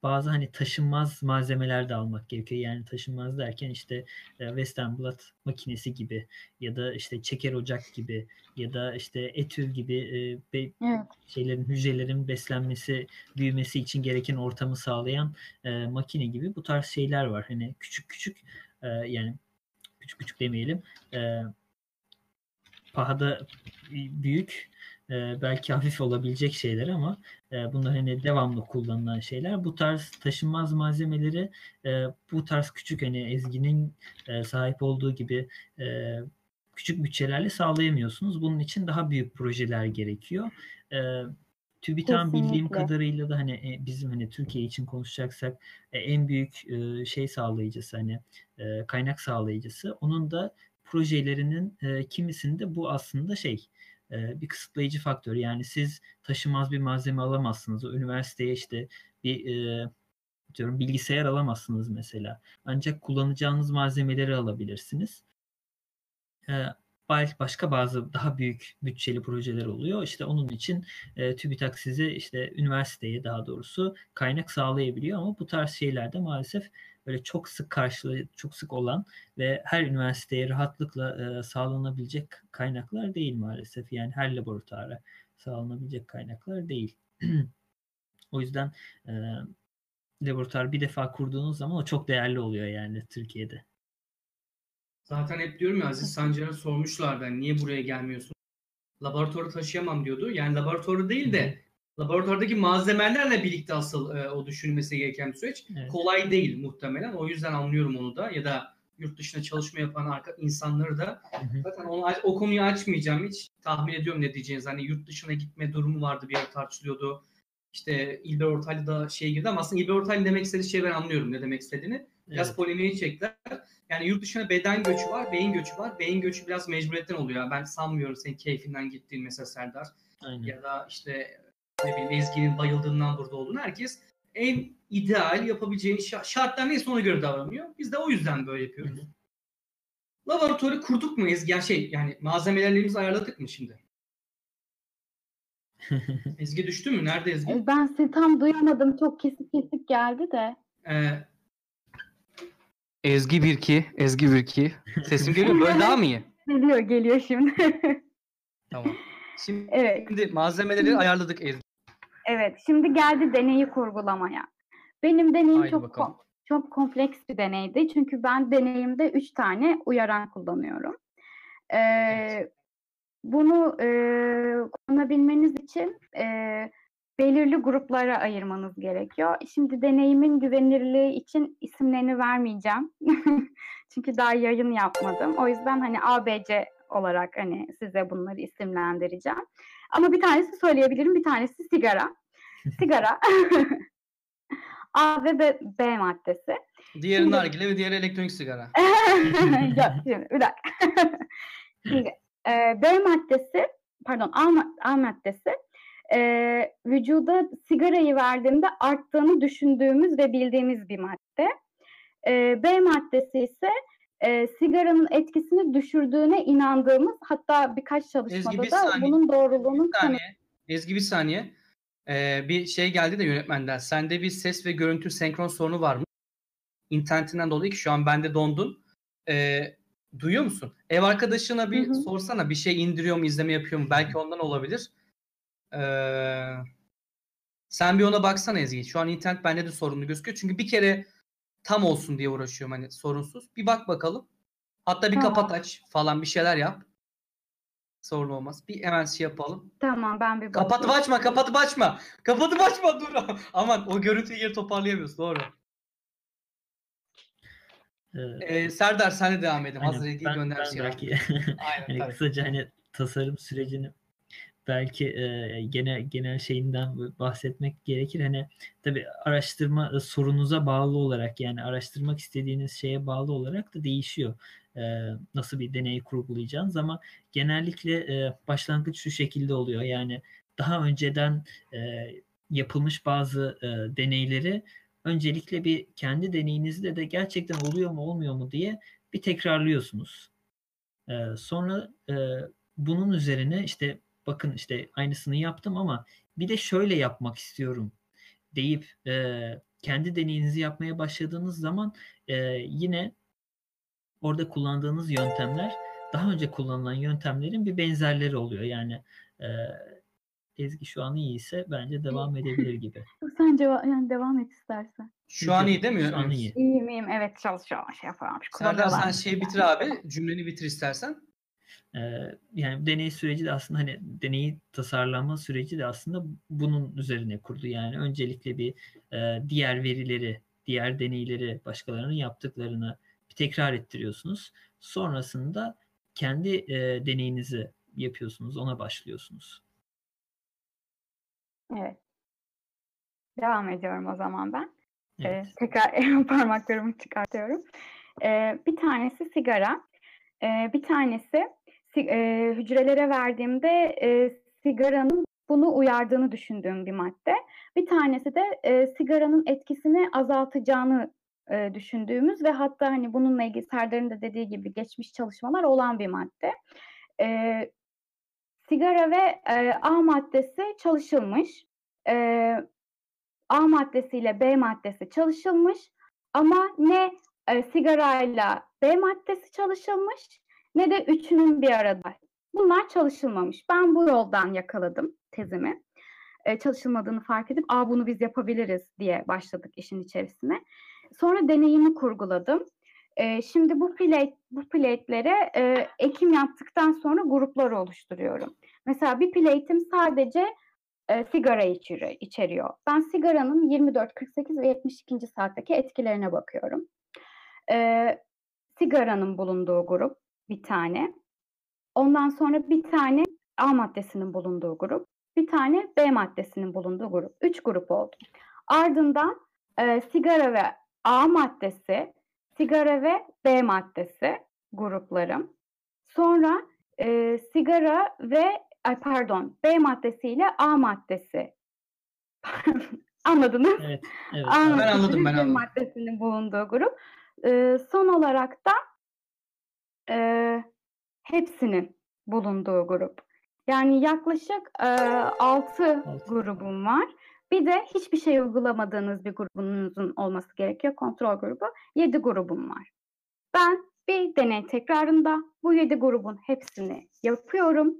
bazı hani taşınmaz malzemeler de almak gerekiyor. Yani taşınmaz derken işte e, Western Blot makinesi gibi ya da işte çeker ocak gibi ya da işte etül gibi e, be, evet. şeylerin hücrelerin beslenmesi, büyümesi için gereken ortamı sağlayan e, makine gibi bu tarz şeyler var. Hani küçük küçük e, yani küçük küçük demeyelim. E, pahada büyük e, belki hafif olabilecek şeyler ama e, bunlar hani devamlı kullanılan şeyler. Bu tarz taşınmaz malzemeleri e, bu tarz küçük hani Ezgi'nin e, sahip olduğu gibi e, küçük bütçelerle sağlayamıyorsunuz. Bunun için daha büyük projeler gerekiyor. E, TÜBİTAK'ın bildiğim kadarıyla da hani e, bizim hani Türkiye için konuşacaksak e, en büyük e, şey sağlayıcısı hani kaynak sağlayıcısı. Onun da projelerinin e, kimisinde bu aslında şey e, bir kısıtlayıcı faktör. Yani siz taşımaz bir malzeme alamazsınız. O üniversiteye işte bir e, diyorum bilgisayar alamazsınız mesela. Ancak kullanacağınız malzemeleri alabilirsiniz. E, başka bazı daha büyük bütçeli projeler oluyor. İşte onun için e, TÜBİTAK size işte üniversiteye daha doğrusu kaynak sağlayabiliyor ama bu tarz şeylerde maalesef böyle çok sık karşılığı çok sık olan ve her üniversiteye rahatlıkla e, sağlanabilecek kaynaklar değil maalesef. Yani her laboratuvara sağlanabilecek kaynaklar değil. o yüzden e, laboratuvar bir defa kurduğunuz zaman o çok değerli oluyor yani Türkiye'de. Zaten hep diyorum ya Aziz Sancar'a sormuşlar ben niye buraya gelmiyorsun? Laboratuvarı taşıyamam diyordu. Yani laboratuvarı değil de laboratuvardaki malzemelerle birlikte asıl e, o düşünülmesi gereken bir süreç. Evet. Kolay değil muhtemelen. O yüzden anlıyorum onu da. Ya da yurt dışında çalışma yapan arka insanları da zaten onu, o konuyu açmayacağım hiç. Tahmin ediyorum ne diyeceğiniz. Hani yurt dışına gitme durumu vardı bir yer tartışılıyordu. İşte İlber Ortaylı da şey girdi ama aslında İlber Ortaylı demek istediği şeyi ben anlıyorum ne demek istediğini. Biraz evet. polemiği çektiler. Yani yurt dışına beden göçü var, beyin göçü var. Beyin göçü biraz mecburiyetten oluyor. Ben sanmıyorum senin keyfinden gittiğin mesela Serdar. Aynen. Ya da işte ne bileyim Ezgi'nin bayıldığından burada olduğunu herkes en ideal yapabileceği şartlar neyse ona göre davranıyor. Biz de o yüzden böyle yapıyoruz. Hı hı. Laboratuvarı kurduk mu Ezgi? Yani şey yani malzemelerimizi ayarladık mı şimdi? Ezgi düştü mü? Nerede Ezgi? E, ben sizi tam duyamadım. Çok kesik kesik geldi de. Ee, Ezgi 1-2. Ezgi 1-2. Sesim geliyor mu? Böyle daha mı iyi? Geliyor geliyor şimdi. tamam. Şimdi, evet. şimdi malzemeleri ayarladık Ezgi. Evet, şimdi geldi deneyi kurgulamaya. Benim deneyim çok kom- çok kompleks bir deneydi. Çünkü ben deneyimde üç tane uyaran kullanıyorum. Ee, evet. Bunu e, kullanabilmeniz için e, belirli gruplara ayırmanız gerekiyor. Şimdi deneyimin güvenilirliği için isimlerini vermeyeceğim. Çünkü daha yayın yapmadım. O yüzden hani ABC olarak hani size bunları isimlendireceğim. Ama bir tanesi söyleyebilirim, bir tanesi sigara. Sigara A ve B, B maddesi. Diğeri şimdi... nargile ve diğeri elektronik sigara. Yok şimdi bir dakika. şimdi, e, B maddesi pardon A, A maddesi e, vücuda sigarayı verdiğimde arttığını düşündüğümüz ve bildiğimiz bir madde. E, B maddesi ise e, sigaranın etkisini düşürdüğüne inandığımız hatta birkaç çalışmada Ezgi, bir da saniye, bunun doğruluğunun bir saniye, Ezgi bir saniye. Ee, bir şey geldi de yönetmenden. Sende bir ses ve görüntü senkron sorunu var mı? İnternetinden dolayı ki şu an bende dondun. Ee, duyuyor musun? Ev arkadaşına bir Hı-hı. sorsana bir şey indiriyor mu, izleme yapıyor mu? Belki ondan olabilir. Ee, sen bir ona baksana Ezgi. Şu an internet bende de sorunlu gözüküyor. Çünkü bir kere tam olsun diye uğraşıyorum hani sorunsuz. Bir bak bakalım. Hatta bir tamam. kapat aç falan bir şeyler yap. Sorun olmaz. Bir hemen şey yapalım. Tamam ben bir bakayım. Kapatıp açma, kapatıp açma. Kapatıp açma dur. Aman o görüntüyü geri toparlayamıyoruz. Doğru. Ee, ee, Serdar sen de devam edin. Hazır ilgiyi gönder şey. Belki Aynen, hani kısaca hani tasarım sürecini belki e, genel genel şeyinden bahsetmek gerekir. Hani tabii araştırma e, sorunuza bağlı olarak yani araştırmak istediğiniz şeye bağlı olarak da değişiyor. E, nasıl bir deneyi kurgulayacağınız ama genellikle e, başlangıç şu şekilde oluyor. Yani daha önceden e, yapılmış bazı e, deneyleri öncelikle bir kendi deneyinizde de gerçekten oluyor mu olmuyor mu diye bir tekrarlıyorsunuz. E, sonra e, bunun üzerine işte bakın işte aynısını yaptım ama bir de şöyle yapmak istiyorum deyip e, kendi deneyinizi yapmaya başladığınız zaman e, yine orada kullandığınız yöntemler daha önce kullanılan yöntemlerin bir benzerleri oluyor. Yani e, Ezgi şu an iyi ise bence devam edebilir gibi. Sen ceva- yani devam et istersen. Şu an iyi değil mi? Şu an iyi. İyiyim iyiyim. Evet çalışıyorum. Şey yapıyorum. Serdar sen şeyi bitir abi. Cümleni bitir istersen yani deney süreci de aslında hani deneyi tasarlama süreci de aslında bunun üzerine kurdu. Yani öncelikle bir diğer verileri, diğer deneyleri başkalarının yaptıklarını bir tekrar ettiriyorsunuz. Sonrasında kendi deneyinizi yapıyorsunuz, ona başlıyorsunuz. Evet. Devam ediyorum o zaman ben. Evet. Ee, tekrar parmaklarımı çıkartıyorum. Ee, bir tanesi sigara. Ee, bir tanesi e, hücrelere verdiğimde e, sigaranın bunu uyardığını düşündüğüm bir madde. Bir tanesi de e, sigaranın etkisini azaltacağını e, düşündüğümüz ve hatta hani bununla ilgili Serdar'ın da dediği gibi geçmiş çalışmalar olan bir madde. E, sigara ve e, A maddesi çalışılmış. E, A maddesiyle B maddesi çalışılmış ama ne e, sigarayla B maddesi çalışılmış ne de üçünün bir arada. Bunlar çalışılmamış. Ben bu yoldan yakaladım tezimi. Ee, çalışılmadığını fark edip Aa, bunu biz yapabiliriz diye başladık işin içerisine. Sonra deneyimi kurguladım. Ee, şimdi bu plate, bu plate'lere e, ekim yaptıktan sonra gruplar oluşturuyorum. Mesela bir plate'im sadece e, sigara içeriyor, içeriyor. Ben sigaranın 24, 48 ve 72. saatteki etkilerine bakıyorum. E, sigaranın bulunduğu grup, bir tane. Ondan sonra bir tane A maddesinin bulunduğu grup, bir tane B maddesinin bulunduğu grup. Üç grup oldu. Ardından e, sigara ve A maddesi, sigara ve B maddesi gruplarım. Sonra e, sigara ve ay pardon B maddesiyle A maddesi. Anladınız? Evet, evet. A ben anladım ben anladım. maddesinin bulunduğu grup. E, son olarak da e, hepsinin bulunduğu grup. Yani yaklaşık e, 6 grubum var. Bir de hiçbir şey uygulamadığınız bir grubunuzun olması gerekiyor. Kontrol grubu. 7 grubum var. Ben bir deney tekrarında bu 7 grubun hepsini yapıyorum.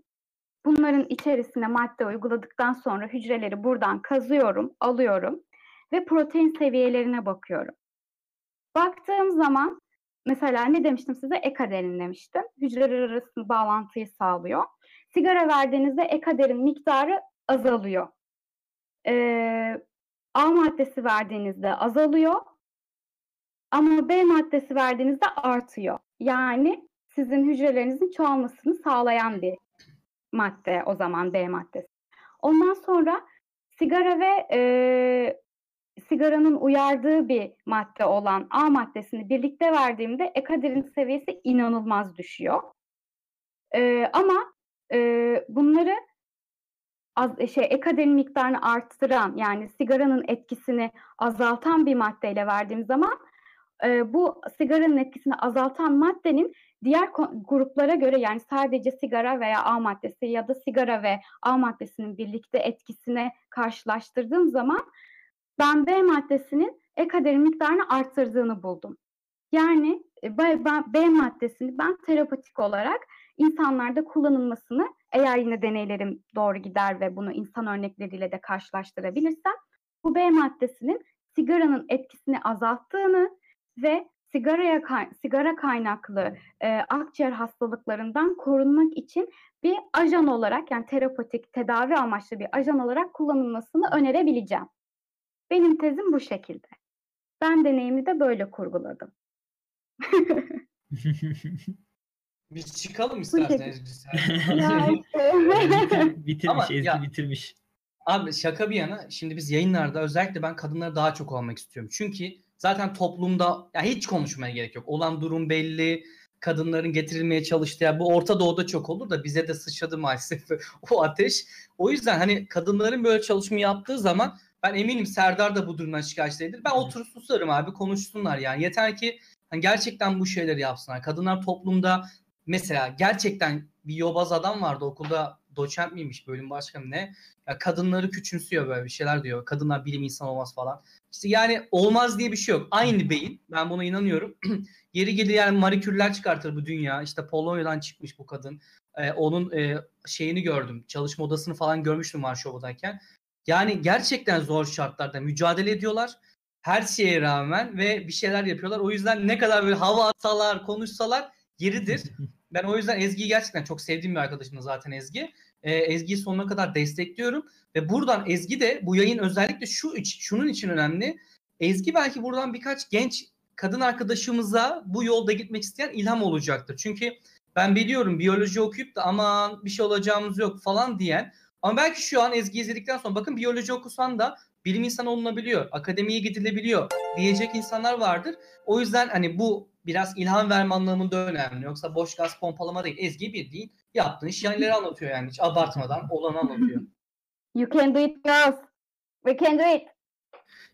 Bunların içerisine madde uyguladıktan sonra hücreleri buradan kazıyorum, alıyorum ve protein seviyelerine bakıyorum. Baktığım zaman Mesela ne demiştim size? Ekaderin demiştim. Hücreler arasında bağlantıyı sağlıyor. Sigara verdiğinizde ekaderin miktarı azalıyor. Ee, A maddesi verdiğinizde azalıyor. Ama B maddesi verdiğinizde artıyor. Yani sizin hücrelerinizin çoğalmasını sağlayan bir madde o zaman D maddesi. Ondan sonra sigara ve e, sigaranın uyardığı bir madde olan A maddesini birlikte verdiğimde ekadirin seviyesi inanılmaz düşüyor. E, ama e, bunları az, şey ekadirin miktarını arttıran yani sigaranın etkisini azaltan bir maddeyle verdiğim zaman e, bu sigaranın etkisini azaltan maddenin diğer gruplara göre yani sadece sigara veya A maddesi ya da sigara ve A maddesinin birlikte etkisine karşılaştırdığım zaman ben B maddesinin ekaderin miktarını arttırdığını buldum. Yani e, B, B maddesini ben terapatik olarak insanlarda kullanılmasını eğer yine deneylerim doğru gider ve bunu insan örnekleriyle de karşılaştırabilirsem bu B maddesinin sigaranın etkisini azalttığını ve sigaraya sigara kaynaklı e, akciğer hastalıklarından korunmak için bir ajan olarak yani terapatik tedavi amaçlı bir ajan olarak kullanılmasını önerebileceğim. Benim tezim bu şekilde. Ben deneyimi de böyle kurguladım. Biz çıkalım isterseniz. bitirmiş, Ama Ezgi ya, bitirmiş. Abi şaka bir yana şimdi biz yayınlarda özellikle ben kadınlara daha çok olmak istiyorum. Çünkü zaten toplumda ya hiç konuşmaya gerek yok. Olan durum belli. Kadınların getirilmeye çalıştığı yani bu Orta Doğu'da çok olur da bize de sıçradı maalesef o ateş. O yüzden hani kadınların böyle çalışma yaptığı zaman ben eminim Serdar da bu durumdan şikayetçidir. Ben oturup susarım abi konuşsunlar yani. Yeter ki hani gerçekten bu şeyleri yapsınlar. Kadınlar toplumda mesela gerçekten bir yobaz adam vardı okulda doçent miymiş bölüm başkanı ne? Ya kadınları küçümsüyor böyle bir şeyler diyor. Kadınlar bilim insanı olmaz falan. İşte yani olmaz diye bir şey yok. Aynı beyin. Ben buna inanıyorum. Yeri gelir yani Marie çıkartır bu dünya. İşte Polonya'dan çıkmış bu kadın. Ee, onun e, şeyini gördüm. Çalışma odasını falan görmüştüm Varşova'dayken. Yani gerçekten zor şartlarda mücadele ediyorlar. Her şeye rağmen ve bir şeyler yapıyorlar. O yüzden ne kadar böyle hava atsalar, konuşsalar yeridir. Ben o yüzden Ezgi'yi gerçekten çok sevdiğim bir arkadaşım zaten Ezgi. Ee, Ezgi'yi sonuna kadar destekliyorum. Ve buradan Ezgi de bu yayın özellikle şu iç, şunun için önemli. Ezgi belki buradan birkaç genç kadın arkadaşımıza bu yolda gitmek isteyen ilham olacaktır. Çünkü ben biliyorum biyoloji okuyup da aman bir şey olacağımız yok falan diyen ama belki şu an Ezgi izledikten sonra bakın biyoloji okusan da bilim insanı olunabiliyor, akademiye gidilebiliyor diyecek insanlar vardır. O yüzden hani bu biraz ilham verme anlamında önemli. Yoksa boş gaz pompalama değil. Ezgi bir değil. Yaptığın iş yerleri anlatıyor yani. Hiç abartmadan olanı anlatıyor. You can do it girls. We can do it.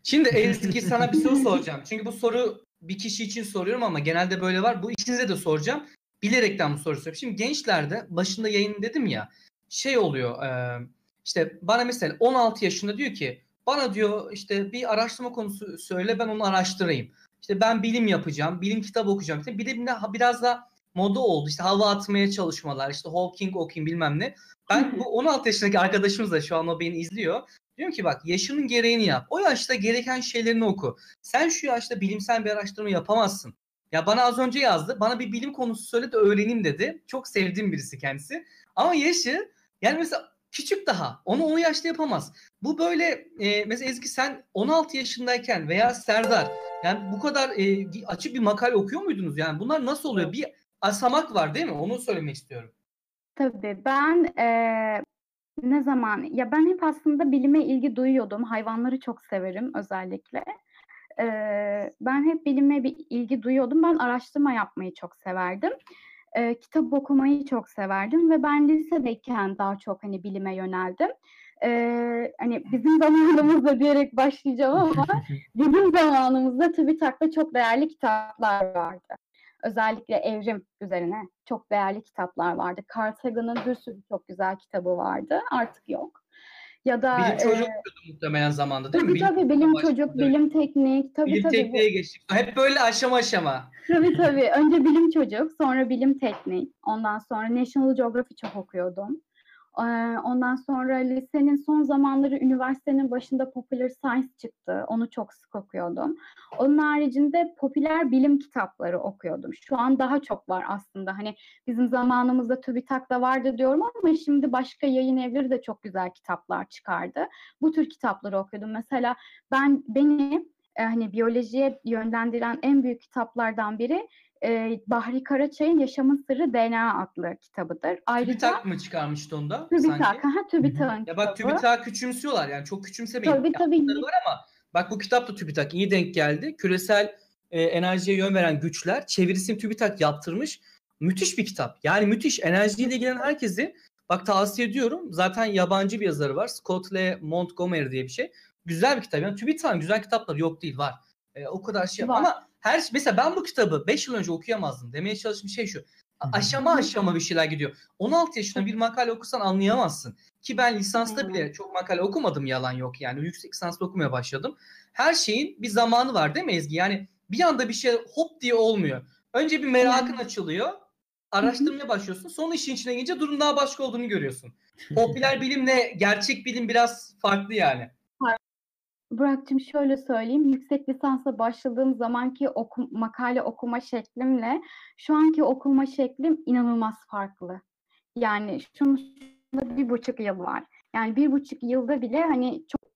Şimdi Ezgi sana bir soru soracağım. Çünkü bu soru bir kişi için soruyorum ama genelde böyle var. Bu ikinize de soracağım. Bilerekten bu soruyu soruyorum. Şimdi gençlerde başında yayın dedim ya şey oluyor e, işte bana mesela 16 yaşında diyor ki bana diyor işte bir araştırma konusu söyle ben onu araştırayım. İşte ben bilim yapacağım, bilim kitabı okuyacağım. İşte bilimde biraz da moda oldu. İşte hava atmaya çalışmalar, işte Hawking okuyayım bilmem ne. Ben bu 16 yaşındaki arkadaşımız da şu an o beni izliyor. Diyorum ki bak yaşının gereğini yap. O yaşta gereken şeylerini oku. Sen şu yaşta bilimsel bir araştırma yapamazsın. Ya bana az önce yazdı. Bana bir bilim konusu söyle de öğreneyim dedi. Çok sevdiğim birisi kendisi. Ama yaşı yani mesela küçük daha. Onu o yaşta yapamaz. Bu böyle e, mesela Ezgi sen 16 yaşındayken veya Serdar yani bu kadar e, açık bir makale okuyor muydunuz? Yani bunlar nasıl oluyor? Bir asamak var değil mi? Onu söylemek istiyorum. Tabii ben e, ne zaman ya ben hep aslında bilime ilgi duyuyordum. Hayvanları çok severim özellikle. E, ben hep bilime bir ilgi duyuyordum. Ben araştırma yapmayı çok severdim e, kitap okumayı çok severdim ve ben lisedeyken daha çok hani bilime yöneldim. E, hani bizim zamanımızda diyerek başlayacağım ama bizim zamanımızda TÜBİTAK'ta çok değerli kitaplar vardı. Özellikle evrim üzerine çok değerli kitaplar vardı. Carl Sagan'ın bir sürü çok güzel kitabı vardı. Artık yok. Ya da bilim çocuk e, muhtemelen zamanda değil tabii, mi? Tabii tabii bilim çocuk, bilim teknik. Tabii, bilim tabii. tekniğe geçtik. Hep böyle aşama aşama. Tabii tabii. Önce bilim çocuk, sonra bilim teknik. Ondan sonra National Geography çok okuyordum. Ondan sonra lisenin son zamanları üniversitenin başında Popular Science çıktı. Onu çok sık okuyordum. Onun haricinde popüler bilim kitapları okuyordum. Şu an daha çok var aslında. Hani bizim zamanımızda TÜBİTAK'ta vardı diyorum ama şimdi başka yayın evleri de çok güzel kitaplar çıkardı. Bu tür kitapları okuyordum. Mesela ben beni hani biyolojiye yönlendiren en büyük kitaplardan biri e, Bahri Karaçay'ın Yaşamın Sırrı DNA adlı kitabıdır. Ayrıca TÜBİTAK mı çıkarmıştı onda? TÜBİTAK, ha TÜBİTAK'ın Ya bak TÜBİTAK küçümsüyorlar yani çok küçümsemeyin. Tabii tabii. var ama bak bu kitap da TÜBİTAK iyi denk geldi. Küresel e, enerjiye yön veren güçler çevirisini TÜBİTAK yaptırmış. Müthiş bir kitap. Yani müthiş. Enerjiyle ilgilenen herkesi bak tavsiye ediyorum. Zaten yabancı bir yazarı var. Scott L. Montgomery diye bir şey. Güzel bir kitap. Yani TÜBİTAK'ın güzel kitapları yok değil var. E, o kadar şey var. ama her mesela ben bu kitabı 5 yıl önce okuyamazdım. Demeye çalıştığım şey şu. Aşama aşama bir şeyler gidiyor. 16 yaşında bir makale okusan anlayamazsın. Ki ben lisansta bile çok makale okumadım yalan yok yani. Yüksek lisansda okumaya başladım. Her şeyin bir zamanı var değil mi Ezgi? Yani bir anda bir şey hop diye olmuyor. Önce bir merakın açılıyor. Araştırmaya başlıyorsun. Sonra işin içine gelince durum daha başka olduğunu görüyorsun. Popüler bilimle gerçek bilim biraz farklı yani. Burak'cığım şöyle söyleyeyim. Yüksek lisansa başladığım zamanki oku, makale okuma şeklimle şu anki okuma şeklim inanılmaz farklı. Yani şunun bir buçuk yıl var. Yani bir buçuk yılda bile hani çok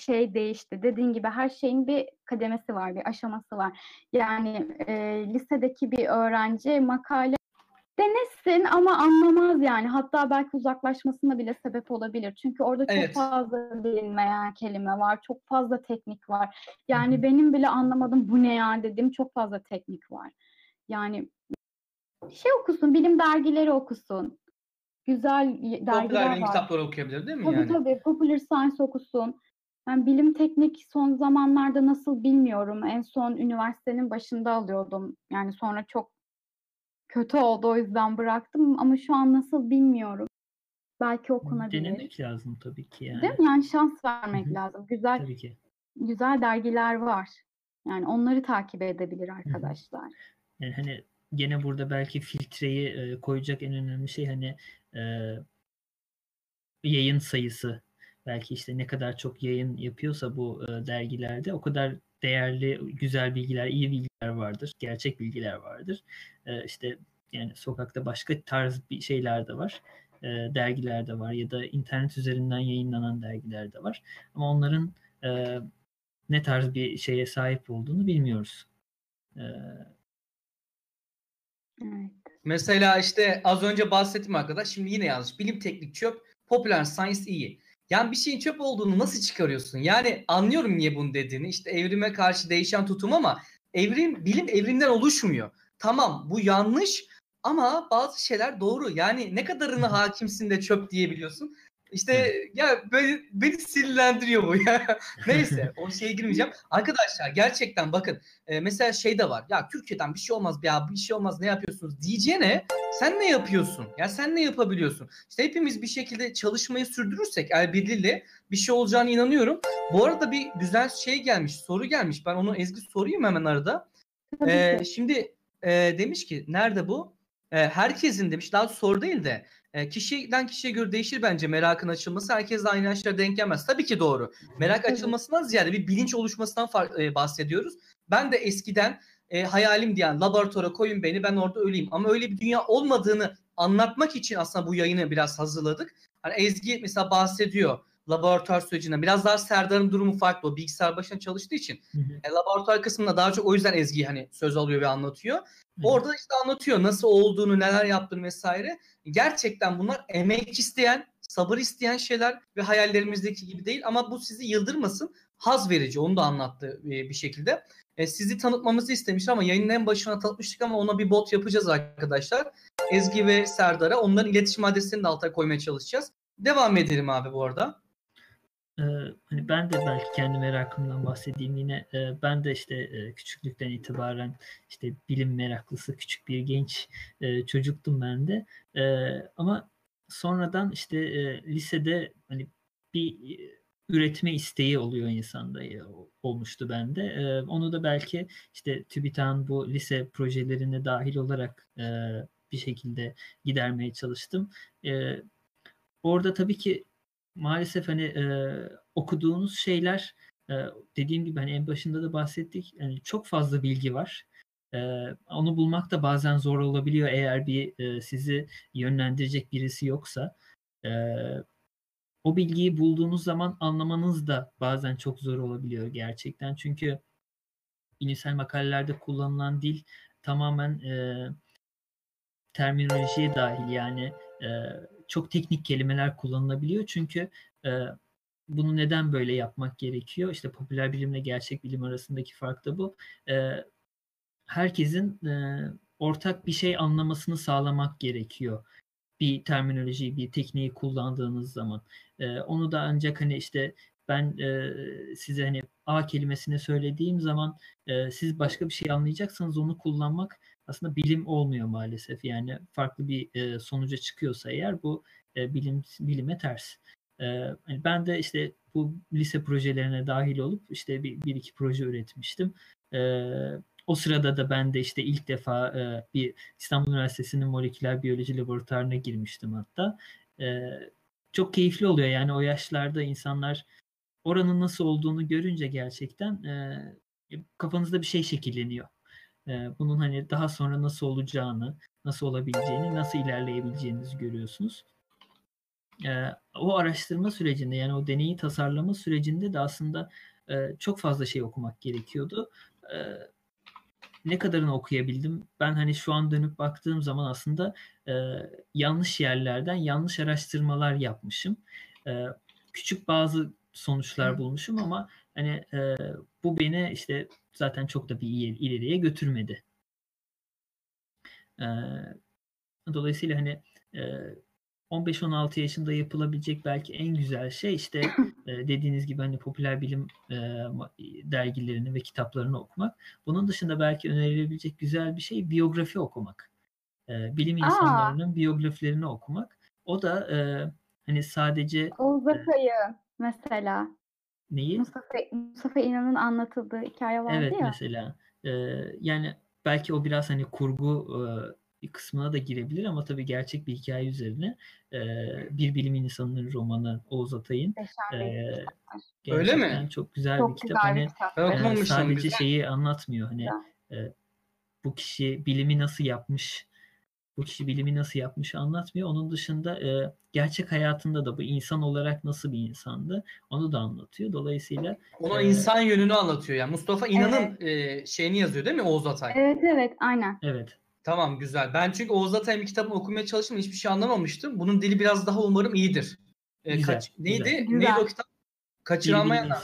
şey değişti. Dediğin gibi her şeyin bir kademesi var, bir aşaması var. Yani e, lisedeki bir öğrenci makale denesin ama anlamaz yani. Hatta belki uzaklaşmasına bile sebep olabilir. Çünkü orada çok evet. fazla bilinmeyen kelime var. Çok fazla teknik var. Yani Hı-hı. benim bile anlamadım bu ne ya dedim. Çok fazla teknik var. Yani şey okusun, bilim dergileri okusun. Güzel dergiler Popüler var. kitapları okuyabilir değil mi tabii, yani? Tabii. Popular Science okusun. Ben bilim teknik son zamanlarda nasıl bilmiyorum. En son üniversitenin başında alıyordum. Yani sonra çok kötü oldu o yüzden bıraktım ama şu an nasıl bilmiyorum. Belki okunabilir. Denemek lazım tabii ki yani. Değil mi? Yani şans vermek Hı-hı. lazım. Güzel tabii ki. güzel dergiler var. Yani onları takip edebilir arkadaşlar. Hı-hı. Yani hani gene burada belki filtreyi e, koyacak en önemli şey hani e, yayın sayısı. Belki işte ne kadar çok yayın yapıyorsa bu e, dergilerde o kadar değerli, güzel bilgiler, iyi bilgiler vardır. Gerçek bilgiler vardır. E, işte yani sokakta başka tarz bir şeyler de var. E, dergiler de var ya da internet üzerinden yayınlanan dergiler de var. Ama onların e, ne tarz bir şeye sahip olduğunu bilmiyoruz. E, evet. Mesela işte az önce bahsettim arkadaş. Şimdi yine yanlış. Bilim teknik çöp. Popüler science iyi. Yani bir şeyin çöp olduğunu nasıl çıkarıyorsun? Yani anlıyorum niye bunu dediğini. İşte evrime karşı değişen tutum ama evrim bilim evrimden oluşmuyor. Tamam bu yanlış ama bazı şeyler doğru. Yani ne kadarını hakimsin de çöp diyebiliyorsun. İşte ya böyle beni sinirlendiriyor bu ya. Neyse o şeye girmeyeceğim. Arkadaşlar gerçekten bakın e, mesela şey de var. Ya Türkiye'den bir şey olmaz ya bir şey olmaz ne yapıyorsunuz diyeceğine sen ne yapıyorsun? Ya sen ne yapabiliyorsun? İşte hepimiz bir şekilde çalışmayı sürdürürsek el birliğiyle bir şey olacağını inanıyorum. Bu arada bir güzel şey gelmiş soru gelmiş. Ben onu Ezgi sorayım hemen arada. Ee, şimdi e, demiş ki nerede bu? E, herkesin demiş daha soru değil de e, kişiden kişiye göre değişir bence merakın açılması. Herkes de aynı yaşlara denk gelmez. Tabii ki doğru. Merak açılmasından ziyade bir bilinç oluşmasından far, e, bahsediyoruz. Ben de eskiden e, hayalim diyen laboratuvara koyun beni ben orada öleyim. Ama öyle bir dünya olmadığını anlatmak için aslında bu yayını biraz hazırladık. Hani Ezgi mesela bahsediyor laboratuvar sürecinde. Biraz daha Serdar'ın durumu farklı. O bilgisayar başına çalıştığı için. Hı hı. E, laboratuvar kısmında daha çok o yüzden Ezgi hani söz alıyor ve anlatıyor. Hı. Orada işte anlatıyor nasıl olduğunu, neler yaptığını vesaire. Gerçekten bunlar emek isteyen, sabır isteyen şeyler ve hayallerimizdeki gibi değil ama bu sizi yıldırmasın. Haz verici onu da anlattı e, bir şekilde. E, sizi tanıtmamızı istemiş ama yayının en başına tanıtmıştık ama ona bir bot yapacağız arkadaşlar. Ezgi ve Serdar'a onların iletişim adresini de alta koymaya çalışacağız. Devam edelim abi bu arada. Hani ben de belki kendi merakımdan bahsedeyim yine. Ben de işte e, küçüklükten itibaren işte bilim meraklısı küçük bir genç e, çocuktum ben de. Ama sonradan işte e, lisede hani bir üretme isteği oluyor insanda olmuştu bende. Onu da belki işte TÜBİTAK'ın bu lise projelerine dahil olarak bir şekilde gidermeye çalıştım. Orada tabii ki maalesef hani e, okuduğunuz şeyler e, dediğim gibi hani en başında da bahsettik. Yani çok fazla bilgi var. E, onu bulmak da bazen zor olabiliyor eğer bir e, sizi yönlendirecek birisi yoksa. E, o bilgiyi bulduğunuz zaman anlamanız da bazen çok zor olabiliyor gerçekten. Çünkü bilimsel makalelerde kullanılan dil tamamen e, terminolojiye dahil yani e, çok teknik kelimeler kullanılabiliyor çünkü e, bunu neden böyle yapmak gerekiyor? İşte popüler bilimle gerçek bilim arasındaki fark da bu. E, herkesin e, ortak bir şey anlamasını sağlamak gerekiyor. Bir terminolojiyi, bir tekniği kullandığınız zaman. E, onu da ancak hani işte ben e, size hani A kelimesini söylediğim zaman e, siz başka bir şey anlayacaksanız onu kullanmak aslında bilim olmuyor maalesef. Yani farklı bir e, sonuca çıkıyorsa eğer bu e, bilim bilime ters. E, hani ben de işte bu lise projelerine dahil olup işte bir, bir iki proje üretmiştim. E, o sırada da ben de işte ilk defa e, bir İstanbul Üniversitesi'nin moleküler biyoloji laboratuvarına girmiştim hatta. E, çok keyifli oluyor yani o yaşlarda insanlar oranın nasıl olduğunu görünce gerçekten e, kafanızda bir şey şekilleniyor. E, bunun hani daha sonra nasıl olacağını, nasıl olabileceğini, nasıl ilerleyebileceğinizi görüyorsunuz. E, o araştırma sürecinde yani o deneyi tasarlama sürecinde de aslında e, çok fazla şey okumak gerekiyordu. E, ne kadarını okuyabildim? Ben hani şu an dönüp baktığım zaman aslında e, yanlış yerlerden yanlış araştırmalar yapmışım. E, küçük bazı sonuçlar bulmuşum ama hani e, bu beni işte zaten çok da bir ileriye götürmedi. E, dolayısıyla hani e, 15-16 yaşında yapılabilecek belki en güzel şey işte e, dediğiniz gibi hani popüler bilim e, dergilerini ve kitaplarını okumak. Bunun dışında belki önerilebilecek güzel bir şey biyografi okumak. E, bilim insanlarının Aa. biyografilerini okumak. O da hani sadece Oğuz Atay'ı mesela. Neyi? Mustafa, Mustafa İnan'ın anlatıldığı hikaye vardı evet, ya. Evet mesela. E, yani belki o biraz hani kurgu e, bir kısmına da girebilir ama tabii gerçek bir hikaye üzerine e, bir bilim insanının romanı Oğuz Atay'ın e, Öyle mi? Çok güzel çok bir kitap. Güzel hani kitap. E, sadece güzel. şeyi anlatmıyor. Hani e, bu kişi bilimi nasıl yapmış, bu kişi bilimi nasıl yapmış anlatmıyor. Onun dışında e, gerçek hayatında da bu insan olarak nasıl bir insandı onu da anlatıyor. Dolayısıyla ona e, insan yönünü anlatıyor. Yani Mustafa İnan'ın evet. e, şeyini yazıyor değil mi Oğuz Atay? Evet evet aynen. Evet. Tamam güzel. Ben çünkü Oğuz Atay'ın kitabını okumaya çalıştım. Hiçbir şey anlamamıştım. Bunun dili biraz daha umarım iyidir. Ee, güzel, kaç, neydi? Güzel. Neydi o kitap? Kaçıramayanlar.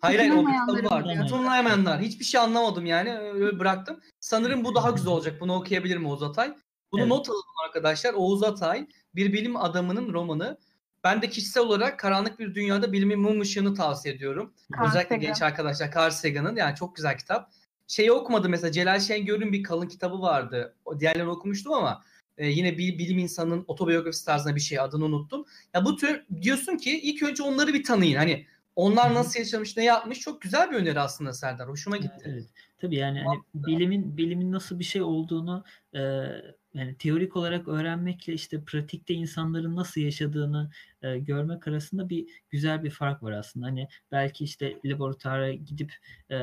Hayır hayır onun kitabı var. Tutunamayanlar. Hiçbir şey anlamadım yani. Öyle bıraktım. Sanırım bu daha güzel olacak. Bunu okuyabilirim Oğuz Atay. Bunu evet. not alalım arkadaşlar. Oğuz Atay bir bilim adamının romanı. Ben de kişisel olarak Karanlık Bir Dünyada Bilimin Mum Işığını tavsiye ediyorum. Carl Özellikle Sagan. genç arkadaşlar Carl Sagan'ın yani çok güzel kitap şeyi okumadım mesela Celal Şengör'ün bir kalın kitabı vardı. O diğerlerini okumuştum ama e, yine bir bilim insanının otobiyografisi tarzında bir şey adını unuttum. Ya bu tür diyorsun ki ilk önce onları bir tanıyın. Hani onlar nasıl yaşamış, ne yapmış çok güzel bir öneri aslında Serdar. Hoşuma gitti. Evet. Tabii yani hani bilimin bilimin nasıl bir şey olduğunu e, yani teorik olarak öğrenmekle işte pratikte insanların nasıl yaşadığını e, görmek arasında bir güzel bir fark var aslında. Hani belki işte laboratuvara gidip e,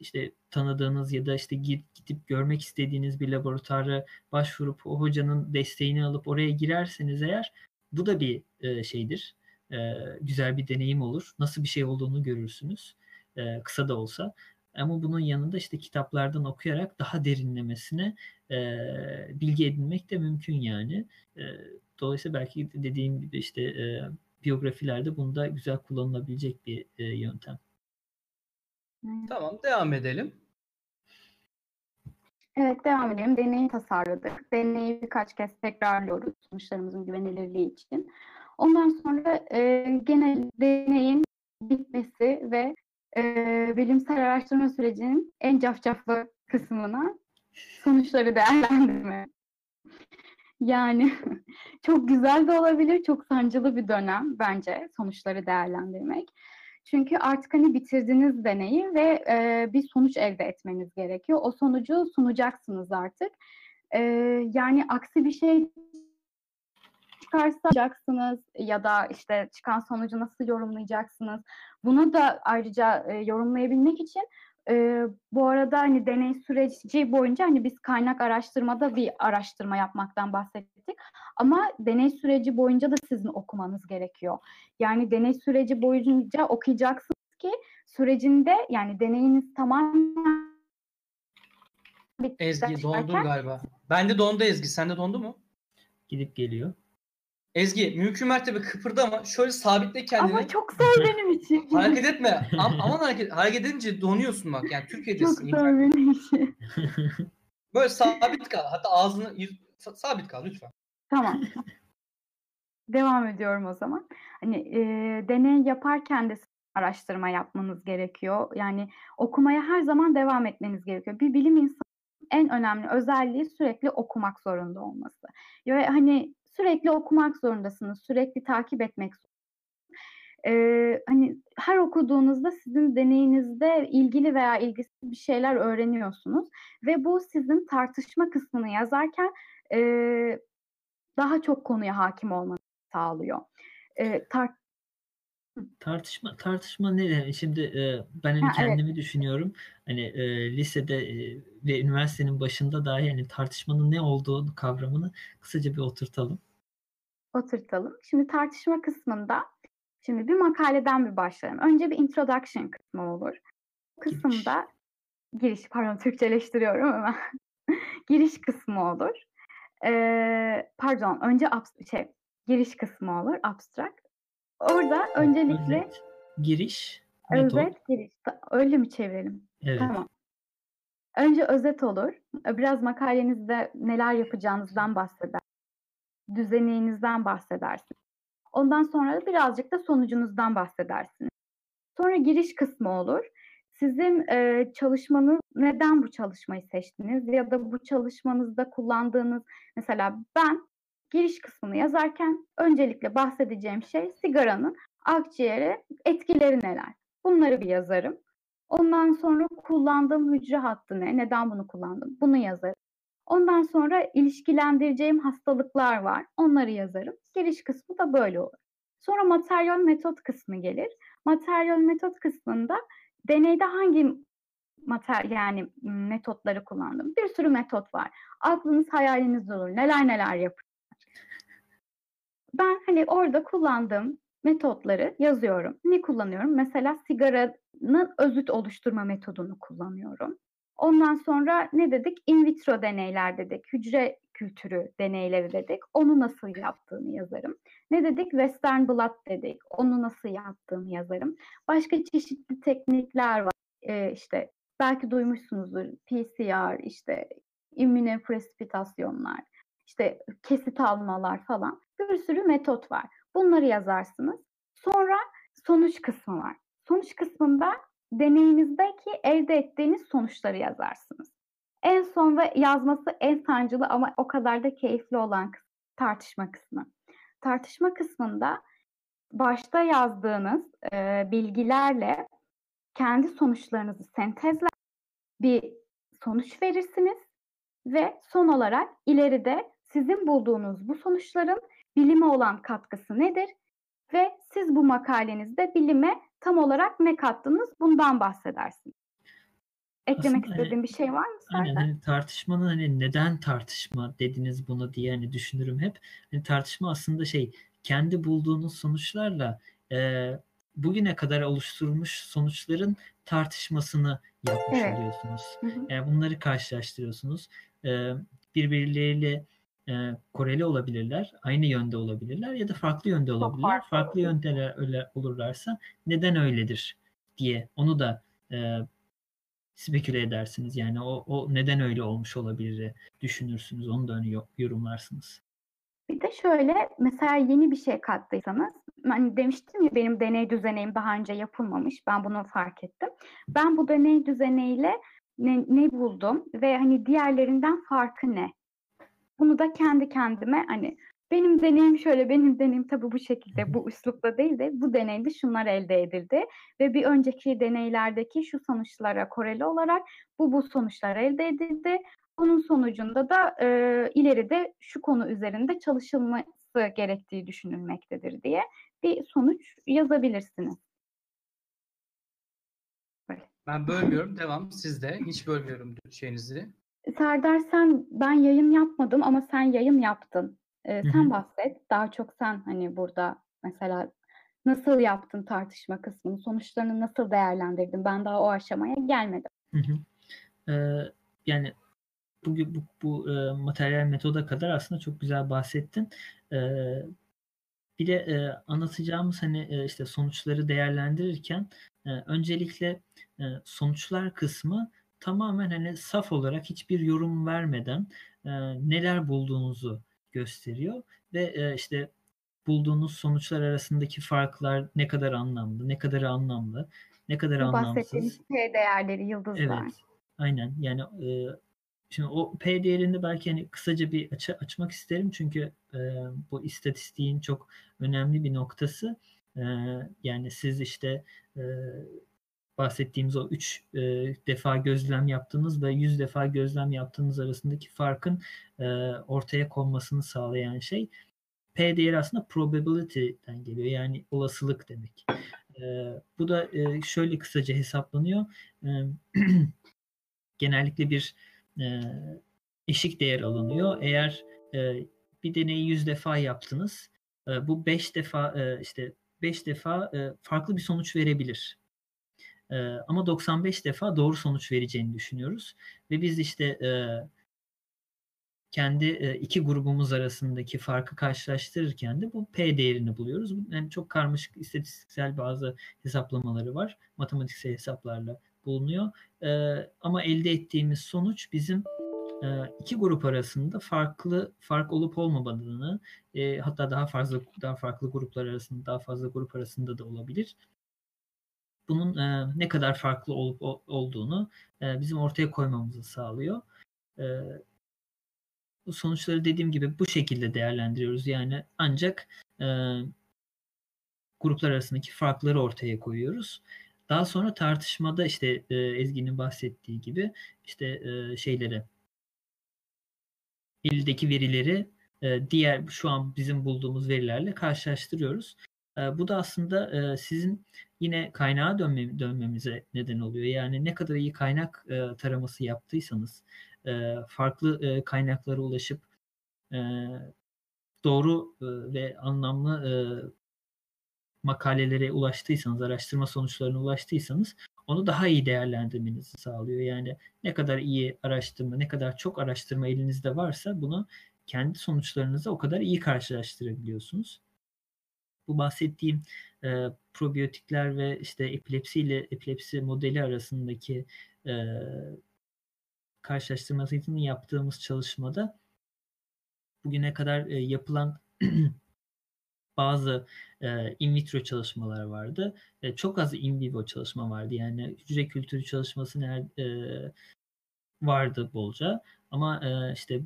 işte tanıdığınız ya da işte gidip görmek istediğiniz bir laboratuvara başvurup o hocanın desteğini alıp oraya girerseniz eğer bu da bir e, şeydir. E, güzel bir deneyim olur. Nasıl bir şey olduğunu görürsünüz. E, kısa da olsa. Ama bunun yanında işte kitaplardan okuyarak daha derinlemesine e, bilgi edinmek de mümkün yani. E, dolayısıyla belki dediğim gibi işte e, biyografilerde bunda güzel kullanılabilecek bir e, yöntem. Tamam devam edelim. Evet devam edelim. Deneyi tasarladık. Deneyi birkaç kez tekrarlıyoruz sonuçlarımızın güvenilirliği için. Ondan sonra e, genel deneyin bitmesi ve e, bilimsel araştırma sürecinin en cafcaflı kısmına sonuçları değerlendirme. Yani çok güzel de olabilir, çok sancılı bir dönem bence sonuçları değerlendirmek. Çünkü artık hani bitirdiniz deneyi ve e, bir sonuç elde etmeniz gerekiyor. O sonucu sunacaksınız artık. E, yani aksi bir şey çıkarsacaksınız ya da işte çıkan sonucu nasıl yorumlayacaksınız? Bunu da ayrıca e, yorumlayabilmek için e, bu arada hani deney süreci boyunca hani biz kaynak araştırmada bir araştırma yapmaktan bahsettik. Ama deney süreci boyunca da sizin okumanız gerekiyor. Yani deney süreci boyunca okuyacaksınız ki sürecinde yani deneyiniz tamamen Ezgi dondu galiba. Bende dondu Ezgi. Sende dondu mu? Gidip geliyor. Ezgi mümkün mertebe kıpırdama. Şöyle sabitle kendini. Ama çok zor benim için. hareket etme. Am aman hareket, hareket edince donuyorsun bak. Yani Türkiye'desin. Çok zor benim için. Böyle sabit kal. Hatta ağzını sabit kal lütfen. Tamam. Devam ediyorum o zaman. Hani e, deney yaparken de araştırma yapmanız gerekiyor. Yani okumaya her zaman devam etmeniz gerekiyor. Bir bilim insanı en önemli özelliği sürekli okumak zorunda olması. Ve hani sürekli okumak zorundasınız, sürekli takip etmek ee, hani her okuduğunuzda sizin deneyinizde ilgili veya ilgisiz bir şeyler öğreniyorsunuz ve bu sizin tartışma kısmını yazarken e, daha çok konuya hakim olmanızı sağlıyor. E, tar Tartışma tartışma ne demek? Şimdi e, ben hani ha, kendimi evet. düşünüyorum. Hani e, lisede e, ve üniversitenin başında dahi yani tartışmanın ne olduğu kavramını kısaca bir oturtalım. Oturtalım. Şimdi tartışma kısmında şimdi bir makaleden bir başlayalım. Önce bir introduction kısmı olur. Bu kısımda giriş, giriş pardon Türkçeleştiriyorum ama giriş kısmı olur. Ee, pardon önce şey giriş kısmı olur abstract. Orada öncelikle özet, giriş, özet giriş. Öyle mi çevirelim? Evet. Tamam. Önce özet olur. Biraz makalenizde neler yapacağınızdan bahseder. Düzenliğinizden bahsedersiniz. Ondan sonra birazcık da sonucunuzdan bahsedersiniz. Sonra giriş kısmı olur. Sizin e, çalışmanız neden bu çalışmayı seçtiniz ya da bu çalışmanızda kullandığınız mesela ben giriş kısmını yazarken öncelikle bahsedeceğim şey sigaranın akciğere etkileri neler? Bunları bir yazarım. Ondan sonra kullandığım hücre hattı ne? Neden bunu kullandım? Bunu yazarım. Ondan sonra ilişkilendireceğim hastalıklar var. Onları yazarım. Giriş kısmı da böyle olur. Sonra materyal metot kısmı gelir. Materyal metot kısmında deneyde hangi mater yani metotları kullandım? Bir sürü metot var. Aklınız hayaliniz olur. Neler neler yapın ben hani orada kullandığım metotları yazıyorum. Ne kullanıyorum? Mesela sigaranın özüt oluşturma metodunu kullanıyorum. Ondan sonra ne dedik? In vitro deneyler dedik. Hücre kültürü deneyleri dedik. Onu nasıl yaptığını yazarım. Ne dedik? Western blot dedik. Onu nasıl yaptığını yazarım. Başka çeşitli teknikler var. Ee, işte belki duymuşsunuzdur. PCR, işte immünopresipitasyonlar işte kesit almalar falan bir sürü metot var. Bunları yazarsınız. Sonra sonuç kısmı var. Sonuç kısmında deneyinizdeki elde ettiğiniz sonuçları yazarsınız. En son ve yazması en sancılı ama o kadar da keyifli olan tartışma kısmı. Tartışma kısmında başta yazdığınız e, bilgilerle kendi sonuçlarınızı sentezler, bir sonuç verirsiniz ve son olarak ileride sizin bulduğunuz bu sonuçların bilime olan katkısı nedir? Ve siz bu makalenizde bilime tam olarak ne kattınız? Bundan bahsedersiniz. Eklemek Aslında istediğin hani, bir şey var mı? Aynen hani tartışmanın hani neden tartışma dediniz bunu diye hani düşünürüm hep. Hani tartışma aslında şey kendi bulduğunuz sonuçlarla e, bugüne kadar oluşturulmuş sonuçların tartışmasını yapmış evet. oluyorsunuz. Hı hı. Yani bunları karşılaştırıyorsunuz. E, birbirleriyle e, koreli olabilirler, aynı yönde olabilirler ya da farklı yönde olabilirler. Farklı, farklı yönde öyle olurlarsa neden öyledir diye onu da e, speküle edersiniz. Yani o, o neden öyle olmuş olabilir düşünürsünüz. Onu da hani yorumlarsınız. Bir de şöyle mesela yeni bir şey kattıysanız hani demiştim ya benim deney düzeneyim daha önce yapılmamış. Ben bunu fark ettim. Ben bu deney düzeneyle ne, ne buldum ve hani diğerlerinden farkı ne? Bunu da kendi kendime hani benim deneyim şöyle, benim deneyim tabii bu şekilde, bu üslupla değil de bu deneyde şunlar elde edildi ve bir önceki deneylerdeki şu sonuçlara koreli olarak bu bu sonuçlar elde edildi. Bunun sonucunda da e, ileride şu konu üzerinde çalışılması gerektiği düşünülmektedir diye bir sonuç yazabilirsiniz. Böyle. Ben bölmüyorum. Devam. Siz de. Hiç bölmüyorum şeyinizi. Serdar sen ben yayın yapmadım ama sen yayın yaptın. Ee, sen Hı-hı. bahset. Daha çok sen hani burada mesela nasıl yaptın tartışma kısmını, sonuçlarını nasıl değerlendirdin? Ben daha o aşamaya gelmedim. Ee, yani bu, bu, bu e, materyal metoda kadar aslında çok güzel bahsettin. E, bir de e, anlatacağımız hani e, işte sonuçları değerlendirirken e, öncelikle e, sonuçlar kısmı tamamen hani saf olarak hiçbir yorum vermeden e, neler bulduğunuzu gösteriyor ve e, işte bulduğunuz sonuçlar arasındaki farklar ne kadar anlamlı, ne kadar anlamlı, ne kadar Bu anlamsız. Bahsettiğimiz P değerleri, yıldızlar. Evet, aynen. Yani e, şimdi o P değerini belki hani kısaca bir aç açmak isterim çünkü e, bu istatistiğin çok önemli bir noktası. E, yani siz işte e, bahsettiğimiz o 3 e, defa gözlem yaptığınız ve 100 defa gözlem yaptığınız arasındaki farkın e, ortaya konmasını sağlayan şey P değeri aslında probability'den geliyor. Yani olasılık demek. E, bu da e, şöyle kısaca hesaplanıyor. E, genellikle bir e, eşik değer alınıyor. Eğer e, bir deneyi 100 defa yaptınız, e, bu 5 defa e, işte 5 defa e, farklı bir sonuç verebilir. E, ama 95 defa doğru sonuç vereceğini düşünüyoruz. Ve biz işte e, kendi e, iki grubumuz arasındaki farkı karşılaştırırken de bu P değerini buluyoruz. Yani çok karmaşık istatistiksel bazı hesaplamaları var. Matematiksel hesaplarla bulunuyor. E, ama elde ettiğimiz sonuç bizim iki grup arasında farklı fark olup olmamadığını e, hatta daha fazla daha farklı gruplar arasında daha fazla grup arasında da olabilir. Bunun e, ne kadar farklı olup o, olduğunu e, bizim ortaya koymamızı sağlıyor. E, bu sonuçları dediğim gibi bu şekilde değerlendiriyoruz. Yani ancak e, gruplar arasındaki farkları ortaya koyuyoruz. Daha sonra tartışmada işte e, Ezgi'nin bahsettiği gibi işte e, şeyleri eldeki verileri e, diğer şu an bizim bulduğumuz verilerle karşılaştırıyoruz. Bu da aslında sizin yine kaynağa dönme, dönmemize neden oluyor. Yani ne kadar iyi kaynak taraması yaptıysanız, farklı kaynaklara ulaşıp doğru ve anlamlı makalelere ulaştıysanız, araştırma sonuçlarına ulaştıysanız onu daha iyi değerlendirmenizi sağlıyor. Yani ne kadar iyi araştırma, ne kadar çok araştırma elinizde varsa bunu kendi sonuçlarınızı o kadar iyi karşılaştırabiliyorsunuz. Bu bahsettiğim e, probiyotikler ve işte epilepsi ile epilepsi modeli arasındaki e, karşılaştırmasını yaptığımız çalışmada bugüne kadar e, yapılan bazı e, in vitro çalışmalar vardı. E, çok az in vivo çalışma vardı. Yani hücre kültürü çalışması ner, e, vardı bolca. Ama e, işte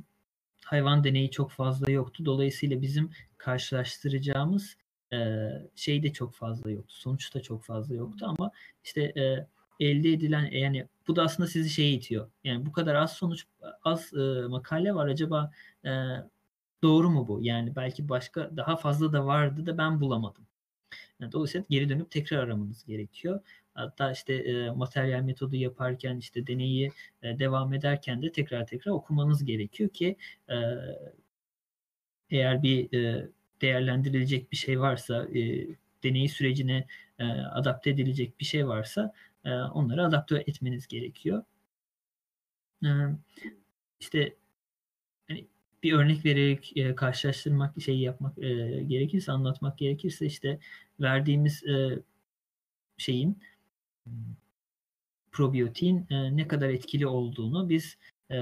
hayvan deneyi çok fazla yoktu. Dolayısıyla bizim karşılaştıracağımız e, şey de çok fazla yoktu. Sonuç da çok fazla yoktu ama işte e, elde edilen yani bu da aslında sizi şeye itiyor. Yani bu kadar az sonuç az e, makale var acaba e, doğru mu bu? Yani belki başka daha fazla da vardı da ben bulamadım. Yani dolayısıyla geri dönüp tekrar aramanız gerekiyor. Hatta işte e, materyal metodu yaparken işte deneyi e, devam ederken de tekrar tekrar okumanız gerekiyor ki e, eğer bir e, değerlendirilecek bir şey varsa e, deney sürecine e, adapte edilecek bir şey varsa e, onları adapte etmeniz gerekiyor. E, işte hani bir örnek vererek e, karşılaştırmak şeyi yapmak e, gerekirse anlatmak gerekirse işte verdiğimiz e, şeyin probiyotin e, ne kadar etkili olduğunu biz e,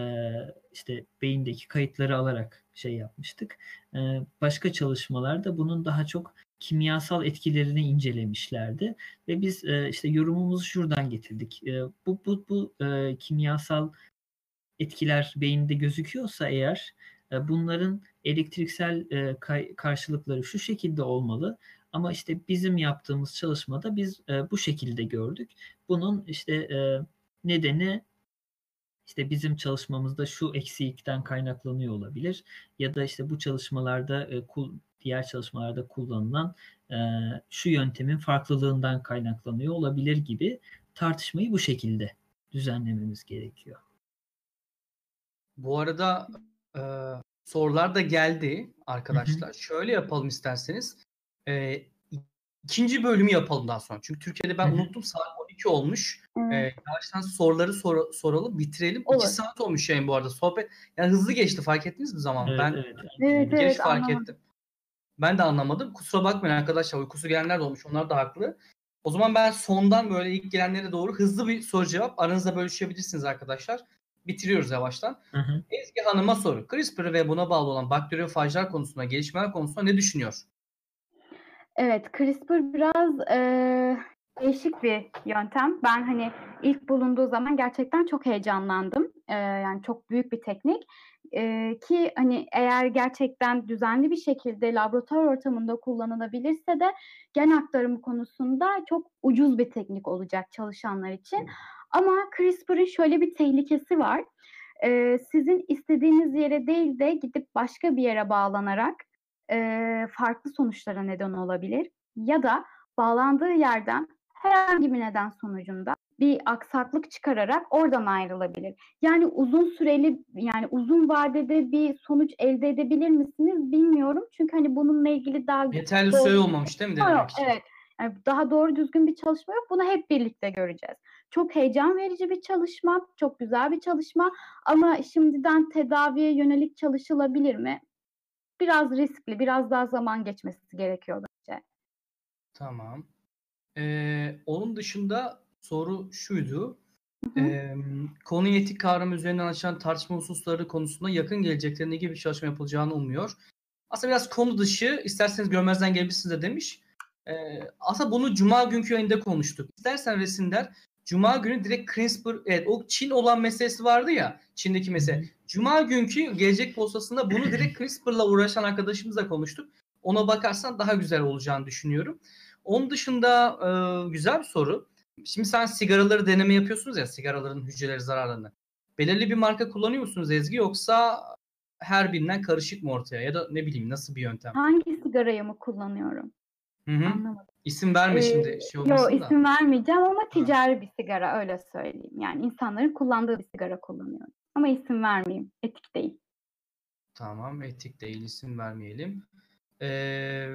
işte beyindeki kayıtları alarak şey yapmıştık. E, başka çalışmalarda bunun daha çok kimyasal etkilerini incelemişlerdi ve biz e, işte yorumumuzu şuradan getirdik. E, bu bu bu e, kimyasal etkiler beyinde gözüküyorsa eğer e, bunların elektriksel karşılıkları şu şekilde olmalı. Ama işte bizim yaptığımız çalışmada biz bu şekilde gördük. Bunun işte nedeni işte bizim çalışmamızda şu eksiklikten kaynaklanıyor olabilir ya da işte bu çalışmalarda diğer çalışmalarda kullanılan şu yöntemin farklılığından kaynaklanıyor olabilir gibi tartışmayı bu şekilde düzenlememiz gerekiyor. Bu arada e, sorular da geldi arkadaşlar. Hı hı. Şöyle yapalım isterseniz. E, ikinci bölümü yapalım daha sonra. Çünkü Türkiye'de ben hı hı. unuttum saat 12 olmuş. Evet. Ee, yavaştan soruları sor- soralım, bitirelim. Olur. 2 saat olmuş yayın bu arada. Sohbet yani hızlı geçti fark ettiniz mi zaman? Evet, ben evet. Evet, geç evet, fark anlamadım. ettim. Ben de anlamadım. Kusura bakmayın arkadaşlar. Uykusu gelenler de olmuş. Onlar da haklı. O zaman ben sondan böyle ilk gelenlere doğru hızlı bir soru cevap aranızda bölüşebilirsiniz arkadaşlar. Bitiriyoruz yavaştan. Hı hı. Ezgi Hanım'a soru. CRISPR ve buna bağlı olan bakteriyofajlar konusunda, gelişmeler konusunda ne düşünüyor? Evet, CRISPR biraz eee, değişik bir yöntem. Ben hani ilk bulunduğu zaman gerçekten çok heyecanlandım. Eee, yani çok büyük bir teknik. Eee, ki hani eğer gerçekten düzenli bir şekilde laboratuvar ortamında kullanılabilirse de gen aktarımı konusunda çok ucuz bir teknik olacak çalışanlar için. Ama CRISPR'ın şöyle bir tehlikesi var. Eee, sizin istediğiniz yere değil de gidip başka bir yere bağlanarak eee, farklı sonuçlara neden olabilir. Ya da bağlandığı yerden herhangi bir neden sonucunda bir aksaklık çıkararak oradan ayrılabilir. Yani uzun süreli yani uzun vadede bir sonuç elde edebilir misiniz bilmiyorum. Çünkü hani bununla ilgili daha Yeterli Doğru. süre olmamış değil mi Yok, denemek için? evet. Yani daha doğru düzgün bir çalışma yok. Bunu hep birlikte göreceğiz. Çok heyecan verici bir çalışma, çok güzel bir çalışma ama şimdiden tedaviye yönelik çalışılabilir mi? Biraz riskli, biraz daha zaman geçmesi gerekiyor bence. Tamam. Ee, onun dışında soru şuydu. Hı hı. Ee, konu etik kavramı üzerinden açılan tartışma hususları konusunda yakın gelecekte ne gibi bir çalışma yapılacağını umuyor. Aslında biraz konu dışı, isterseniz görmezden gelebilirsiniz de demiş. Ee, aslında bunu Cuma günkü yayında konuştuk. İstersen resimler Cuma günü direkt CRISPR, evet o Çin olan meselesi vardı ya, Çin'deki mesele. Cuma günkü gelecek postasında bunu direkt CRISPR'la uğraşan arkadaşımızla konuştuk. Ona bakarsan daha güzel olacağını düşünüyorum. Onun dışında e, güzel bir soru. Şimdi sen sigaraları deneme yapıyorsunuz ya sigaraların hücreleri zararlarını. Belirli bir marka kullanıyor musunuz Ezgi yoksa her birinden karışık mı ortaya ya da ne bileyim nasıl bir yöntem? Hangi sigarayı mı kullanıyorum? Hı hı. Anlamadım. İsim verme Ee, şimdi şey Yo olmasın da. isim vermeyeceğim ama ticari bir sigara öyle söyleyeyim. Yani insanların kullandığı bir sigara kullanıyorum. Ama isim vermeyeyim. Etik değil. Tamam etik değil isim vermeyelim. Ee,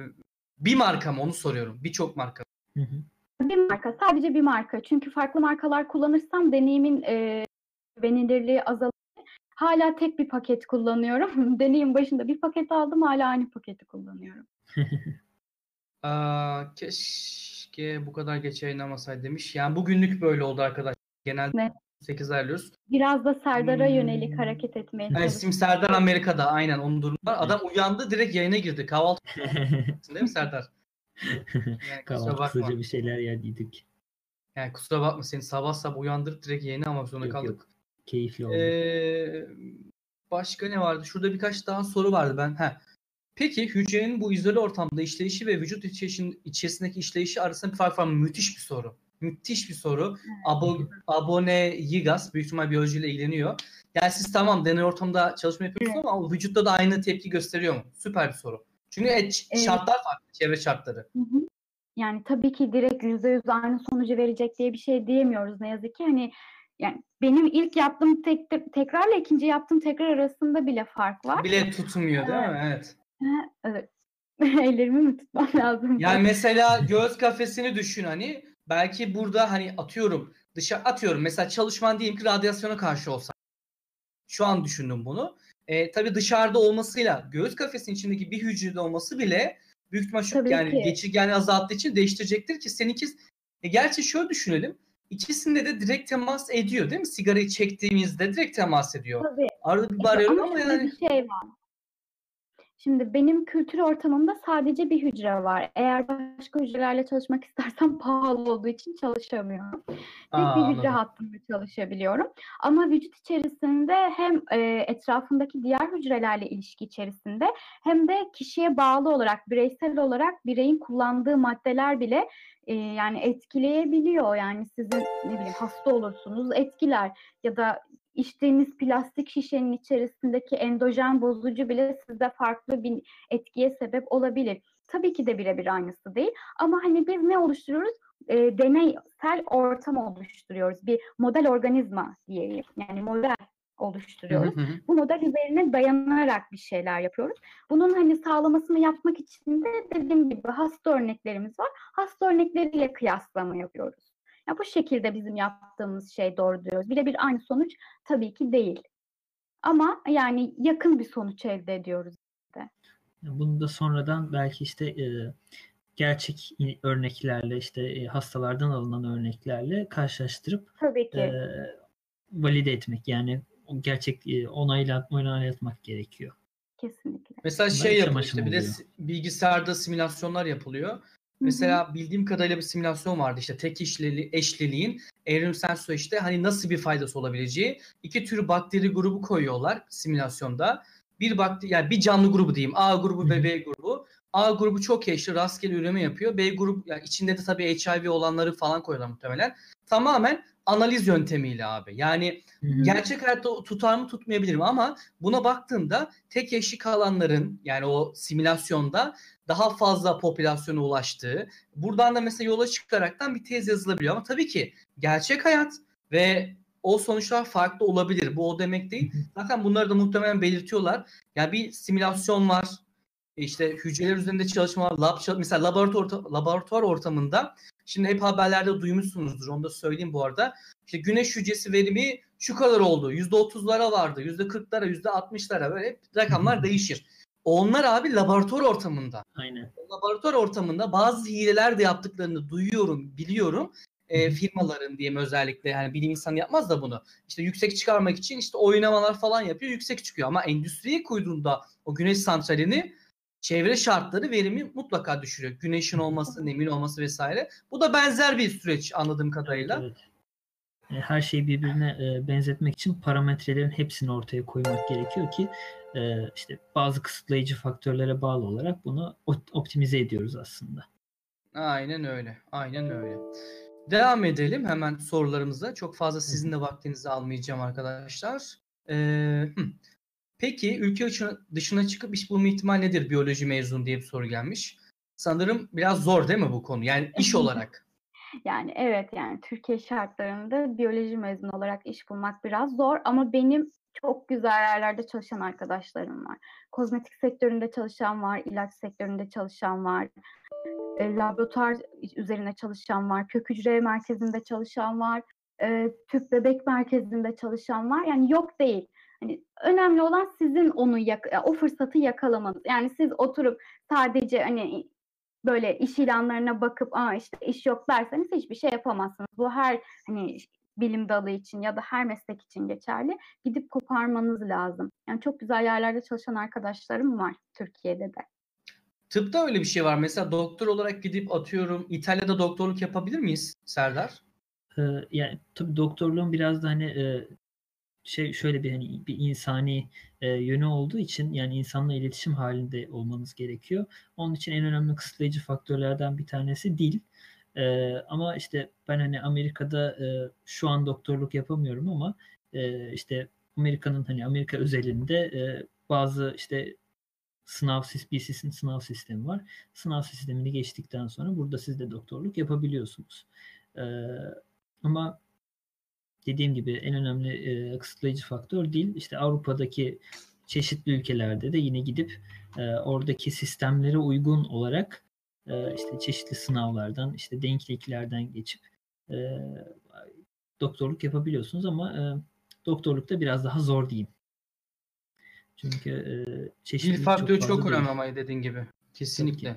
bir marka mı onu soruyorum. Birçok marka. Hı hı. Bir marka, sadece bir marka. Çünkü farklı markalar kullanırsam deneyimin e, güvenilirliği azalır. Hala tek bir paket kullanıyorum. Deneyim başında bir paket aldım, hala aynı paketi kullanıyorum. Aa, keşke bu kadar geç yayınlamasaydı demiş. Yani bugünlük böyle oldu arkadaşlar. Genelde Ne? 8 ayarlıyoruz. Biraz da Serdar'a Hmm. yönelik hareket etmeye Yani çalışıyorum. Sim Serdar Amerika'da aynen onun durumu var. Adam uyandı direkt yayına girdi. Kahvaltı değil mi Serdar? Yani kusura Kahvaltı bakma. kısaca bir şeyler yerdiydik. Yani kusura bakma seni sabah sabah uyandırıp direkt yayına almak zorunda Yok, kaldık. yok. Keyifli oldu. Ee, başka ne vardı? Şurada birkaç daha soru vardı ben. Heh. Peki hücrenin bu izole ortamda işleyişi ve vücut içerisinde- içerisindeki işleyişi arasında bir fark var mı? Müthiş bir soru. Müthiş bir soru. Abo, abone Yigas büyük ihtimal biyolojiyle ilgileniyor. Yani siz tamam deney ortamında çalışma yapıyorsunuz ama vücutta da aynı tepki gösteriyor mu? Süper bir soru. Çünkü et- Evet. şartlar farklı, çevre şartları. Hı hı. Yani tabii ki direkt yüzde yüz aynı sonucu verecek diye bir şey diyemiyoruz ne yazık ki. Hani yani benim ilk yaptığım tek, tekrarla ikinci yaptığım tekrar arasında bile fark var. Bile tutmuyor değil mi? Evet. Evet. Ellerimi mi tutmam lazım? Yani mesela göğüs kafesini düşün hani. Belki burada hani atıyorum dışa atıyorum mesela çalışman diyelim ki radyasyona karşı olsa. Şu an düşündüm bunu. E, tabii dışarıda olmasıyla göğüs kafesinin içindeki bir hücrede olması bile büyük ihtimal şu yani ki. geçirgenliği azalttığı için değiştirecektir ki seninki e, gerçi şöyle düşünelim. İkisinde de direkt temas ediyor değil mi? Sigarayı çektiğimizde direkt temas ediyor. Tabii. Arada bir İşte bariyer ama ama yani bir şey var. Şimdi benim kültür ortamımda sadece bir hücre var. Eğer başka hücrelerle çalışmak istersem pahalı olduğu için çalışamıyorum. Tek Aa, bir hücre anladım. hattında çalışabiliyorum. Ama vücut içerisinde hem e, etrafındaki diğer hücrelerle ilişki içerisinde hem de kişiye bağlı olarak, bireysel olarak bireyin kullandığı maddeler bile e, yani etkileyebiliyor. Yani sizin ne bileyim hasta olursunuz etkiler ya da içtiğiniz plastik şişenin içerisindeki endojen bozucu bile sizde farklı bir etkiye sebep olabilir. Tabii ki de birebir aynısı değil ama hani biz ne oluşturuyoruz? E, deneysel ortam oluşturuyoruz. Bir model organizma diyeyim. Yani model oluşturuyoruz. Hı hı. Bu model üzerine dayanarak bir şeyler yapıyoruz. Bunun hani sağlamasını yapmak için de dediğim gibi hasta örneklerimiz var. Hasta örnekleriyle kıyaslama yapıyoruz. Ya bu şekilde bizim yaptığımız şey doğru diyoruz. Birebir aynı sonuç tabii ki değil. Ama yani yakın bir sonuç elde ediyoruz. Işte. Bunu da sonradan belki işte e, gerçek örneklerle işte e, hastalardan alınan örneklerle karşılaştırıp Tabii ki. E, valide etmek yani gerçek e, onaylat, onaylatmak gerekiyor. Kesinlikle. Mesela şey yapılıyor işte bir de bilgisayarda simülasyonlar yapılıyor. Mesela bildiğim kadarıyla bir simülasyon vardı işte tek işleli, eşliliğin evrimsel süreçte hani nasıl bir faydası olabileceği. iki tür bakteri grubu koyuyorlar simülasyonda. Bir bakteri yani bir canlı grubu diyeyim. A grubu ve B grubu. A grubu çok eşli rastgele üreme yapıyor. B grubu yani içinde de tabii HIV olanları falan koyuyorlar muhtemelen. Tamamen analiz yöntemiyle abi. Yani Hı-hı. gerçek hayatta tutar mı tutmayabilirim ama buna baktığımda tek eşli kalanların yani o simülasyonda daha fazla popülasyona ulaştığı, buradan da mesela yola çıkaraktan bir tez yazılabiliyor. Ama tabii ki gerçek hayat ve o sonuçlar farklı olabilir. Bu o demek değil. Zaten bunları da muhtemelen belirtiyorlar. Yani bir simülasyon var. İşte hücreler üzerinde çalışma, lab, mesela laboratuvar, laboratuvar ortamında şimdi hep haberlerde duymuşsunuzdur. Onu da söyleyeyim bu arada. İşte güneş hücresi verimi şu kadar oldu. %30'lara vardı. %40'lara, %60'lara böyle rakamlar değişir. Onlar abi laboratuvar ortamında. Aynen. Laboratuvar ortamında bazı hileler de yaptıklarını duyuyorum, biliyorum. E, firmaların diyeyim özellikle yani bilim insanı yapmaz da bunu. İşte yüksek çıkarmak için işte oynamalar falan yapıyor, yüksek çıkıyor ama endüstriye koyduğunda o güneş santralini çevre şartları verimi mutlaka düşürüyor. Güneşin olması, nemin olması vesaire. Bu da benzer bir süreç anladığım kadarıyla. Evet. E, her şeyi birbirine e, benzetmek için parametrelerin hepsini ortaya koymak gerekiyor ki e, işte bazı kısıtlayıcı faktörlere bağlı olarak bunu optimize ediyoruz aslında. Aynen öyle. Aynen öyle. Devam edelim hemen sorularımıza. Çok fazla sizin de vaktinizi almayacağım arkadaşlar. Ee, peki ülke dışına çıkıp iş bulma ihtimal nedir biyoloji mezun diye bir soru gelmiş. Sanırım biraz zor değil mi bu konu? Yani iş olarak. Yani evet yani Türkiye şartlarında biyoloji mezunu olarak iş bulmak biraz zor ama benim çok güzel yerlerde çalışan arkadaşlarım var. Kozmetik sektöründe çalışan var, ilaç sektöründe çalışan var, e, laboratuvar üzerine çalışan var, kök hücre merkezinde çalışan var, e, tüp bebek merkezinde çalışan var. Yani yok değil. Hani önemli olan sizin onu yak- o fırsatı yakalamanız. Yani siz oturup sadece hani böyle iş ilanlarına bakıp aa işte iş yok derseniz hiçbir şey yapamazsınız. Bu her hani bilim dalı için ya da her meslek için geçerli. Gidip koparmanız lazım. Yani çok güzel yerlerde çalışan arkadaşlarım var Türkiye'de de. Tıpta öyle bir şey var. Mesela doktor olarak gidip atıyorum İtalya'da doktorluk yapabilir miyiz Serdar? Ee, yani tabii doktorluğun biraz da hani e, şey şöyle bir hani bir insani e, yönü olduğu için yani insanla iletişim halinde olmanız gerekiyor. Onun için en önemli kısıtlayıcı faktörlerden bir tanesi dil. E, ama işte ben hani Amerika'da e, şu an doktorluk yapamıyorum ama e, işte Amerika'nın hani Amerika özelinde e, bazı işte sınav BCS'in sınav sistemi var. Sınav sistemini geçtikten sonra burada siz de doktorluk yapabiliyorsunuz. E, ama dediğim gibi en önemli e, kısıtlayıcı faktör değil. İşte Avrupa'daki çeşitli ülkelerde de yine gidip e, oradaki sistemlere uygun olarak e, işte çeşitli sınavlardan, işte denkliklerden geçip e, doktorluk yapabiliyorsunuz ama e, doktorlukta biraz daha zor diyeyim. Çünkü e, çeşitli Dil faktörü çok, çok önemli ama dediğin gibi. Kesinlikle.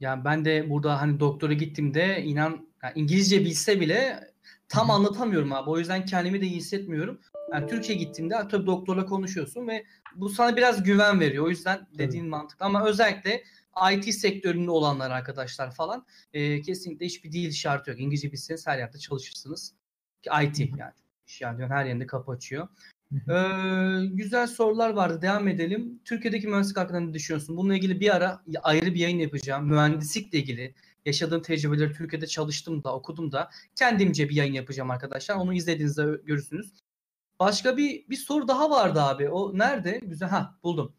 Yani ben de burada hani doktora gittiğimde inan yani İngilizce bilse bile tam anlatamıyorum abi. O yüzden kendimi de iyi hissetmiyorum. Yani Türkiye gittiğimde tabii doktorla konuşuyorsun ve bu sana biraz güven veriyor. O yüzden dediğin evet. mantıklı ama özellikle IT sektöründe olanlar arkadaşlar falan e, kesinlikle hiçbir dil şartı yok. İngilizce bilseniz her yerde çalışırsınız. IT yani. Yani her yerinde kapı açıyor. Ee, güzel sorular vardı. Devam edelim. Türkiye'deki mühendislik hakkında ne düşünüyorsun? Bununla ilgili bir ara ayrı bir yayın yapacağım. Mühendislikle ilgili yaşadığım tecrübeleri Türkiye'de çalıştım da okudum da kendimce bir yayın yapacağım arkadaşlar. Onu izlediğinizde görürsünüz. Başka bir bir soru daha vardı abi. O nerede? Güzel. Ha buldum.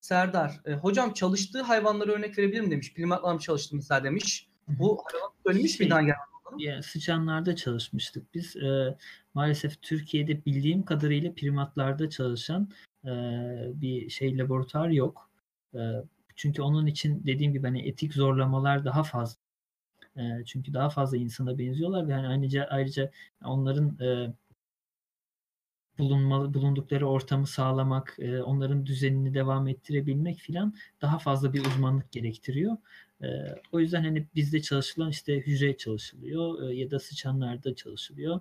Serdar. E, hocam çalıştığı hayvanlara örnek verebilir mi demiş. Primatlarla mı çalıştım mesela demiş. Bu hayvan söylemiş şey, miydi hangi yani sıçanlarda çalışmıştık biz. E, maalesef Türkiye'de bildiğim kadarıyla primatlarda çalışan e, bir şey laboratuvar yok. E, çünkü onun için dediğim gibi hani etik zorlamalar daha fazla. E, çünkü daha fazla insana benziyorlar ve yani ayrıca ayrıca onların e, bulunma, bulundukları ortamı sağlamak, e, onların düzenini devam ettirebilmek filan daha fazla bir uzmanlık gerektiriyor. E, o yüzden hani bizde çalışılan işte hücre çalışılıyor e, ya da sıçanlarda çalışılıyor.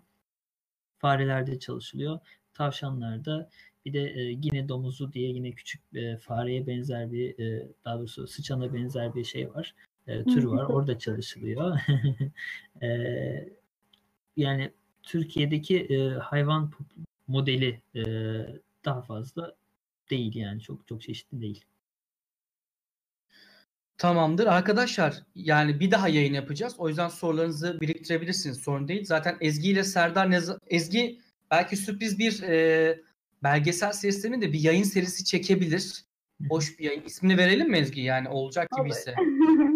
Farelerde çalışılıyor. Tavşanlarda bir de e, yine domuzu diye yine küçük e, fareye benzer bir e, daha doğrusu sıçana benzer bir şey var. E, tür var. Orada çalışılıyor. e, yani Türkiye'deki e, hayvan modeli e, daha fazla değil yani çok çok çeşitli değil. Tamamdır. Arkadaşlar yani bir daha yayın yapacağız. O yüzden sorularınızı biriktirebilirsiniz. Sorun değil. Zaten Ezgi ile Serdar ne Ezgi belki sürpriz bir e, belgesel serisinin de bir yayın serisi çekebilir. Hoş bir yayın. İsmini verelim mi Ezgi? Yani olacak gibi ise.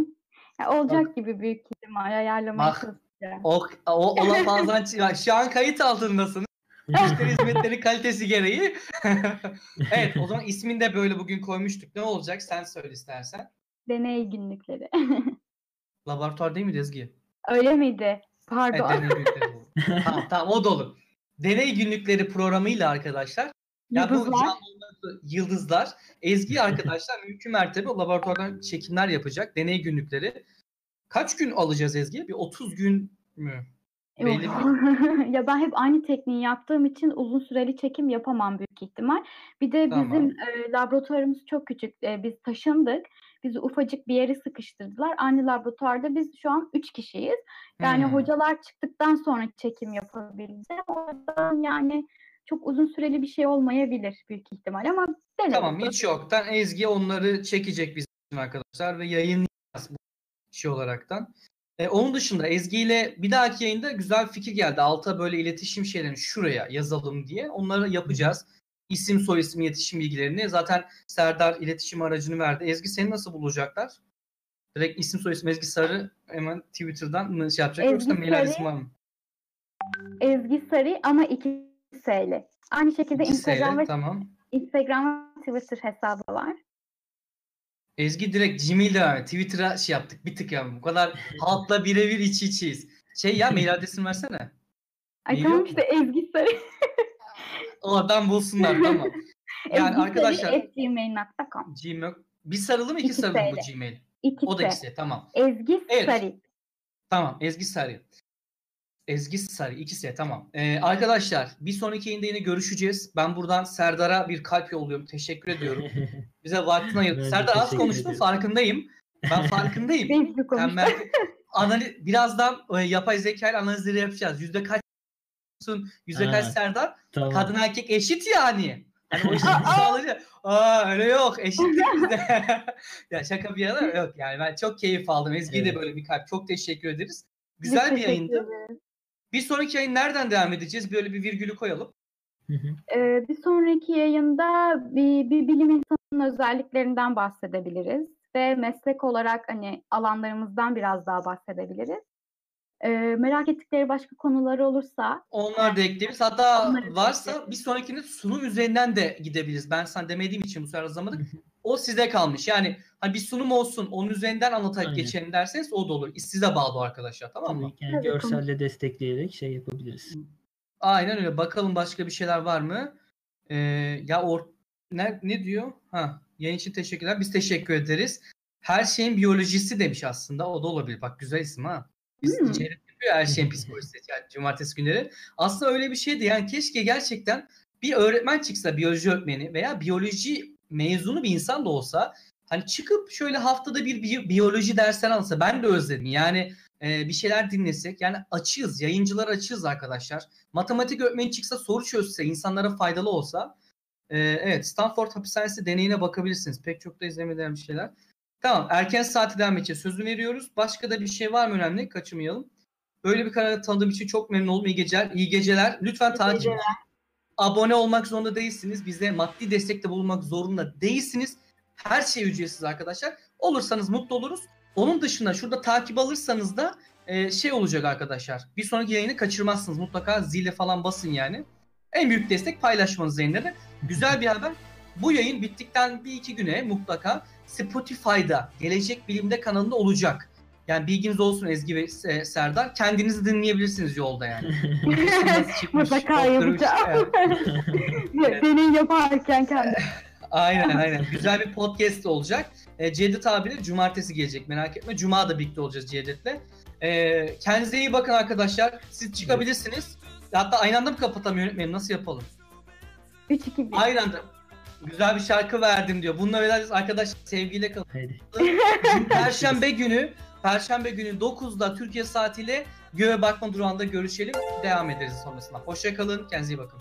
olacak Bak. gibi büyük ihtimal ayarlamaya çalışacağım. O, o, o bazen şu an kayıt altındasınız. Müşteri hizmetleri kalitesi gereği. evet o zaman ismini de böyle bugün koymuştuk. Ne olacak sen söyle istersen. Deney günlükleri. Laboratuvar değil mi Ezgi? Öyle miydi? Pardon. Evet, deney günlükleri. tamam tamam o da olur. Deney günlükleri programıyla arkadaşlar. Ya yıldızlar. bu yıldızlar. Ezgi arkadaşlar mümkün mertebe laboratuvardan çekimler yapacak. Deney günlükleri. Kaç gün alacağız Ezgi? Bir 30 gün mü? Belli ya ben hep aynı tekniği yaptığım için uzun süreli çekim yapamam büyük ihtimal. Bir de bizim tamam. e, laboratuvarımız çok küçük. E, biz taşındık. Bizi ufacık bir yere sıkıştırdılar. Aynı laboratuvarda biz şu an üç kişiyiz. Yani hmm. hocalar çıktıktan sonra çekim yapabileceğim. O yüzden yani çok uzun süreli bir şey olmayabilir büyük ihtimal ama denelim. Tamam hiç yoktan Ezgi onları çekecek bizim arkadaşlar ve yayınlayacağız bu şey olaraktan. E, onun dışında Ezgi ile bir dahaki yayında güzel fikir geldi. Alta böyle iletişim şeylerini şuraya yazalım diye. Onları yapacağız. İsim, soy isim, iletişim bilgilerini. Zaten Serdar iletişim aracını verdi. Ezgi seni nasıl bulacaklar? Direkt isim, soy isim Ezgi Sarı hemen Twitter'dan şey yapacak? Yoksa mail adresim var mı? Ezgi Sarı ama iki S Aynı şekilde Instagram ve tamam. Instagram Twitter hesabı var. Ezgi direkt Gmail'de Twitter'a şey yaptık bir tık yani. Bu kadar halkla birebir iç içiyiz. Şey ya mail adresini versene. Ay tamam işte Ezgi Sarı. Oradan bulsunlar tamam. Yani Ezgi arkadaşlar. gmail.com Gmail. Bir sarılı mı iki, iki sarılı mı bu Gmail? İkisi. O da ikisi tamam. Ezgi evet. Sarı. Tamam Ezgi Sarı. Ezgi Sarı ikisi tamam. Ee, arkadaşlar bir sonraki yayında yine görüşeceğiz. Ben buradan Serdar'a bir kalp yolluyorum. Teşekkür ediyorum. Bize vaktini ayırdı. Serdar az konuştun farkındayım. Ben farkındayım. Sen belki analiz, birazdan e, yapay zeka ile analizleri yapacağız. Yüzde kaç yüzde kaç Serdar? Tamam. Kadın erkek eşit yani. Hani o eşitlik sağlayacak. Aa öyle yok. Eşitlik bizde. ya şaka bir yana yok. Yani ben çok keyif aldım. Ezgi'ye evet. de böyle bir kalp. Çok teşekkür ederiz. Güzel bir yayındı. Bir sonraki yayın nereden devam edeceğiz? Böyle bir virgülü koyalım. Ee, bir sonraki yayında bir, bir bilim insanının özelliklerinden bahsedebiliriz ve meslek olarak hani alanlarımızdan biraz daha bahsedebiliriz. Ee, merak ettikleri başka konuları olursa onlar da ekleriz. Hatta varsa bir sonrakinde sunum üzerinden de gidebiliriz. Ben sana demediğim için bu sefer hazırlamadık. o size kalmış. Yani hani bir sunum olsun onun üzerinden anlatarak geçelim derseniz o da olur. Size bağlı arkadaşlar tamam mı? Yani görselle destekleyerek şey yapabiliriz. Aynen öyle. Bakalım başka bir şeyler var mı? Ee, ya or ne, ne diyor? Ha, yayın için teşekkürler. Biz teşekkür ederiz. Her şeyin biyolojisi demiş aslında. O da olabilir. Bak güzel isim ha. Biz hmm. içerik yapıyor her şeyin psikolojisi. Yani cumartesi günleri. Aslında öyle bir şeydi. Yani keşke gerçekten bir öğretmen çıksa biyoloji öğretmeni veya biyoloji mezunu bir insan da olsa hani çıkıp şöyle haftada bir bi- biyoloji dersler alsa ben de özledim. Yani e, bir şeyler dinlesek yani açığız yayıncılar açığız arkadaşlar. Matematik öğretmeni çıksa soru çözse insanlara faydalı olsa e, evet Stanford hapishanesi deneyine bakabilirsiniz. Pek çok da izlemeden bir şeyler. Tamam erken saati devam edeceğiz. Sözü veriyoruz. Başka da bir şey var mı önemli? Kaçırmayalım. Böyle bir kanalı tanıdığım için çok memnun oldum. İyi geceler. İyi geceler. Lütfen takip abone olmak zorunda değilsiniz. Bize maddi destekte bulunmak zorunda değilsiniz. Her şey ücretsiz arkadaşlar. Olursanız mutlu oluruz. Onun dışında şurada takip alırsanız da e, şey olacak arkadaşlar. Bir sonraki yayını kaçırmazsınız. Mutlaka zile falan basın yani. En büyük destek paylaşmanız yayınları. Güzel bir haber. Bu yayın bittikten bir iki güne mutlaka Spotify'da Gelecek Bilim'de kanalında olacak. Yani bilginiz olsun Ezgi ve e, Serdar. Kendinizi dinleyebilirsiniz yolda yani. Mutlaka yapacağım. Senin yaparken kendim. Aynen aynen. Güzel bir podcast olacak. E, Cevdet abi de cumartesi gelecek merak etme. Cuma da birlikte olacağız Cevdet'le. E, kendinize iyi bakın arkadaşlar. Siz çıkabilirsiniz. Hatta aynı anda mı kapatalım yönetmenim? Nasıl yapalım? 3 2 1. Aynı anda. Güzel bir şarkı verdim diyor. Bununla beraber arkadaş sevgiyle kalın. Haydi. Perşembe günü Perşembe günü 9'da Türkiye saatiyle Göğe Bakma Durağı'nda görüşelim. Devam ederiz sonrasında. Hoşçakalın. Kendinize iyi bakın.